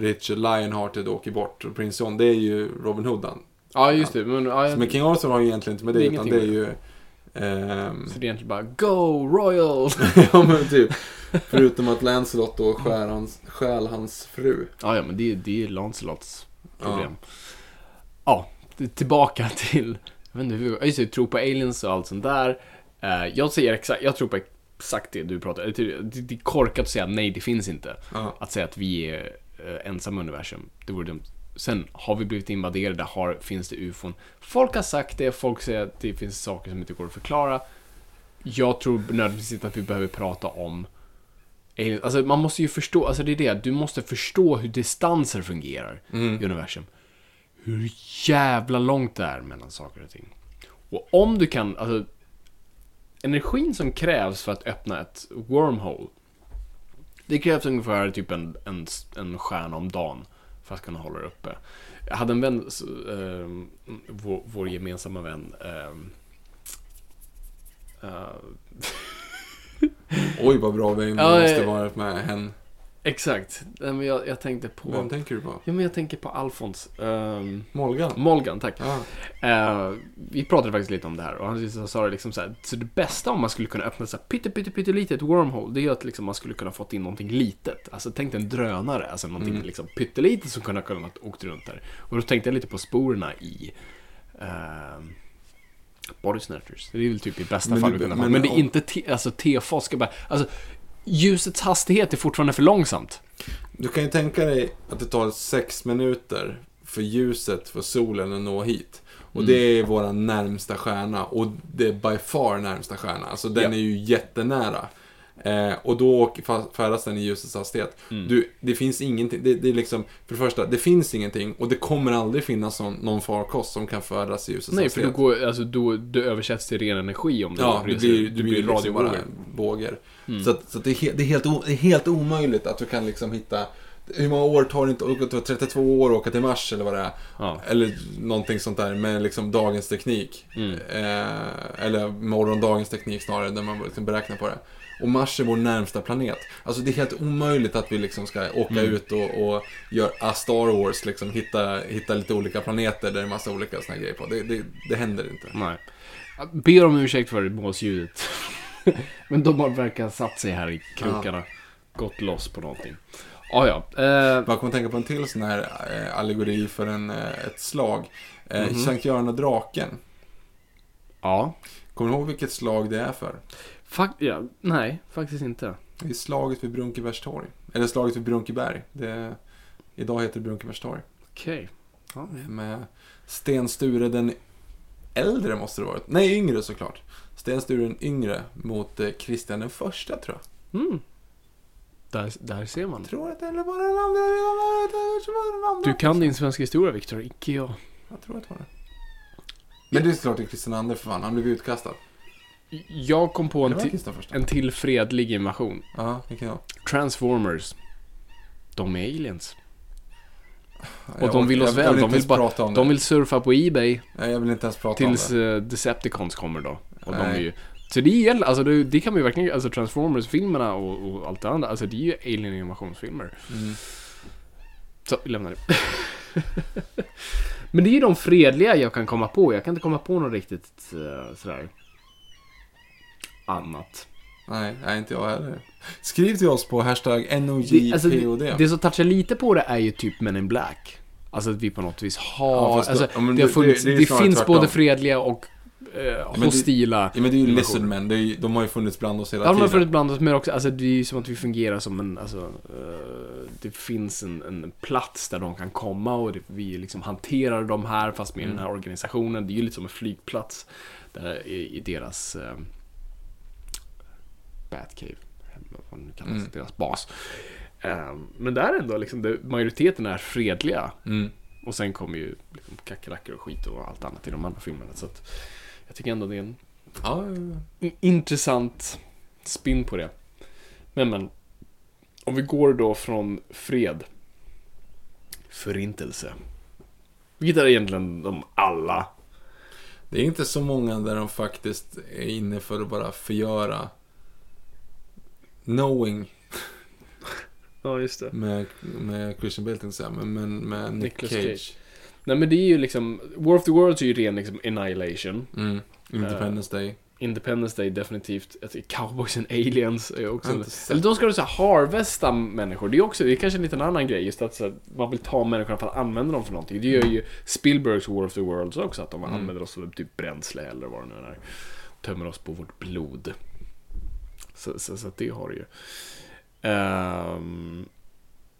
Richard Lionhearted åker bort. Och Prince John, det är ju Robin Hood han. Ja, just det. Men, ja, Så Men King Arthur har ju egentligen inte med det, Det utan det är ju... ehm, Så det är egentligen bara Go Royal! ja men typ. Förutom att Lancelot då skär hans, stjäl hans fru. ja, ja, men det, det är Lancelots problem. Ja, det- tillbaka till... Jag vet inte hur... Just det, tro på aliens och allt sånt där. Eh, jag säger exakt... Jag tror på exakt det du pratar Det, är korkat att säga nej, det finns inte. Ja. Att säga att vi är eh, ensamma i universum. Det vore dumt. Sen har vi blivit invaderade, har, finns det ufon. Folk har sagt det, folk säger att det finns saker som inte går att förklara. Jag tror nödvändigtvis inte att vi behöver prata om aliens. Alltså man måste ju förstå, alltså det är det, du måste förstå hur distanser fungerar i universum. Hur jävla långt det är mellan saker och ting. Och om du kan, alltså energin som krävs för att öppna ett wormhole det krävs ungefär typ en, en, en stjärna om dagen för att kunna hålla det uppe. Jag hade en vän, ehm, vår, vår gemensamma vän, ehm, eh, Oj vad bra vi måste eh, varit med hen. Exakt. Nej, men jag, jag tänkte på... Vem tänker du på? Ja, men jag tänker på Alfons. Um, Molgan? Molgan, tack. Ja. Eh, vi pratade faktiskt lite om det här och han sa det liksom så här, så det bästa om man skulle kunna öppna så här pytte, pytte, pytte litet wormhole, det är att liksom man skulle kunna fått in någonting litet. Alltså tänk dig en drönare, alltså någonting Mm. liksom pyttelitet som kunde ha kunnat åkt runt där. Och då tänkte jag lite på sporerna i uh, Body Snatchers. Det är väl typ i bästa Men fall du- men- Men det är inte, te, alltså bara, alltså ljusets hastighet är fortfarande för långsamt. Du kan ju tänka dig att det tar sex minuter för ljuset för solen att nå hit. Och Mm. det är våra närmsta stjärna. Och det är by far närmsta stjärna. Alltså den Ja. är ju jättenära. Eh, och då färdas den i ljusets hastighet. Mm. Du, det finns ingenting. Det, det är liksom, för det första, det finns ingenting. Och det kommer aldrig finnas någon, någon farkost som kan färdas i ljusets Nej, för hastighet. då, går, alltså, då, då översätts till ren energi om det Ja, reser- blir, det blir liksom bara bågar. Så, att, så att det, är helt, det, är helt det är helt omöjligt att du kan liksom hitta hur många år tar det inte? Tar 32 år att åka till Mars eller vad det är. Ja. Eller någonting sånt där med liksom dagens teknik. Mm. Eh, eller morgondagens teknik snarare, där man liksom beräknar på det. Och Mars är vår närmsta planet. Alltså det är helt omöjligt att vi liksom ska åka Mm. ut och, och göra a Star Wars, liksom hitta, hitta lite olika planeter där det är massa olika såna här grejer på. Det, det, det händer inte. Nej. Jag ber om ursäkt för målsljudet. Men de har verkar satt sig här i krokarna. Gått loss på någonting. Ah, ja, eh, Jag kommer tänka på en till sån här eh, allegori för en, eh, ett slag. Eh, Mhm. Sankt Göran och draken. ja. Kommer du ihåg vilket slag det är för? Fak ja. Nej, faktiskt inte. Det är slaget vid Brunkebergstorg. Eller slaget vid Brunkeberg. Det, idag heter det Brunkebergstorg. Okej. Ja. Med Sten Sture den äldre måste det varit. Nej, yngre såklart. Sten Sture den yngre mot eh, Kristian den första tror jag. Mm. Där, där ser man. Tror att det eller var den andra. Den. Du kan din svenska historia, Viktor. Icke jag. Jag tror att det var det. Men det är såklart det är Kristian II för fan. Han blev utkastad. Jag kom på en, var ti- Kristian första. en till fredlig invasion. Ja, vilken då? Transformers. De är aliens. Och de vill oss väl. De vill, bara, de vill surfa på Ebay Nej, jag vill inte ens prata tills om det. uh, Decepticons kommer då. Och de Nej. är ju... Så det är ju, alltså det, det kan man ju verkligen, alltså Transformers-filmerna och, och allt det andra, alltså det är ju alien-animationsfilmer. Mm. Så, vi lämnar det. Men det är ju de fredliga jag kan komma på. Jag kan inte komma på något riktigt uh, sådär annat. Nej, nej, inte jag heller. Skriv till oss på hashtag Det, alltså, NOJPOD. det, det som touchar lite på det är ju typ Men in Black. Alltså att vi på något vis har... Ja, alltså, men det, har det- funnits, det det, finns både fredliga och eh, men det- hostila. Ja, men det är ju. Det är ju, de har ju funnits bland oss hela Ja, de har tiden. funnits bland oss, men också, alltså det är ju som att vi fungerar som en, alltså, eh, det finns en, en plats där de kan komma och det, vi liksom hanterar de här fast med den här organisationen. Det är ju lite som en flygplats där, i, i deras eh, Batcave, vad nu kallas, Mm. deras bas. Eh, men där ändå, liksom, det, majoriteten är fredliga. Mm. Och sen kommer ju liksom kackerlackor och skit och allt annat i de andra filmerna. Så att jag tycker ändå det är en Ja, intressant spin på det. Men men, om vi går då från fred, förintelse. Vilket är egentligen de alla. det är inte så många där de faktiskt är inne för att bara förgöra. Knowing Ja, just det. med, med Christian Bale tänkte jag säga, men, med Nick Cage. Cage. Nej men det är ju liksom, War of the Worlds är ju ren liksom annihilation. Mm. Independence Day. Independence Day definitivt. Jag tycker Cowboys and Aliens är också... Eller de ska du säga harvesta människor. Det är också, det är kanske en liten annan grej. Just att så, här, man vill ta människorna för att använda dem för någonting. Det gör ju Spielbergs War of the Worlds också. Att de Mm. använder oss som typ bränsle eller vad det nu är. Tömmer oss på vårt blod. Så, så, så det har det ju. Um,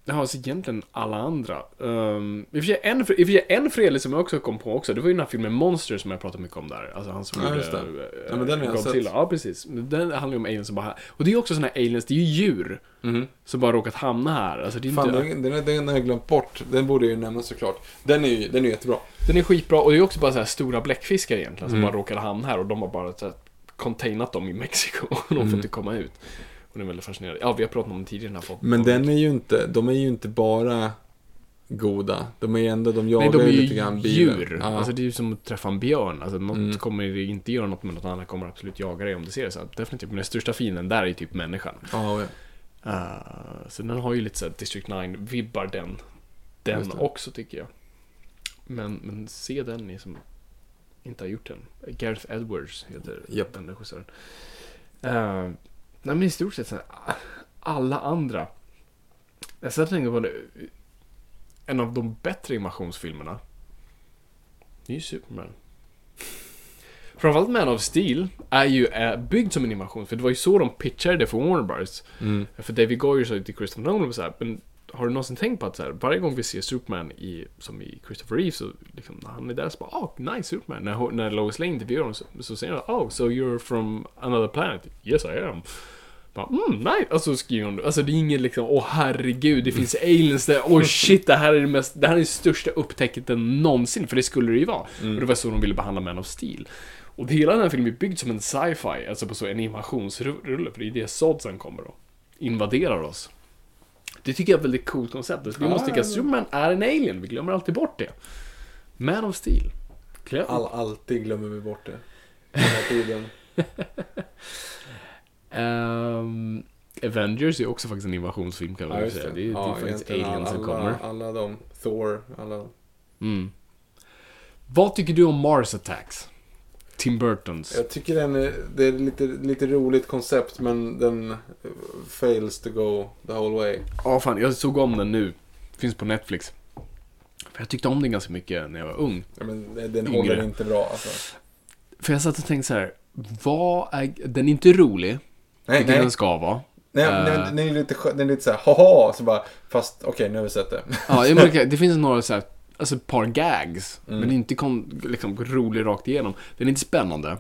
Ja, så egentligen alla andra. Um, I och för sig en, fredlig som jag också kom på också, det var ju den här filmen Monster som jag pratade mycket om där. Alltså han som Ja, gjorde eh, Ja, men den har jag sett. Ja, precis. Den handlar ju om aliens som bara... Och det är ju också såna här aliens, det är ju djur. Mhm. Som bara råkat hamna här. Alltså det är Fan, inte... den, den, den har jag glömt bort. Den borde jag ju nämna såklart. Den är ju den är jättebra. Den är skitbra och det är också bara så här stora bläckfiskar egentligen som Mm. bara råkade hamna här och de har bara så här, containat dem i Mexiko och de får Mm. inte komma ut. Det är väldigt fascinerande. Ja, vi har pratat om det tidigare. Den här Men den är ju inte, de är ju inte bara goda. De är ju ändå, de jagar Nej, de är ju lite grann bilen. djur. Ja. Alltså det är ju som att träffa en björn. Alltså något Mm. kommer inte göra något med något annat kommer absolut jaga dig om du ser det så. Definitivt. Men den största fienden där är ju typ människan. ja, ja. Uh, så den har ju lite såhär District 9-vibbar den. Den också tycker jag. Men, men se den ni som inte har gjort den. Gareth Edwards heter Japp. den regissören. Uh, nej men i stort sett så här, alla andra. Jag satt och tänkte på det. En av de bättre animationsfilmerna. Det är ju Superman. Framförallt Man of Steel är ju eh, byggd som en animation, för det var ju så de pitchade det för Warner Bros. Mm. För David Goyer sa ju till Christopher Nolan så här, men har du någonsin tänkt på att så här, varje gång vi ser Superman i, som i Christopher Reeve så liksom, när han är där så bara oh, nice Superman. När, när Lois Lane intervjuar honom så, så säger han oh, so you're from another planet? Yes I am. Bara, mm, nice. Och så skriver hon, alltså det är inget liksom, åh herregud, det finns aliens där, åh shit, det här är det mest, det här är det största upptäckten någonsin, för det skulle det ju vara. Och det var så de ville behandla Man of Steel. Och hela den här filmen är byggd som en sci-fi, alltså på så en animationsrulle, för det är det Sodsen kommer då. Invaderar oss. Det tycker jag är ett väldigt coolt koncept. Vi måste tycka att Superman är en alien, vi glömmer alltid bort det. Man of Steel. Glöm. All, alltid glömmer vi bort det. Hela tiden. Ehm, Avengers är också faktiskt en invasionsfilm kan man Ja, säga. det. Är, ja, det är faktiskt aliens som kommer. Alla de. Thor, alla de. Mm. Vad tycker du om Mars Attacks? Tim Burtons. Jag tycker den är, det är lite, lite roligt koncept men den fails to go the whole way. Ja, fan, jag såg om den nu. Finns på Netflix. För jag tyckte om den ganska mycket när jag var ung. Ja, men den Yngre. håller inte bra alltså. För jag satt och tänkte så här. Vad är... Den är inte rolig, Nej, vilket nej. den ska vara. nej, nej den är lite, den är lite såhär, haha, så bara, fast okej, nu har vi sett det. Ja, det finns några så här, alltså ett par gags. Mm. Men inte kon, liksom, rolig rakt igenom. Den är inte spännande.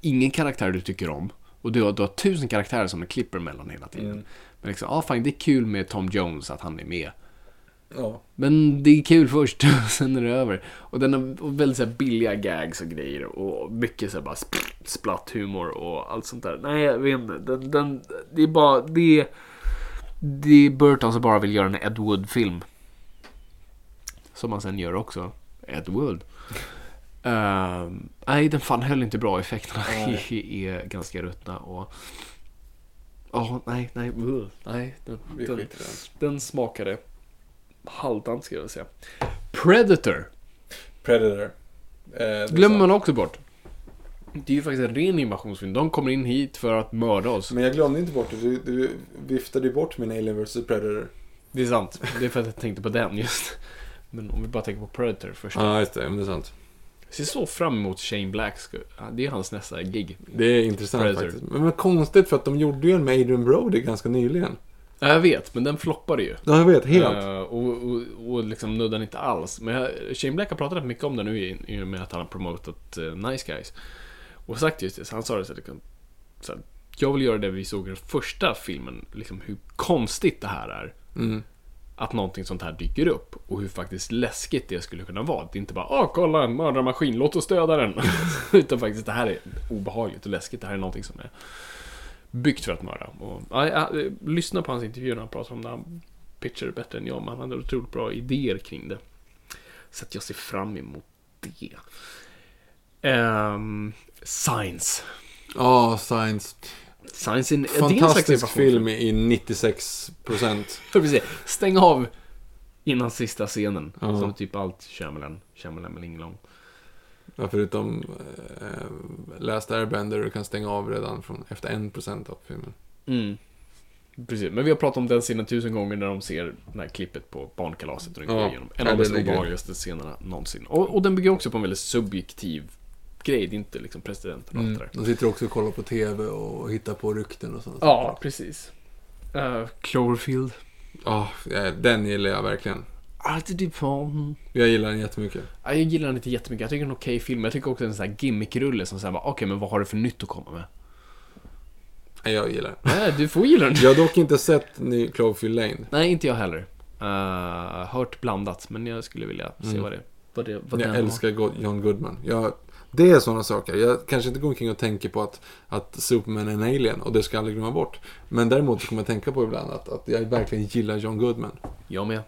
Ingen karaktär du tycker om. Och du har, du har tusen karaktärer som du klipper mellan hela tiden. Mm. Men liksom, ah, fan det är kul med Tom Jones att han är med. Ja. Men det är kul först, sen är det över. Och den har väldigt så här, billiga gags och grejer. Och mycket så här, bara sp- splatthumor och allt sånt där. Nej, jag vet inte. Den, den, det är bara... Det är, det är Burton som bara vill göra en Ed Wood-film. Som han sen gör också. Ed Wood. Ehm, nej, den fan höll inte bra. Effekterna är, är ganska ruttna och... Ja, nej, nej, uh, nej. Den, den, den. den smakade halvdant skulle jag säga. Predator Predator. Eh, glömmer man också bort. Det är ju faktiskt en ren invasionsfilm. De kommer in hit för att mörda oss. Men jag glömde inte bort det. Du, du viftade ju bort min Alien vs Predator. Det är sant. Det är för att jag tänkte på den just. Men om vi bara tänker på Predator först. Ja, just det. Men det är sant. Jag ser så fram emot Shane Black. Det är hans nästa gig. Det är intressant Predator. faktiskt. Men, men konstigt för att de gjorde ju en med Adrian Brody ganska nyligen. Ja, jag vet, men den floppade ju. Ja, jag vet. Helt. Eh, och, och, och liksom nuddade inte alls. Men jag, Shane Black har pratat mycket om det nu i, i och med att han har promotat eh, Nice Guys. Och sagt just det, så han sa det så, här, liksom, så här, Jag vill göra det vi såg i den första filmen, liksom hur konstigt det här är. Mm att någonting sånt här dyker upp och hur faktiskt läskigt det skulle kunna vara. Det är inte bara ah, kolla en mördarmaskin, låt oss döda den. Utan faktiskt det här är obehagligt och läskigt. Det här är någonting som är byggt för att mörda. Och, ja, jag, lyssna på hans intervjuer när han pratar om det. Han pitchar det bättre än jag, men han hade otroligt bra idéer kring det. Så att jag ser fram emot det. Um, Science. Ja, Science. Science in, Fantastisk film i 96%. För precis, stäng av innan sista scenen. Ja. Som typ allt Shyamalan, Shyamalan med Lingelong. Ja, förutom äh, Last Airbender, du kan stänga av redan från efter 1% av filmen. Mm. Precis, men vi har pratat om den scenen tusen gånger när de ser det här klippet på barnkalaset och går Ja. igenom. En av de obehagligaste scenerna någonsin. Och, och den bygger också på en väldigt subjektiv grej. Det är inte liksom presidenten och allt det där. De sitter också och kollar på TV och hittar på rykten och sånt. Ja, precis. Uh, Cloverfield. Ja, eh, den gillar jag verkligen. Alltid Dupont. Jag gillar den jättemycket. Ja, jag gillar den inte jättemycket. Jag tycker det är en okej film. Jag tycker också det är en sån här gimmickrulle som säger okej, men vad har du för nytt att komma med? Nej, jag gillar den. Nej, du får gilla den. Jag har dock inte sett ny Cloverfield Lane. Nej, inte jag heller. Uh, hört blandat, men jag skulle vilja se Mm. vad det vad det, vad Jag den älskar Go- John Goodman. Jag, det är sådana saker. Jag kanske inte går omkring och tänker på att, att Superman är en alien och det ska jag aldrig glömma bort. Men däremot så kommer jag tänka på ibland att, att jag verkligen gillar John Goodman. Jag med.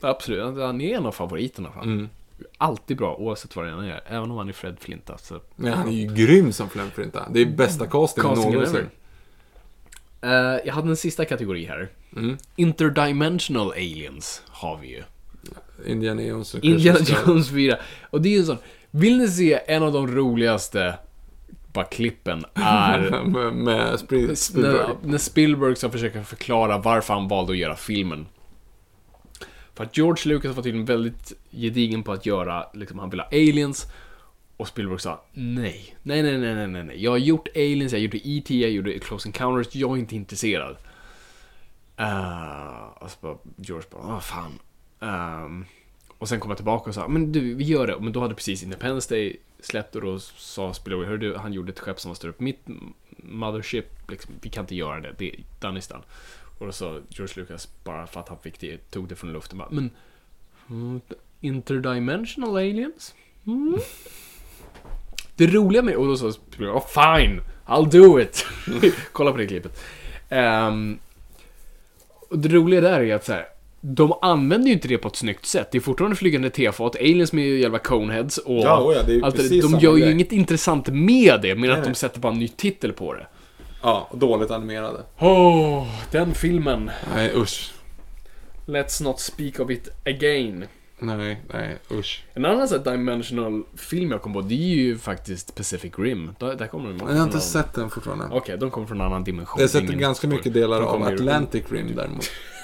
Absolut, han är en av favoriterna. Fan. Mm. Alltid bra, oavsett vad det än är. Även om han är Fred Flinta. Så. Men han är ju grym som Flem Flinta. Det är bästa castingen Castingen någonsin. Eh, jag hade en sista kategori här. Mm. Interdimensional aliens har vi ju. Indiana Jones och Indiana. Jones 4. Och det är ju en sån. Vill ni se en av de roligaste bara klippen är med, med Spielberg. när, när Spielberg ska försöka förklara varför han valde att göra filmen. För att George Lucas var tydligen väldigt gedigen på att göra, liksom, han ville ha aliens. Och Spielberg sa nej. Nej, nej, nej, nej, nej. Jag har gjort aliens, jag gjorde E.T., jag gjorde Close Encounters, jag är inte intresserad. Uh, och så bara, George bara, vad fan. Ehm, och sen kom jag tillbaka och sa, men du, vi gör det. Men då hade precis Independence Day släppt och då sa Spillover, hör du, han gjorde ett skepp som var större på mitt mothership, liksom, vi kan inte göra det, det är done is done. Och då sa George Lucas, bara för att han fick det, tog det från luften, bara, men mm, interdimensional aliens? Mm. Det roliga med, och då sa Spillover, oh fine, I'll do it. Kolla på det klippet. Um, och det roliga där är att så här, de använder ju inte det på ett snyggt sätt. Det är fortfarande flygande tefat, aliens med jävla coneheads och Ja, oh ja, det är allt det De gör ju grej. inget intressant med det, men att de sätter bara en ny titel på det. Ja, och dåligt animerade. Åh, den filmen. Nej, usch. Let's not speak of it again. Nej, nej, usch. En annan sån dimensional film jag kom på, det är ju faktiskt Pacific Rim. Där, där kommer de jag har inte sett den fortfarande. Okej, de kommer från en annan dimension. Jag har sett ganska mycket delar de av Atlantic Rim däremot.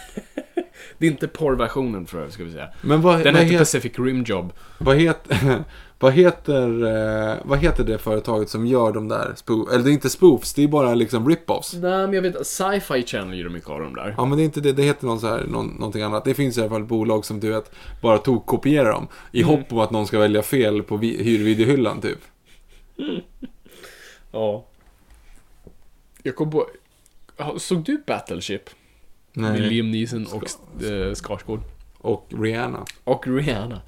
Det är inte porrversionen tror jag, ska vi säga. Men vad, Den vad, heter het, Pacific Rim Job. vad, heter, vad, heter, eh, vad heter det företaget som gör de där spoof... Eller det är inte spoofs, det är bara liksom rip-offs. Nej, men jag vet Sci-Fi Channel gör mycket av dem där. Ja men det är inte det, det heter någon så här, någon, någonting annat. Det finns i alla fall bolag som du vet, bara tog kopierar dem. I Mm. hopp om att någon ska välja fel på vi- hyrvideohyllan typ. Ja. Jag kom på... Såg du Battleship? Med Liam Neeson och äh, Skarsgård. Och Rihanna. Och Rihanna.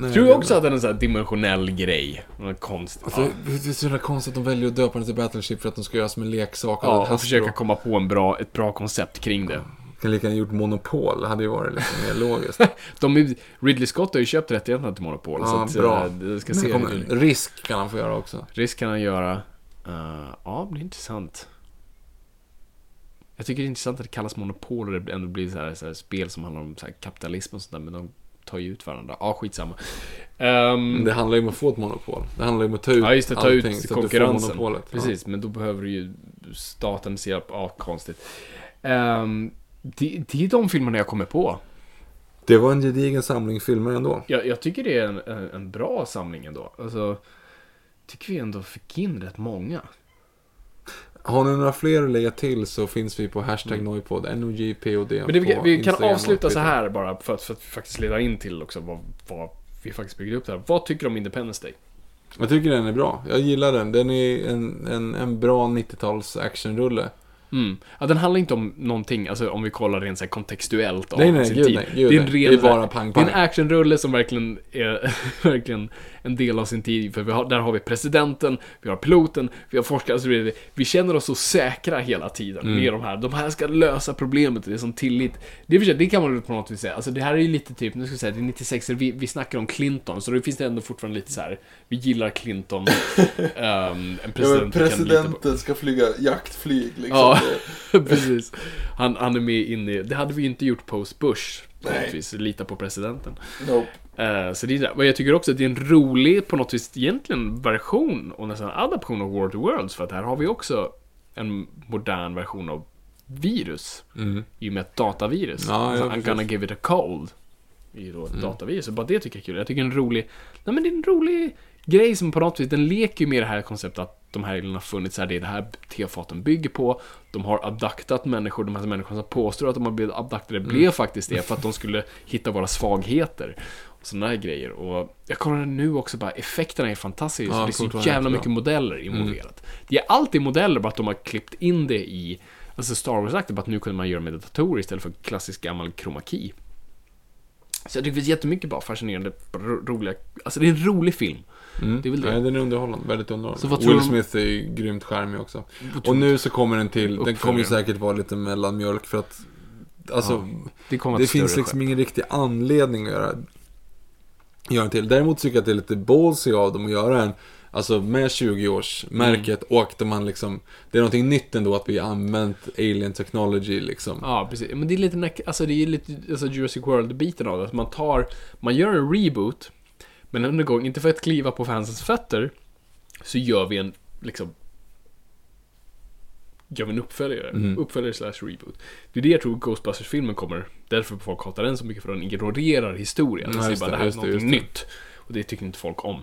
Nej, Tror det jag också att den är en sån här dimensionell grej. Något konstigt. Alltså, ja. Det är så jävla konstigt att de väljer att döpa den till Battleship för att de ska göra som en leksak. Ja, och försöka komma på en bra, ett bra koncept kring det. Kan lika gärna gjort Monopol, det hade ju varit liksom mer logiskt. De, är- Ridley Scott har ju köpt rättigheterna till Monopol. så Ja, att, bra. eh, det ska se kommer, risk kan han få göra också. Risk kan han göra. Uh, ja, det blir intressant. Jag tycker det är intressant att det kallas monopol och det ändå blir så här, så här spel som handlar om så kapitalism och sånt där, men de tar ju ut varandra. Ja, skitsamma. Ehm, Men det handlar ju om att få ett monopol. Det handlar ju om att ta ut ja, just det, ta allting ut så att du får konkurrensen. monopolet. Ja. Precis, men då behöver ju staten se upp. Ja, konstigt. Ehm, det, det är de filmerna jag kommer på. Det var en gedigen samling filmer ändå. Jag, jag tycker det är en, en, en bra samling ändå. Alltså, tycker vi ändå fick in rätt många. Har ni några fler att lägga till så finns vi på hashtag Noipod, NOJPOD Mm. Men det, vi, vi kan Instagram avsluta så här bara för att, för att faktiskt leda in till också vad, vad vi faktiskt bygger upp det här. Vad tycker du om Independence Day? Jag tycker den är bra. Jag gillar den. Den är en, en, en bra 90-tals actionrulle. Mm. Ja, den handlar inte om någonting, alltså om vi kollar rent så här kontextuellt av Nej, nej, sin gud tid. nej, gud det är en ren, Det är bara pang, Det är en pang. actionrulle som verkligen är verkligen en del av sin tid. För har, där har vi presidenten, vi har piloten, vi har forskare. Alltså vi, vi känner oss så säkra hela tiden Mm. med de här. De här ska lösa problemet, det är som tillit. Det, sig- det kan man på något vis säga. Alltså det här är ju lite typ, nu ska jag säga, det är 96, vi, vi snackar om Clinton. Så då finns det ändå fortfarande lite så här. vi gillar Clinton. um, en president lita på. ska flyga jaktflyg liksom. Ja, precis. Han, han är med in i, det hade vi inte gjort post Bush. Nej. lita på presidenten. Nope. Eh, så det är det. Och jag tycker också att det är en rolig, på något vis, egentligen version och nästan adaption av World to Worlds. För att här har vi också en modern version av virus. I och med ett datavirus. Mm. Ja, alltså, ja, I'm gonna give it a cold. I då ett datavirus. Så bara det tycker jag är kul. Jag tycker det är en rolig, nej men det är en rolig grej som på något vis, den leker ju med det här konceptet att de här reglerna har funnits här, det är det här tefaten bygger på. De har abduktat människor, de här människorna som påstår att de har blivit abduktade blev faktiskt det för att de skulle hitta våra svagheter. Och sådana här grejer. Och jag kollar nu också bara, effekterna är fantastiska. Ja, det är så jävla jättebra. mycket modeller involverat. Det är alltid modeller, bara att de har klippt in det i Alltså Star Wars-aktigt, bara att nu kunde man göra med datorer istället för klassisk gammal chroma key. Så jag tycker det finns jättemycket bara fascinerande, ro- roliga, alltså det är en rolig film. Det är väl det. Nej, den är underhållande, väldigt underhållande. Will Smith är ju grymt charmig också. Och nu så kommer den till, den kommer ju säkert vara lite mellanmjölk för att Alltså, Det kommer det ett finns liksom skepp. ingen riktig anledning att göra, göra en till. Däremot tycker jag att det är lite ballsy av dem att göra en, alltså med 20-årsmärket Mm. och att man liksom, det är någonting nytt ändå att vi har använt alien technology liksom. Ja, precis. Men det är lite, alltså det är lite alltså Jurassic World-biten av det. Att man tar, man gör en reboot, men en gång, inte för att kliva på fansens fötter, så gör vi en, liksom, gör vi en uppföljare. Mm. Uppföljare slash reboot. Det är det jag tror Ghostbusters-filmen kommer, därför folk hatar den så mycket, för den ignorerar historien. Ja, Den säger bara det, här är det. nytt. Och det tycker inte folk om.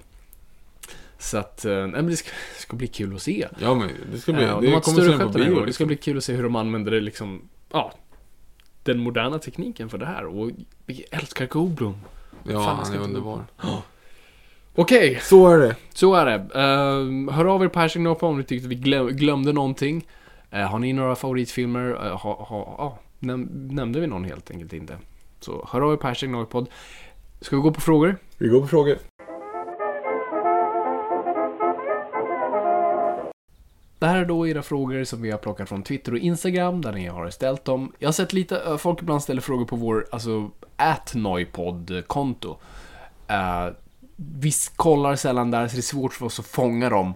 Så att, eh, nej men det ska, ska bli kul att se. Ja men det ska bli, Ja, det de kommer större sen på bio. Det ska liksom. bli kul att se hur de använder det liksom, ja, den moderna tekniken för det här. Och vi älskar Goldblum. Ja, Fan, han är underbar. Okej, Så är det. så är det. Uh, hör av er på hashtag NoPo om ni tyckte vi glöm, glömde någonting. Eh, har ni några favoritfilmer? Uh, ha, ha, ja, näm, nämnde vi någon helt enkelt inte? Så hör av er på hashtag NoPod. Ska vi gå på frågor? Vi går på frågor. Det här är då era frågor som vi har plockat från Twitter och Instagram, där ni har ställt dem. Jag har sett lite, eh, folk ibland ställer frågor på vår, alltså, atnoipod-konto. Uh, vi kollar sällan där, så det är svårt för oss att fånga dem.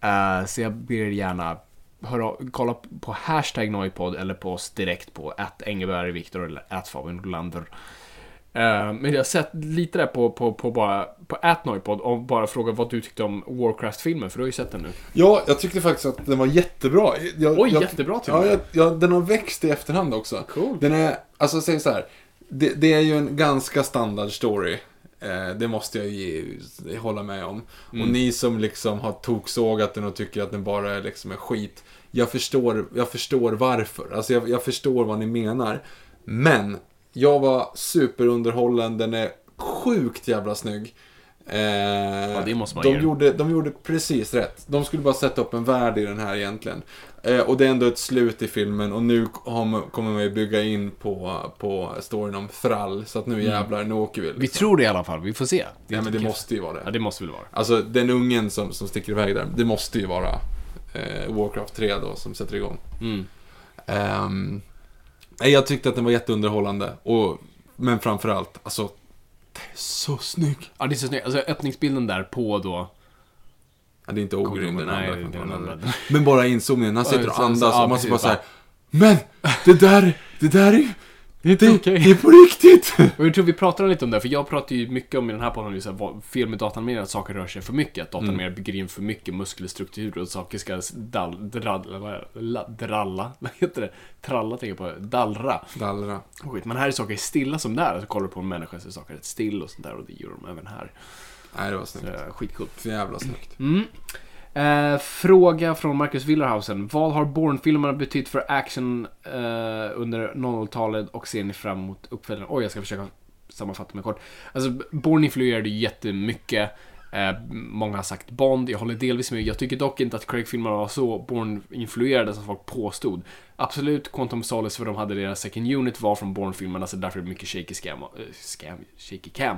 Eh, så jag ber er gärna höra, kolla på hashtag Noipod eller på oss direkt på att Engeberg Viktor eller att Fabian Rolander. Eh, men jag har sett lite där på, på, på bara på atnoipod och bara fråga vad du tyckte om Warcraft-filmen, för du har ju sett den nu. Ja, jag tyckte faktiskt att den var jättebra. Jag, Oj, jag, jättebra till ja, jag, ja, den har växt i efterhand också. Cool. Den är, alltså säg så här. Det, det är ju en ganska standard story. Eh, det måste jag ge, hålla med om. Mm. Och ni som liksom har toksågat den och tycker att den bara är liksom en skit. Jag förstår, jag förstår varför. Alltså jag, jag förstår vad ni menar. Men, jag var superunderhållen. Den är sjukt jävla snygg. Eh, Ja, det måste man de gjorde, de gjorde precis rätt. De skulle bara sätta upp en värld i den här egentligen. Eh, och det är ändå ett slut i filmen och nu man, kommer man ju bygga in på, på storyn om Thrall. Så att nu jävlar, nu åker vi. Liksom. Vi tror det i alla fall, vi får se. Ja, men det inte- måste ju vara Ja, det. det måste väl vara. Alltså den ungen som, som sticker iväg där, det måste ju vara eh, Warcraft 3 då som sätter igång. Mm. Nej, jag tyckte att den var jätteunderhållande. Och, men framförallt, alltså, det är så snygg. Ja, det är så snyggt. Alltså öppningsbilden där på då... Ja, det är inte Ogrim den Nej, andra. det är den men- andra. Men bara inzoomningen, han sitter och andas och man precis, bara såhär Men! Det där, det där är Det är inte det, okej. det är på riktigt! Och jag tror vi pratar lite om det, för jag pratar ju mycket om i den här podden, här, vad- fel med datanimerade, att saker rör sig för mycket. Att datanimerade bygger in för mycket muskelstruktur och saker ska dall, drall, vad är det? La- dralla, vad heter det? Tralla tänker jag på, dallra. Dallra. Skit. Men här är saker stilla som där, så kollar du på en människa så är saker rätt still och sånt där och det gör de även här. Nej, det var snyggt. skitcoolt. Så jävla snyggt. Mm. Eh, fråga från Marcus Willerhausen. Vad har Bourne-filmerna betytt för action eh, under 00-talet och ser ni fram emot uppföljaren? Oj, jag ska försöka sammanfatta mig kort. Alltså, Bourne influerade jättemycket. Eh, många har sagt Bond, jag håller delvis med. Jag tycker dock inte att Craig-filmerna var så Bourne-influerade som folk påstod. Absolut, Quantum Solace för de hade deras second unit var från Bourne-filmerna, så därför är det mycket shaky scam, äh, scam shaky cam.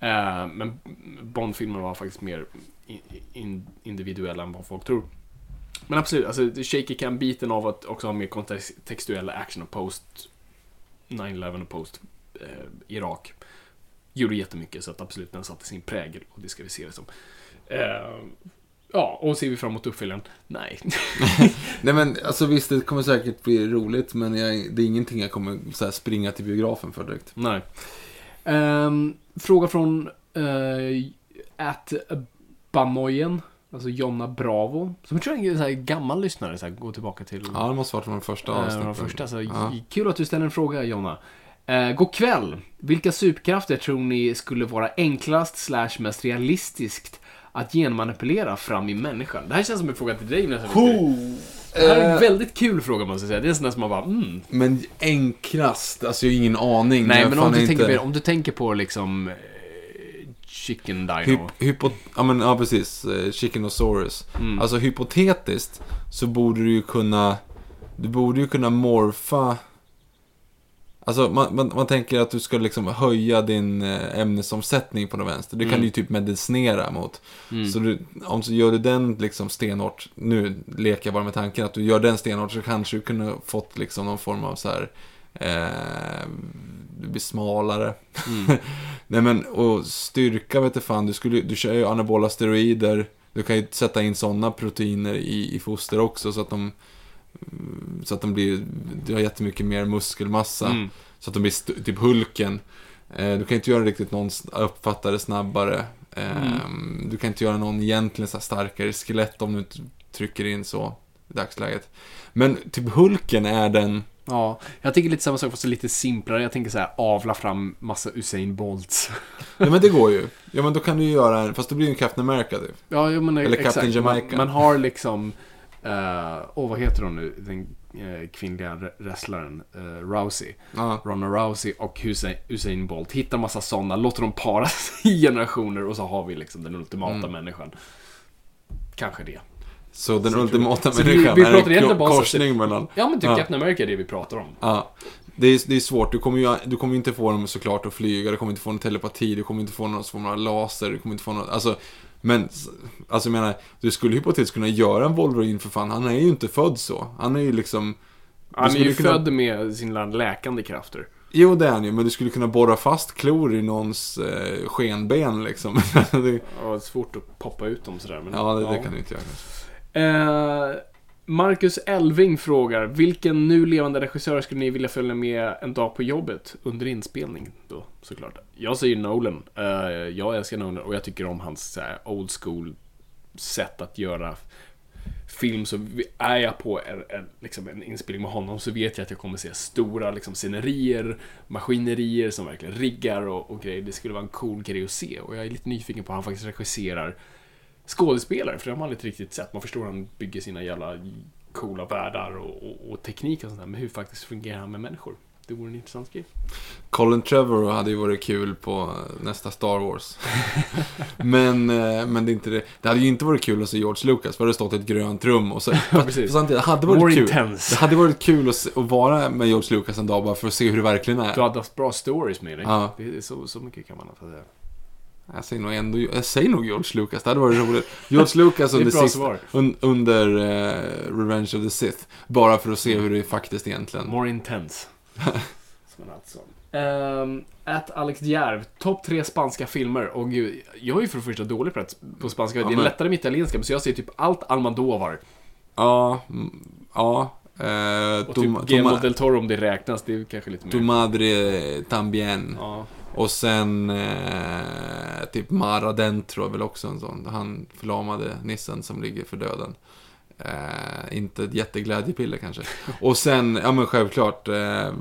Eh, men Bond-filmerna var faktiskt mer in, in, individuella än vad folk tror. Men absolut, alltså shaky cam-biten av att också ha mer kontextuella action och post 9-11 och post eh, Irak gjorde jättemycket så att absolut den satte sin prägel och det ska vi se det som. Eh, ja, och ser vi fram emot uppföljaren? Nej. Nej men alltså visst, det kommer säkert bli roligt men jag, det är ingenting jag kommer så här, springa till biografen för direkt. Nej. Ehm, fråga från uh, at Banoyen. Alltså Jonna Bravo. Som jag tror är en så här gammal lyssnare. Så här, gå tillbaka till Ja, det måste varit från de första eh, avsnitten. de första. Så Ja. Kul att du ställer en fråga Jonna. Uh, god kväll. Vilka superkrafter tror ni skulle vara enklast slash mest realistiskt att genmanipulera fram i människan? Det här känns som en fråga till dig nästan. Det här är en Eh, väldigt kul fråga måste jag säga. Det är en sån där som man bara mm. Men enklast, alltså jag har ingen aning. Nej, men om du, inte- tänker, mer- om du tänker på liksom eh, Chicken Dino. Hyp, hypo, ja, men, ja, precis. Eh, Chickenosaurus. Mm. Alltså hypotetiskt så borde du ju kunna... Du borde ju kunna morfa... Alltså man, man, man tänker att du ska liksom höja din eh, ämnesomsättning på den vänster. Det kan Mm. du ju typ medicinera mot. Så du, om så gör du den liksom stenhårt, nu leker jag bara med tanken att du gör den stenhårt så kanske du kunde fått liksom någon form av så här... Eh, du blir smalare. Nej men, och styrka vet du fan, du, skulle, du kör ju anabola steroider. Du kan ju sätta in sådana proteiner i, i foster också så att de mm, så att de blir, du har jättemycket mer muskelmassa. Mm. Så att de blir typ Hulken. Eh, du kan inte göra riktigt någon uppfattare snabbare. Eh, Du kan inte göra någon egentligen så starkare skelett om du inte trycker in så i dagsläget. Men typ Hulken är den, Ja, jag tänker lite samma sak fast lite simplare. Jag tänker så här avla fram massa Usain Bolts. ja men det går ju. Ja men då kan du ju göra en, fast då blir det en Captain America typ. Ja, jag menar, Eller. Captain Jamaica. Man, man har liksom, eh, åh vad heter hon nu, den eh, kvinnliga wre- wrestlaren, uh, Rousey. Ja. Ronda Rousey och Usain, Usain Bolt. Hittar massa sådana, låter dem paras i generationer och så har vi liksom den ultimata Mm. människan. Kanske det. Så den Så ultimata vi- människan vi är pratar en korsning mellan... Ja men typ. Captain America är det vi pratar om. Ja. Det är, det är svårt, du kommer ju du kommer ju inte få dem såklart att flyga, du kommer inte få någon telepati, du kommer inte få någon form av laser, du kommer inte få något, alltså men, alltså jag menar, du skulle hypotetiskt kunna göra en Wolverine för fan, han är ju inte född så. Han är ju liksom... Han är ju kunna- född med sina läkande krafter. Jo, det är han ju, men du skulle kunna borra fast klor i någons eh, skenben liksom. det, Ja, det är svårt att poppa ut dem sådär. Men, ja, det, det kan du inte göra. Eh, Marcus Elving frågar, vilken nu levande regissör skulle ni vilja följa med en dag på jobbet under inspelning då, såklart? Jag säger Nolan. Uh, jag älskar Nolan och jag tycker om hans så här, old school sätt att göra film. Så är jag på en, en, liksom en inspelning med honom så vet jag att jag kommer se stora liksom, scenerier, maskinerier som verkligen riggar och, och grejer. Det skulle vara en cool grej att se och jag är lite nyfiken på hur han faktiskt regisserar skådespelare, för det har man aldrig riktigt sett. Man förstår hur han bygger sina jävla coola världar och, och, och teknik och sånt där, men hur faktiskt fungerar han med människor? Det vore en intressant grej. Colin Trevorrow hade ju varit kul på nästa Star Wars. men, eh, men det är inte det. Det hade ju inte varit kul att se George Lucas, för det hade stått ett grönt rum och så. fast, precis. samtidigt, det hade varit More kul. intense. Det hade varit kul att, se, att vara med George Lucas en dag bara för att se hur det verkligen är. Du hade haft bra stories med dig. Ja. Det är så, så mycket kan man ha säga. Jag säger nog ändå, jag säger nog George Lucas, det hade varit roligt. George Lucas under, sista, un, under eh, Revenge of the Sith. Bara för att se hur det faktiskt egentligen... More intense. Um, at Alex Järv, topp tre spanska filmer. Och gud, jag är ju för det första dålig på, på spanska. det är men- lättare med italienska, så jag säger typ allt Almodovar. Ja, mm, ja. Eh, Och typ Guillermo Toma- del Toro om det räknas, det är kanske lite mer. Tu madre tambien. Ja. Och sen eh, typ Mara Dentro är väl också en sån. Han förlamade nissen som ligger för döden. Eh, inte ett jätteglädjepiller kanske. Och sen, ja men självklart, eh,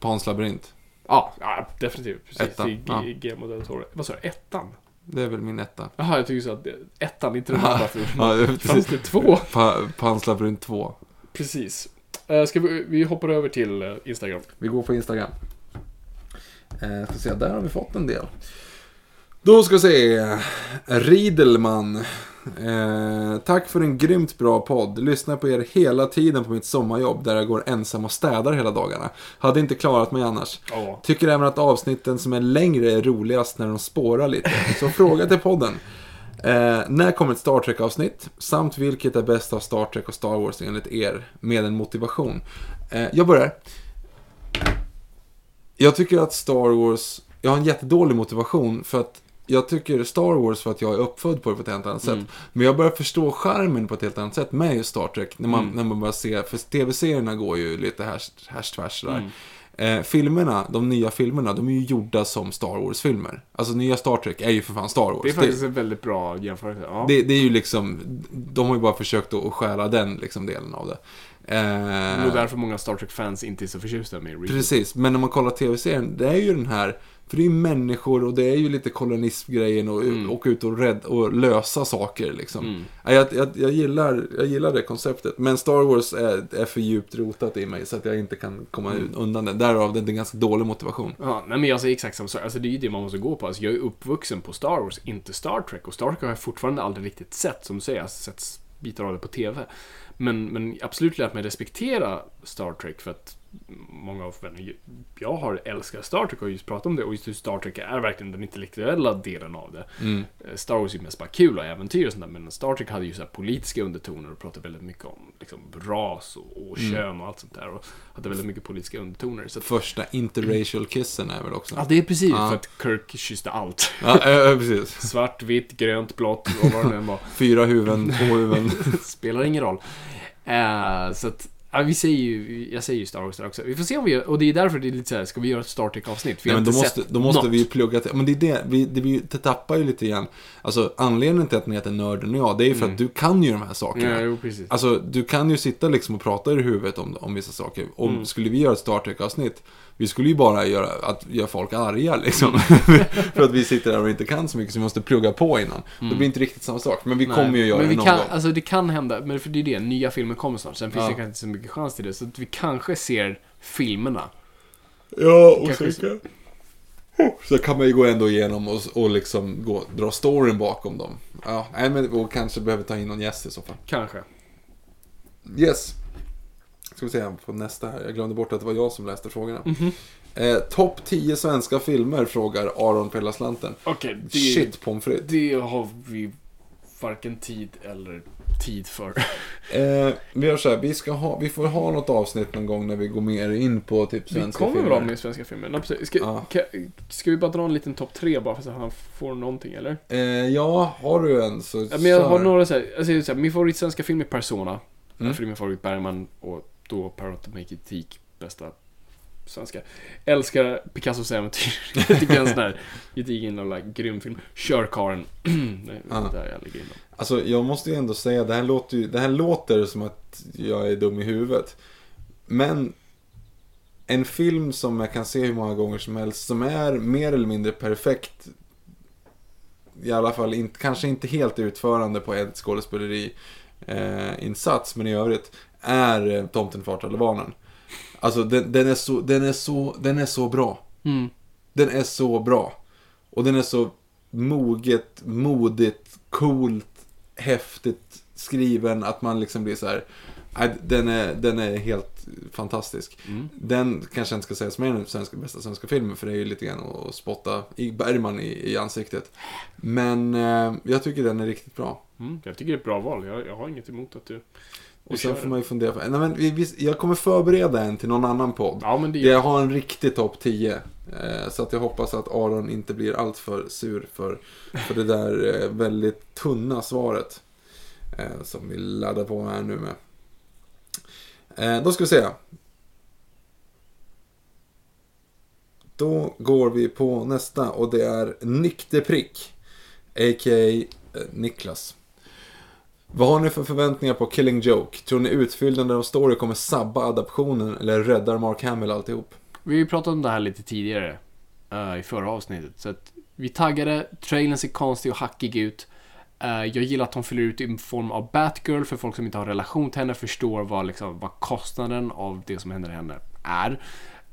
Pans labyrint. Ja, ja, definitivt. Precis. Ettan, är ja. G- Guillermo del Toro. Vad sa du? Ettan? Det är väl min etta. Jaha, jag tycker så att ettan, inte den andra filmen. Ja, Fanns precis. det två? Pa, Pans labyrint 2. Precis. Uh, ska vi, vi hoppar över till eh, Instagram. Vi går på Instagram. Eh, ska se, där har vi fått en del. Då ska vi se. Riedelman. Eh, tack för en grymt bra podd. Lyssnar på er hela tiden på mitt sommarjobb där jag går ensam och städar hela dagarna. Hade inte klarat mig annars. Ja. Tycker även att avsnitten som är längre är roligast när de spårar lite. Så fråga till podden. Eh, när kommer ett Star Trek-avsnitt? Samt vilket är bäst av Star Trek och Star Wars enligt er? Med en motivation. Eh, jag börjar. Jag tycker att Star Wars, jag har en jättedålig motivation för att jag tycker Star Wars för att jag är uppfödd på det på ett helt annat sätt. Men jag börjar förstå charmen på ett helt annat sätt med just Star Trek. När man, när man börjar se, för tv-serierna går ju lite härs, härs tvärs där. Eh, filmerna, de nya filmerna, de är ju gjorda som Star Wars-filmer. Alltså nya Star Trek är ju för fan Star Wars. Det är faktiskt en väldigt bra jämförelse. Ja. det, det är ju liksom, de har ju bara försökt att stjäla den liksom delen av det. Eh, därför många Star Trek-fans inte är så förtjusta med reboot. Precis, men när man kollar tv-serien, det är ju den här, för det är ju människor och det är ju lite kolonismgrejen och Mm. åka ut och, rädd, och lösa saker liksom. Ja, Jag, jag, jag, gillar, jag gillar det konceptet, men Star Wars är, är för djupt rotat i mig så att jag inte kan komma Mm. undan det. Därav det är en ganska dålig motivation. Ja, nej men jag säger exakt samma sak. Alltså det är ju det man måste gå på. Alltså jag är uppvuxen på Star Wars, inte Star Trek. Och Star Trek har jag fortfarande aldrig riktigt sett, som du säger. Jag har sett bitar av det på TV. Men, men absolut lärt mig respektera Star Trek för att många av vänner jag har älskar Star Trek och just pratat om det. Och just hur Star Trek är verkligen den intellektuella delen av det. Eh, Star Wars är ju mest bara kul och äventyr och sånt där. Men Star Trek hade ju så politiska undertoner och pratade väldigt mycket om liksom, ras och, och kön och allt sånt där. Och hade väldigt mycket politiska undertoner. Så att, Första interracial kissen är väl också. ja, det är precis Ja. för att Kirk kysste allt. Ja, ja, precis. Svart, vitt, grönt, blått och vad det nu var. Fyra huvuden, två huvuden. Spelar ingen roll. Eh, så att, ja, vi säger ju, jag säger ju Star Wars där också. Vi får se om vi gör, och det är därför det är lite så här, ska vi göra ett Star Trek-avsnitt? Nej, men då måste, då måste något. vi ju plugga till. Men det är det, vi, det, vi det tappar ju lite grann. Alltså anledningen till att ni heter Nörden och jag, det är ju för att du kan ju de här sakerna. Mm. Ja, jo, precis. Alltså, du kan ju sitta liksom och prata i huvudet om, om vissa saker. Om Mm. skulle vi göra ett Star Trek-avsnitt, vi skulle ju bara göra, att göra folk arga liksom. Mm. för att vi sitter där och inte kan så mycket, så vi måste plugga på innan. Det blir inte riktigt samma sak, men vi Nej, kommer ju göra men vi det någon kan, gång. Alltså det kan hända, men för det är det, nya filmer kommer snart. Sen finns Ja. det kanske inte så mycket chans till det. Så att vi kanske ser filmerna. Ja, och Kanske kan... Så kan man ju gå ändå igenom och, och liksom gå, dra storyn bakom dem. Ja, men och kanske behöver ta in någon gäst i så fall. Kanske. Yes. Ska vi se på nästa här. Jag glömde bort att det var jag som läste frågorna. Mhm. Eh, Topp 10 svenska filmer frågar Aron Pellaslanten. Okej, det, Shit pommes frites. det har vi varken tid eller tid för. Eh, vi gör så här, vi, ska ha, vi får ha något avsnitt någon gång när vi går mer in på typ Vi svenska kommer filmer. väl ha med svenska filmer? Ska, Ja. ska, ska vi bara dra en liten topp tre bara för så att han får någonting eller? Eh, ja, har du en så Ja, men jag har några så här, alltså, så här, min favoritsvenska film är Persona. Mm. För det är min favorit Bergman och då Per Automatic bästa svenska. Älskar Picassos äventyr. jag tycker är en sån här gedigen jävla grym film. Körkaren. det är Ja. där jag ligger inom. Alltså jag måste ju ändå säga, det här låter ju, det här låter som att jag är dum i huvudet. Men en film som jag kan se hur många gånger som helst, som är mer eller mindre perfekt. I alla fall inte, kanske inte helt utförande på ett skådespeleri eh, insats, men i övrigt är eh, Tomten far barnen. Alltså den, den, är så, den, är så, den är så bra. Mm. Den är så bra. Och den är så moget, modigt, coolt, häftigt skriven att man liksom blir så här. nej, Den är, den är helt fantastisk. Den kanske inte ska sägas som är den svenska, bästa svenska filmen för det är ju lite grann att spotta i Bergman i, i ansiktet. Men eh, jag tycker den är riktigt bra. Mm. Jag tycker det är ett bra val. Jag, jag har inget emot att du, du Och sen får man ju fundera på, nej men vi, jag kommer förbereda en till någon annan podd. Ja, men det Jag har en riktig topp 10. Eh, så att jag hoppas att Aron inte blir alltför sur för, för det där eh, väldigt tunna svaret. Eh, som vi laddar på här nu med. Eh, då ska vi se. Då går vi på nästa och det är Nykterprick. A.k.a. eh, Niklas. Vad har ni för förväntningar på Killing Joke? Tror ni utfyllnaden av story kommer sabba adaptionen eller räddar Mark Hamill alltihop? Vi har ju pratat om det här lite tidigare. uh, I förra avsnittet. Så att vi taggade, trailern ser konstig och hackig ut. Uh, jag gillar att de fyller ut i form av Batgirl för folk som inte har relation till henne förstår vad, liksom, vad kostnaden av det som händer henne är.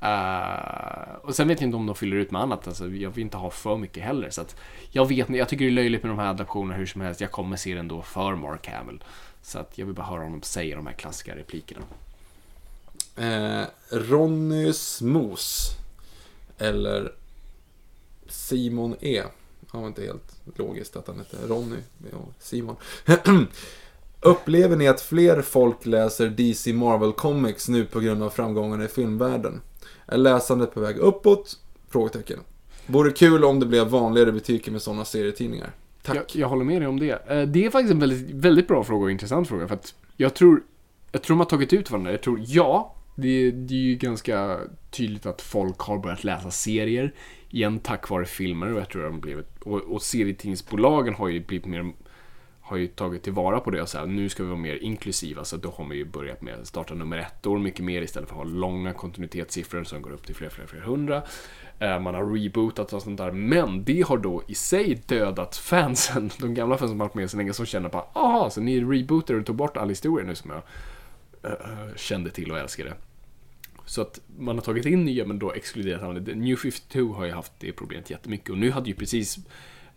Eh, och sen vet jag inte om de fyller ut med annat. Alltså, jag vill inte ha för mycket heller. Så att jag, vet, jag tycker det är löjligt med de här adaptionerna hur som helst. Jag kommer se den då för Mark Hamill. Så att jag vill bara höra honom säga de här klassiska replikerna. Eh, Ronny Smoos. Eller Simon E. Han var inte helt logiskt att han hette Ronny. Ja, Simon. Upplever ni att fler folk läser DC Marvel Comics nu på grund av framgångarna i filmvärlden? Är läsandet på väg uppåt? Frågetecken. Vore kul om det blev vanligare butiker med sådana serietidningar. Tack. Jag, jag håller med dig om det. Eh, det är faktiskt en väldigt, väldigt bra fråga och intressant fråga. För att jag tror, jag tror de har tagit ut varandra. Jag tror, ja, det, det är ju ganska tydligt att folk har börjat läsa serier igen tack vare filmer. Och jag tror de blivit, och, och serietidningsbolagen har ju blivit mer har ju tagit tillvara på det och så här, nu ska vi vara mer inklusiva så då har man ju börjat med att starta nummer ett år mycket mer istället för att ha långa kontinuitetssiffror som går upp till fler, fler, fler hundra. Eh, man har rebootat och sånt där, men det har då i sig dödat fansen, de gamla fansen som har varit med så länge, som känner bara aha, så ni rebootade och tog bort all historia nu som jag uh, kände till och älskade. Så att man har tagit in nya men då exkluderat andra. New 52 har ju haft det problemet jättemycket och nu hade ju precis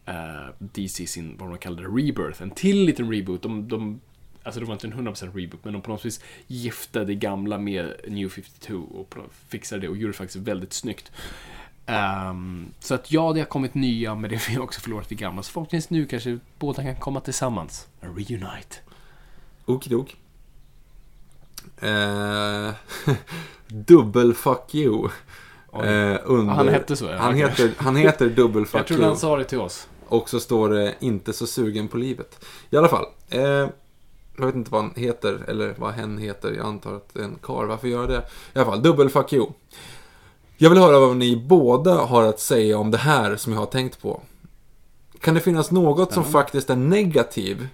eh, DC sin, vad de kallade det, rebirth, en till liten reboot. De, de, alltså det var inte en 100% reboot, men de på något vis giftade det gamla med New 52 och fixade det och gjorde det faktiskt väldigt snyggt. Ehm, så att ja, det har kommit nya, men det har också förlorat det gamla. Så förhoppningsvis nu kanske båda kan komma tillsammans. A reunite. Okidok. Eh, dubbel fuck you. Eh, under, Han hette så, ja. Han heter, han heter dubbel Jag fuck trodde you. han sa det till oss. Och så står det inte så sugen på livet. I alla fall. Eh, jag vet inte vad han heter, eller vad hen heter. Jag antar att det är en karl. Varför gör jag det? I alla fall, dubbel fuck you. Jag vill höra vad ni båda har att säga om det här som jag har tänkt på. Kan det finnas något som faktiskt är negativ,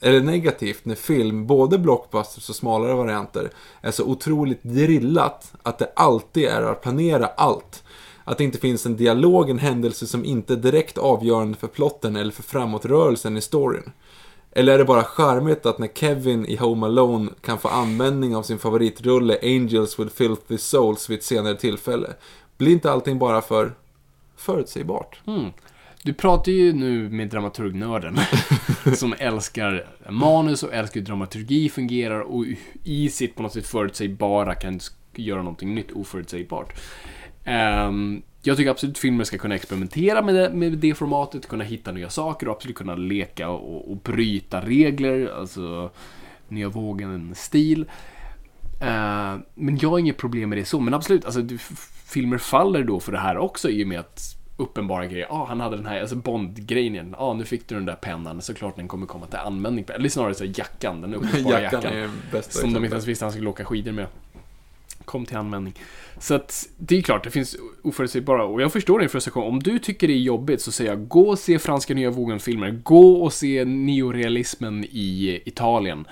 eller negativt när film, både blockbusters och smalare varianter, är så otroligt drillat att det alltid är att planera allt? Att det inte finns en dialog, en händelse som inte är direkt avgörande för plotten eller för framåtrörelsen i storyn? Eller är det bara charmigt att när Kevin i Home Alone kan få användning av sin favoritrulle Angels with Filthy Souls vid ett senare tillfälle? Blir inte allting bara för förutsägbart? Mm. Du pratar ju nu med dramaturgnörden som älskar manus och älskar hur dramaturgi fungerar och i sitt på något sätt förutsägbara kan göra någonting nytt oförutsägbart. Ehm, jag tycker absolut filmer ska kunna experimentera med det, med det formatet, kunna hitta nya saker och absolut kunna leka och, och bryta regler, alltså nya vågen-stil. Eh, men jag har inget problem med det så, men absolut, alltså, filmer faller då för det här också i och med att uppenbara grejer, ah, han hade den här, alltså Bond-grejen ah, nu fick du den där pennan, såklart den kommer komma till användning, eller snarare så jackan, den uppenbara jackan. Jackan Som de inte ens visste han skulle åka skidor med. Kom till användning. Så att det är klart, det finns oförutsägbara, och jag förstår din frustration. Om du tycker det är jobbigt så säger jag, gå och se franska nya vågen-filmer. Gå och se neorealismen i Italien.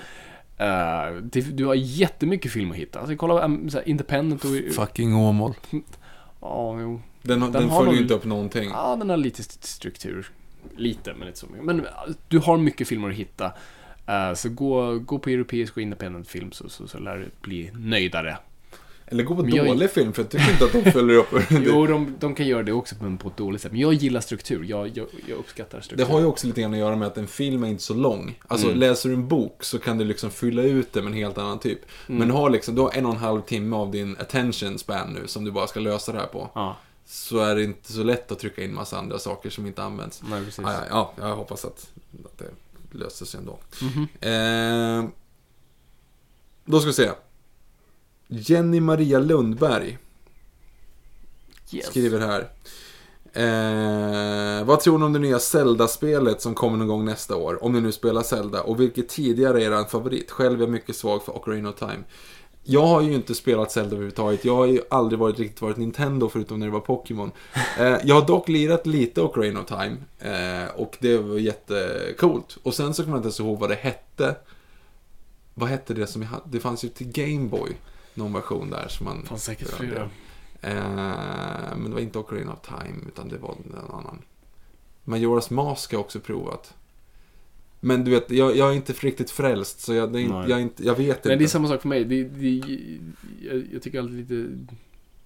Eh, det, du har jättemycket film att hitta. Alltså, kolla um, så här, Independent och... Fucking Åmål. Ja, jo. Den, den, Den följer ju någon- inte upp någonting. Ja, den har lite st- struktur. Lite, men inte så mycket. Men äh, du har mycket filmer att hitta. Eh, så gå, gå på europeisk och independent film så, så, så lär du bli nöjdare. Eller gå på Men jag- dålig film, för jag tycker inte att de följer upp. Jo, de, de kan göra det också men på ett dåligt sätt. Men jag gillar struktur. Jag, jag, jag uppskattar struktur. Det har ju också lite grann att göra med att en film är inte så lång. Alltså Mm. läser du en bok så kan du liksom fylla ut det med en helt annan typ. Mm. Men du har liksom, du har en och en halv timme av din attention span nu som du bara ska lösa det här på. Ja, Så är det inte så lätt att trycka in massa andra saker som inte används. nej precis. Ja, ja, ja, jag hoppas att, att det löser sig ändå. Mhm. Eh, då ska vi se. Jenny Maria Lundberg Yes. skriver här. Eh, vad tror ni om det nya Zelda-spelet som kommer någon gång nästa år? Om ni nu spelar Zelda. Och vilket tidigare är er favorit? Själv är jag mycket svag för Ocarina of Time. Jag har ju inte spelat Zelda överhuvudtaget. Jag har ju aldrig varit riktigt varit Nintendo förutom när det var Pokémon. Eh, jag har dock lirat lite Ocarina of Time. Eh, och det var jättecoolt. Och sen så kommer jag inte ens ihåg vad det hette. Vad hette det som jag hade? Det fanns ju till Gameboy. Någon version där som man... Fanns säkert flera. Eh, men det var inte Ocarina of Time, utan det var en annan. Majoras Mask har jag också provat. Men du vet, jag, jag är inte riktigt frälst, så jag, inte, jag, inte, jag vet Men inte. det är samma sak för mig. Det, det, jag, jag tycker alltid lite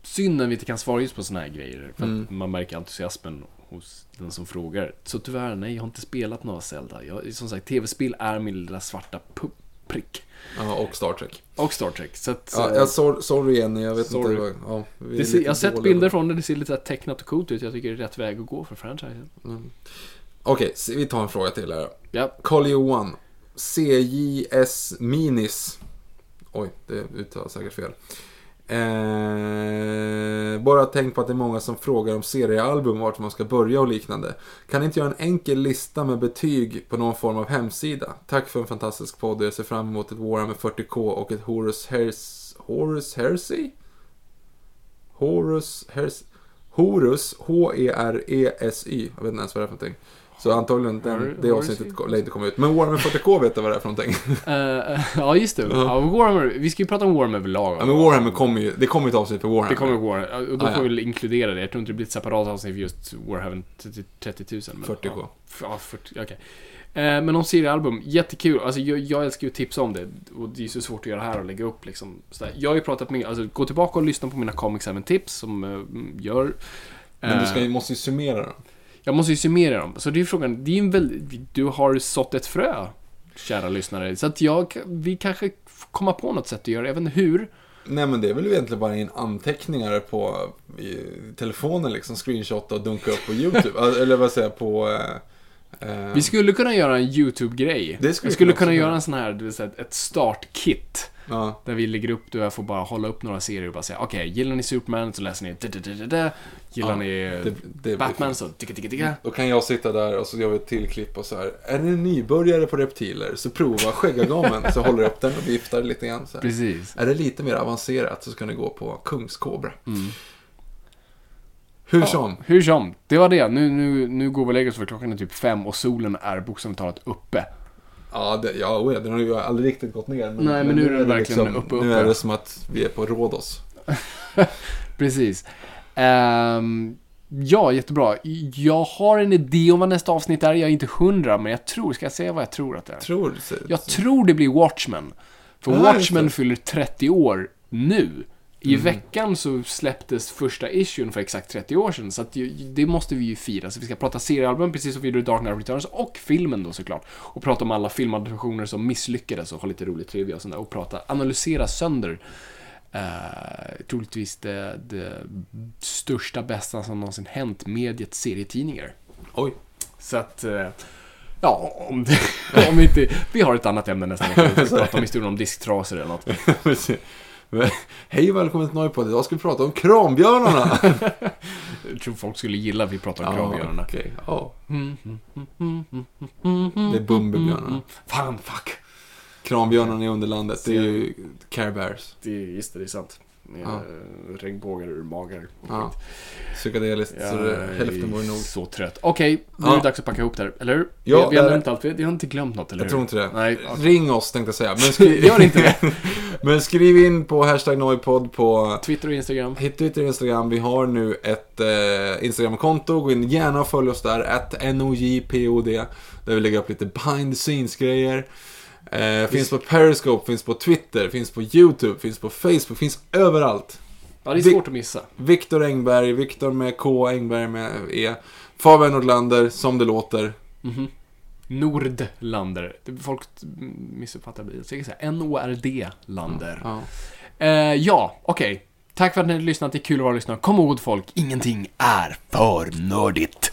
synd när vi inte kan svara just på såna här grejer. För Mm. man märker entusiasmen hos den som frågar. Så tyvärr, nej, jag har inte spelat några Zelda. Jag, som sagt, tv-spel är min lilla svarta pu- prick. Ja, och Star Trek. Och Star Trek. Så att, Ja, eh, jag sorry, sorry igen, jag vet Sorry. inte. Ja, det ser, jag har sett bilder från det, det ser lite tecknat och coolt ut. Jag tycker det är rätt väg att gå för franchisen. Okej, så vi tar en fråga till här. Ja, Carl Johan. CJS Minis. Oj, det uttalas säkert fel. Eh, bara tänk på att det är många som frågar om seriealbum, vart man ska börja och liknande. Kan ni inte göra en enkel lista med betyg på någon form av hemsida? Tack för en fantastisk podd och jag ser fram emot ett Warhammer 40K och ett Horus Hers... Horus Hersey? Horus Hers... Horus, H-E-R-E-S-Y. Jag vet inte ens vad det är för någonting. Så antagligen den, Hor- det avsnittet lär inte komma ut. Men Warhammer 40K vet jag vad det är för någonting. Eh, ja just det. Ja, Warhammer, vi ska ju prata om Warhammer överlag. Ja, men Warhammer kommer ju, det kommer ett avsnitt för Warhammer. Det kommer Warhammer, och då Ah, får vi väl inkludera det. Jag tror inte det blir ett separat avsnitt för just Warhammer 30, 30 000. Men, 40K. Ja, f- ja 40, okej. Eh, Men om seriealbum, jättekul. Alltså jag, jag älskar ju att tipsa om det. Och det är ju så svårt att göra här och lägga upp liksom. sådär. Jag har ju pratat med, alltså gå tillbaka och lyssna på mina Comics 7 tips som eh, gör. Men du ska, Eh, måste ju summera dem. Jag måste ju summera dem. Så det är frågan, det är en väl, du har sått ett frö, kära lyssnare. Så att jag, vi kanske komma på något sätt att göra, även hur. Nej men det är väl egentligen bara in anteckningar på telefonen liksom, screenshotta och dunka upp på YouTube. Eller vad säger jag, på... Eh, Vi skulle kunna göra en YouTube-grej. Skulle vi skulle också kunna göra en sån här, du vet, ett startkit. ja, Där vi lägger upp, jag får bara hålla upp några serier och bara säga okej, gillar ni Superman så läser ni da, da, da. Gillar Ja, ni det- det Batman så ticka, ticka, ticka. Då kan jag sitta där och så gör vi ett till klipp och så här. Är ni nybörjare på reptiler så prova skäggagamen. så håller jag upp den och viftar lite grann. Så här. Precis. Är det lite mer avancerat så ska ni gå på kungskobra. Hur som. Hur som, det var det. Nu, nu, nu går vi och lägger oss för klockan är typ fem och solen är bokstavligt talat uppe. Ja, det, ja oh ja, den har ju aldrig riktigt gått ner. Men, Nej, men nu är den verkligen liksom, uppe, Nu uppe. är det som att vi är på Rhodos. Precis. Ehm, ja, jättebra. Jag har en idé om vad nästa avsnitt är. Jag är inte hundra, men jag tror, ska jag säga vad jag tror att det är? Tror? Jag tror det blir Watchmen. För Ja, Watchmen fyller 30 år nu. I Mm. veckan så släpptes första issuen för exakt 30 år sedan, så ju- det måste vi ju fira. Så vi ska prata seriealbum, precis som vi gjorde Dark Knight Returns, och filmen då såklart. Och prata om alla filmadaptioner som misslyckades och ha lite roligt trivia och sånt där. Och prata, analysera sönder Uh, troligtvis det, det största, bästa som någonsin hänt mediet serietidningar. Oj. Så att, eh, ja, om, det, om inte... Vi har ett annat ämne nästa vecka. Vi ska prata om historien om disktrasor eller något. Hej och välkommen till Noipod. Idag ska vi prata om krambjörnarna. Jag tror folk skulle gilla att vi pratar om krambjörnarna. okej. Ja. Det är Bumbibjörnarna. Fan, fuck. Krambjörnarna i underlandet. Det är ju Care Bears. Det är, just det, det är sant. Ja. ja. regnbågar ur magar. Ja. Psykedeliskt. så det, är hälften vore nog. så trött. Okej, nu är Ja. det dags att packa ihop det här, eller hur? Ja, vi, vi har är- nämnt allt, vi, vi har inte glömt något, eller Jag hur? tror inte det. Nej, okej. Ring oss tänkte jag säga. Men skriv, Gör inte det. men skriv in på hashtag Noipod på Twitter och Instagram. Twitter och Instagram. Vi har nu ett eh, Instagram-konto. Gå in gärna och följ oss där. Att NOJPOD. Där vi lägger upp lite behind the scenes-grejer. Eh, finns på Periscope, finns på Twitter, finns på YouTube, finns på Facebook, finns överallt. Ja, det är Vi- svårt att missa. Viktor Engberg, Viktor med K, Engberg med E. Fabian Nordlander, som det låter. Nordlander. Det- Folk missuppfattar det. Jag säger så här, N-O-R-D-lander. Ja. Eh, ja, okej. Tack för att ni har lyssnat. Det är kul att vara lyssnare. Kom ihåg folk, ingenting är för nördigt.